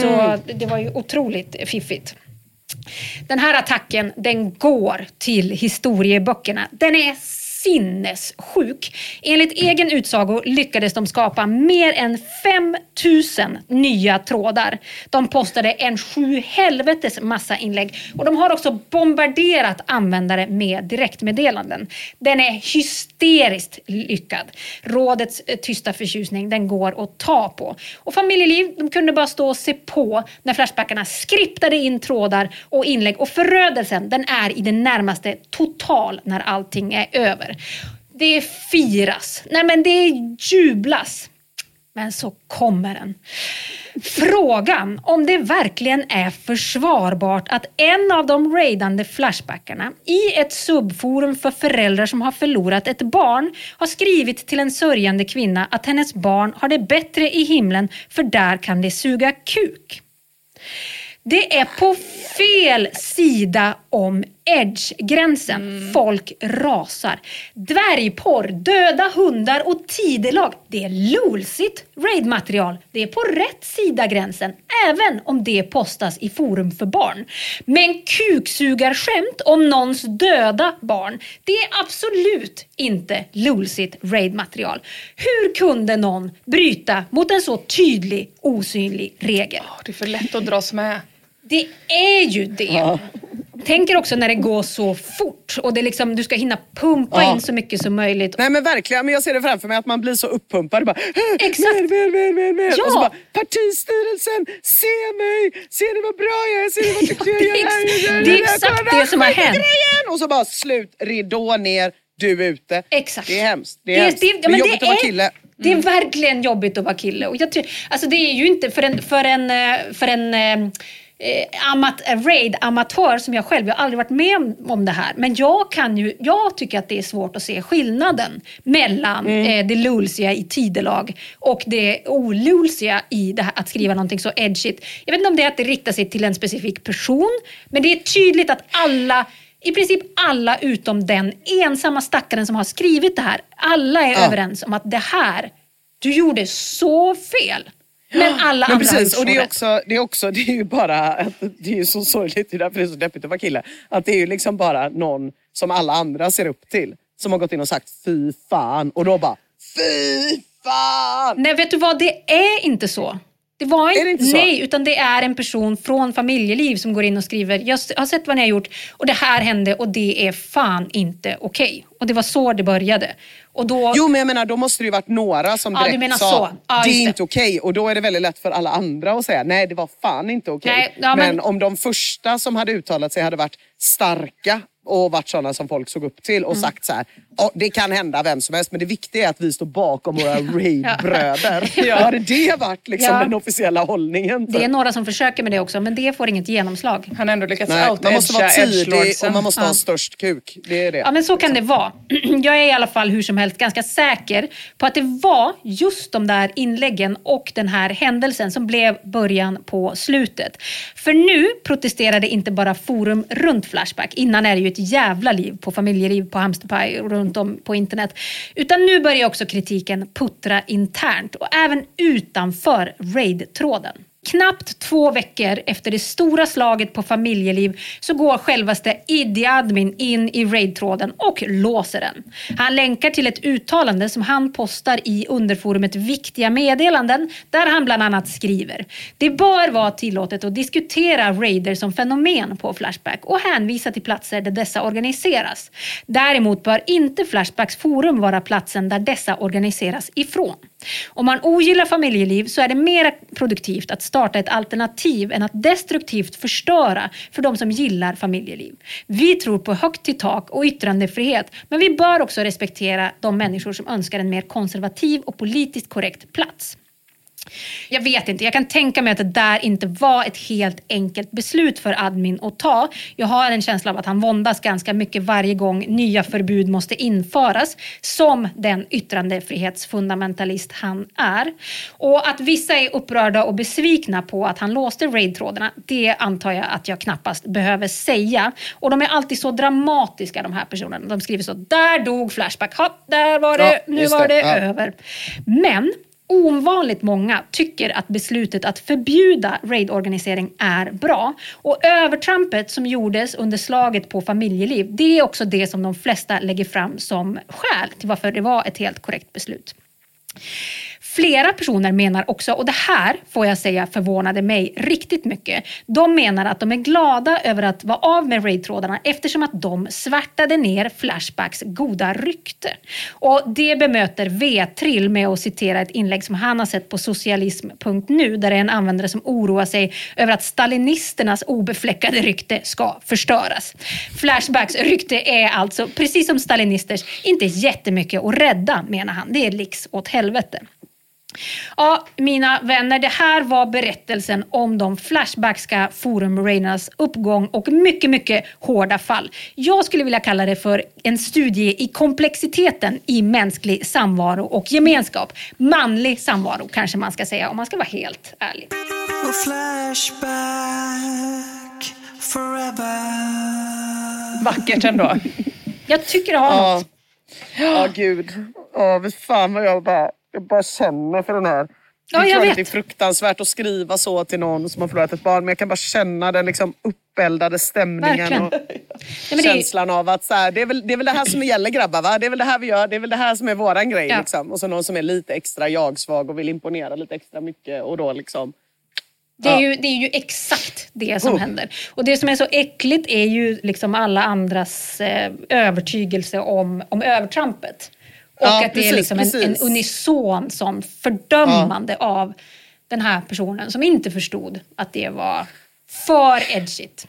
Speaker 3: Så det var ju otroligt fiffigt. Den här attacken den går till historieböckerna. Den är sinnessjuk. Enligt egen utsago lyckades de skapa mer än 5000 nya trådar. De postade en sju helvetes massa inlägg och de har också bombarderat användare med direktmeddelanden. Den är hysteriskt lyckad. Rådets eh, tysta förtjusning den går att ta på. Och familjeliv de kunde bara stå och se på när Flashbackarna skriptade in trådar och inlägg och förödelsen den är i det närmaste total när allting är över. Det firas, nej men det jublas. Men så kommer den. Frågan om det verkligen är försvarbart att en av de raidande flashbackarna i ett subforum för föräldrar som har förlorat ett barn har skrivit till en sörjande kvinna att hennes barn har det bättre i himlen för där kan det suga kuk. Det är på fel sida om edge-gränsen. Folk rasar. Dvärgporr, döda hundar och tidelag. Det är lolsigt raidmaterial. Det är på rätt sida gränsen, även om det postas i forum för barn. Men kuksugarskämt om någons döda barn, det är absolut inte lolsigt raidmaterial. Hur kunde någon bryta mot en så tydlig, osynlig regel?
Speaker 2: Det är för lätt att dras med.
Speaker 3: Det är ju det. Tänker också när det går så fort och det liksom, du ska hinna pumpa
Speaker 1: Ja.
Speaker 3: in så mycket som möjligt.
Speaker 1: Nej men verkligen, men jag ser det framför mig att man blir så uppumpad. Bara,
Speaker 3: Exakt.
Speaker 1: Mer, mer, mer, mer, mer.
Speaker 3: Ja.
Speaker 1: Och så bara, partistyrelsen, se mig! Ser ni vad bra jag är? Ser ni vad duktig jag
Speaker 3: Det är det är exakt det som har hänt.
Speaker 1: Och så bara slut, ridå ner, du är ute.
Speaker 3: Exakt.
Speaker 1: Det är hemskt. Det är,
Speaker 3: Det-
Speaker 1: hemskt.
Speaker 3: det-
Speaker 1: Det,
Speaker 3: ja,
Speaker 1: är jobbigt
Speaker 3: det
Speaker 1: att vara kille.
Speaker 3: Det är verkligen jobbigt att vara kille. Och jag tror, alltså det är ju inte för en, för en, eh, för en eh, eh, amat, raid-amatör som jag själv, jag har aldrig varit med om, det här. Men jag, kan ju, jag tycker att det är svårt att se skillnaden mellan eh, det lulsiga i tidelag och det olulsiga i det här, att skriva någonting så edgigt. Jag vet inte om det är att det riktar sig till en specifik person, men det är tydligt att alla i princip alla utom den ensamma stackaren som har skrivit det här, alla är
Speaker 1: Ja.
Speaker 3: överens om att det här, du gjorde så fel. Men alla
Speaker 1: Men
Speaker 3: andra
Speaker 1: precis, och det är, också, det är också, det är ju bara, att det är ju så sorgligt, det är därför det är så deppigt att vara kille. Att det är ju liksom bara någon som alla andra ser upp till. Som har gått in och sagt fy fan och då bara fy fan!
Speaker 3: Nej, vet du vad? Det är inte så. Det var
Speaker 1: Är det inte så?
Speaker 3: Nej, utan det är en person från familjeliv som går in och skriver jag har sett vad ni har gjort och det här hände och det är fan inte okej. Och det var så det började. Och då,
Speaker 1: Jo men jag menar då måste det ju varit några som
Speaker 3: Ja,
Speaker 1: direkt
Speaker 3: menar
Speaker 1: sa.
Speaker 3: Ja,
Speaker 1: det är inte okej och då är det väldigt lätt för alla andra att säga nej det var fan inte okej.
Speaker 3: Nej, ja,
Speaker 1: men...
Speaker 3: men-
Speaker 1: om de första som hade uttalat sig hade varit starka och varit sådana som folk såg upp till och
Speaker 3: Mm.
Speaker 1: sagt så här, "Ja, det kan hända vem som helst men det viktiga är att vi står bakom våra raid-bröder.
Speaker 3: Ja.
Speaker 1: Hade det varit liksom
Speaker 3: Ja.
Speaker 1: den officiella hållningen?
Speaker 3: det är några som försöker med det också, men det får inget genomslag.
Speaker 2: Han har ändå lyckats
Speaker 1: Nej, man måste vara tidig och man måste
Speaker 3: Ja.
Speaker 1: ha störst kuk. Det är det.
Speaker 3: Ja, men så kan det vara. Jag är i alla fall hur som helst ganska säker på att det var just de där inläggen och den här händelsen som blev början på slutet. För nu protesterade inte bara forum runt Flashback. Innan är det ju ett jävla liv på familjeliv, på Hamsterpaj och runt om på internet. Utan nu börjar också kritiken puttra internt och även utanför raid-tråden. Knappt två veckor efter det stora slaget på familjeliv så går självaste Idi Admin in i raid-tråden och låser den. Han länkar till ett uttalande som han postar i underforumet Viktiga meddelanden där han bland annat skriver Det bör vara tillåtet att diskutera raider som fenomen på Flashback och hänvisa till platser där dessa organiseras. Däremot bör inte Flashbacks forum vara platsen där dessa organiseras ifrån. Om man ogillar familjeliv så är det mer produktivt att starta ett alternativ än att destruktivt förstöra för de som gillar familjeliv. Vi tror på högt till tak och yttrandefrihet men vi bör också respektera de människor som önskar en mer konservativ och politiskt korrekt plats. Jag vet inte, jag kan tänka mig att det där inte var ett helt enkelt beslut för admin att ta. Jag har en känsla av att han våndas ganska mycket varje gång nya förbud måste införas som den yttrandefrihetsfundamentalist han är. Och att vissa är upprörda och besvikna på att han låste raid-trådarna, det antar jag att jag knappast behöver säga. Och de är alltid så dramatiska de här personerna. De skriver så, där dog Flashback, ha, där var det,
Speaker 1: Ja,
Speaker 3: nu var
Speaker 1: det,
Speaker 3: det
Speaker 1: ja.
Speaker 3: över. Men Ovanligt många tycker att beslutet att förbjuda raidorganisering är bra. Och övertrampet som gjordes under slaget på familjeliv, det är också det som de flesta lägger fram som skäl till varför det var ett helt korrekt beslut. Flera personer menar också, och det här får jag säga förvånade mig riktigt mycket. De menar att de är glada över att vara av med raid-trådarna eftersom att de svärtade ner Flashbacks goda rykte. Och det bemöter V-trill med att citera ett inlägg som han har sett på socialism.nu där det är en användare som oroar sig över att stalinisternas obefläckade rykte ska förstöras. Flashbacks rykte är alltså, precis som stalinisters, inte jättemycket att rädda menar han. Det är liks åt helvete. Ja, mina vänner, det här var berättelsen om de flashbackska forumrainernas uppgång och mycket, mycket hårda fall. Jag skulle vilja kalla det för en studie i komplexiteten i mänsklig samvaro och gemenskap. Manlig samvaro kanske man ska säga om man ska vara helt ärlig.
Speaker 4: Flashback forever.
Speaker 2: Vackert ändå.
Speaker 3: Jag tycker det har
Speaker 1: Ja,
Speaker 3: något.
Speaker 1: ja gud. Ja, fy fan vad jag bara, jag bara känner för den här.
Speaker 3: Ja,
Speaker 1: det är klart att det är fruktansvärt att skriva så till någon som har förlorat ett barn men jag kan bara känna den liksom uppeldade stämningen
Speaker 3: Verkligen.
Speaker 1: och
Speaker 3: Ja, är-
Speaker 1: känslan av att så här, det, är väl, det är väl det här som gäller grabbar va? Det är väl det här vi gör, det är väl det här som är våran grej.
Speaker 3: Ja.
Speaker 1: Liksom. Och så någon som är lite extra jag-svag och vill imponera lite extra mycket och då liksom
Speaker 3: Det är, ju, det är ju exakt det som
Speaker 1: Oh.
Speaker 3: händer. Och det som är så äckligt är ju liksom alla andras eh, övertygelse om, om övertrampet. Och
Speaker 1: Ja,
Speaker 3: att det är
Speaker 1: precis,
Speaker 3: liksom en, en
Speaker 1: precis.
Speaker 3: unison som fördömande av den här personen som inte förstod att det var för edgigt.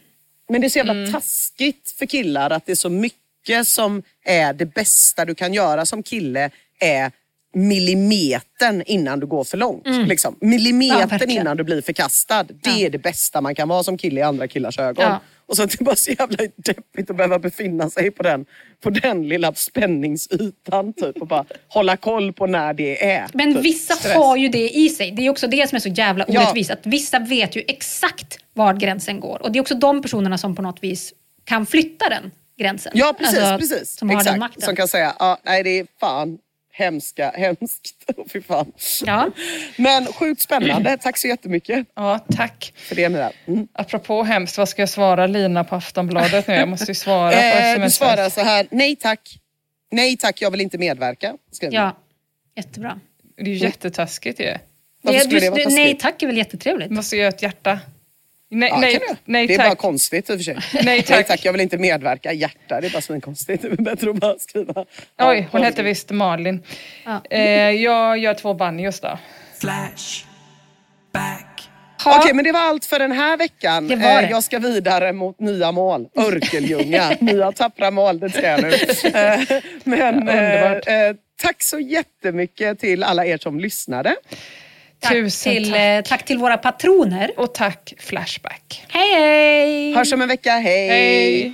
Speaker 1: Men det är så jävla
Speaker 3: Mm.
Speaker 1: taskigt för killar att det är så mycket som är det bästa du kan göra som kille är millimetern innan du går för långt. Liksom.
Speaker 3: Ja,
Speaker 1: Millimetern
Speaker 3: verkligen.
Speaker 1: innan du blir förkastad. Det
Speaker 3: Ja.
Speaker 1: är det bästa man kan vara som kille i andra killars ögon.
Speaker 3: Ja.
Speaker 1: Och så att det är bara så jävla deppigt att behöva befinna sig på den, på den lilla spänningsytan typ, och bara hålla koll på när det är.
Speaker 3: Men
Speaker 1: typ.
Speaker 3: vissa
Speaker 1: Stress.
Speaker 3: har ju det i sig. Det är också det som är så jävla
Speaker 1: Ja.
Speaker 3: orättvist. Att vissa vet ju exakt var gränsen går. Och det är också de personerna som på något vis kan flytta den gränsen.
Speaker 1: Ja precis,
Speaker 3: Alltså,
Speaker 1: precis.
Speaker 3: Som har
Speaker 1: Exakt.
Speaker 3: den makten.
Speaker 1: Som kan säga, ah, nej det är fan hemska, hemskt. Oh, fy fan.
Speaker 3: Ja.
Speaker 1: Men sjukt spännande. Tack så jättemycket
Speaker 2: Ja, tack.
Speaker 1: för det där. Mm.
Speaker 2: Apropå hemskt, vad ska jag svara Lina på Aftonbladet nu? Jag måste ju svara på
Speaker 1: Eh, du
Speaker 2: sms.
Speaker 1: svarar så här, nej tack. Nej tack, jag vill inte medverka. Skriver.
Speaker 3: Ja, jättebra.
Speaker 2: Det är ju jättetaskigt ju.
Speaker 1: Varför
Speaker 3: Det,
Speaker 1: skulle det vara taskigt?
Speaker 3: nej tack är väl jättetrevligt?
Speaker 2: Du måste göra ett hjärta. Nej,
Speaker 1: Ja,
Speaker 2: nej, nej
Speaker 1: det är
Speaker 2: tack.
Speaker 1: bara konstigt i och för sig.
Speaker 2: Nej, tack.
Speaker 1: tack, jag vill inte medverka. Hjärta, det är bara svinkonstigt. Det är bättre att bara skriva.
Speaker 2: Oj,
Speaker 1: Ja,
Speaker 2: hon
Speaker 1: ja.
Speaker 2: hette visst Malin.
Speaker 3: Ja.
Speaker 2: Eh, jag gör två banjos då.
Speaker 4: Flashback.
Speaker 3: Ha,
Speaker 1: Okej, men det var allt för den här veckan.
Speaker 3: Det var
Speaker 1: Eh,
Speaker 3: det.
Speaker 1: Jag ska vidare mot nya mål. Örkelljunga, nya tappra mål, det ska jag nu. Eh, Men
Speaker 2: Underbart.
Speaker 1: eh, eh, tack så jättemycket till alla er som lyssnade.
Speaker 3: Tack,
Speaker 2: Tusen
Speaker 3: till,
Speaker 2: tack.
Speaker 3: eh, tack till våra patroner.
Speaker 2: Och tack Flashback.
Speaker 3: Hej hej!
Speaker 1: Hörs om en vecka, hej!
Speaker 2: Hej!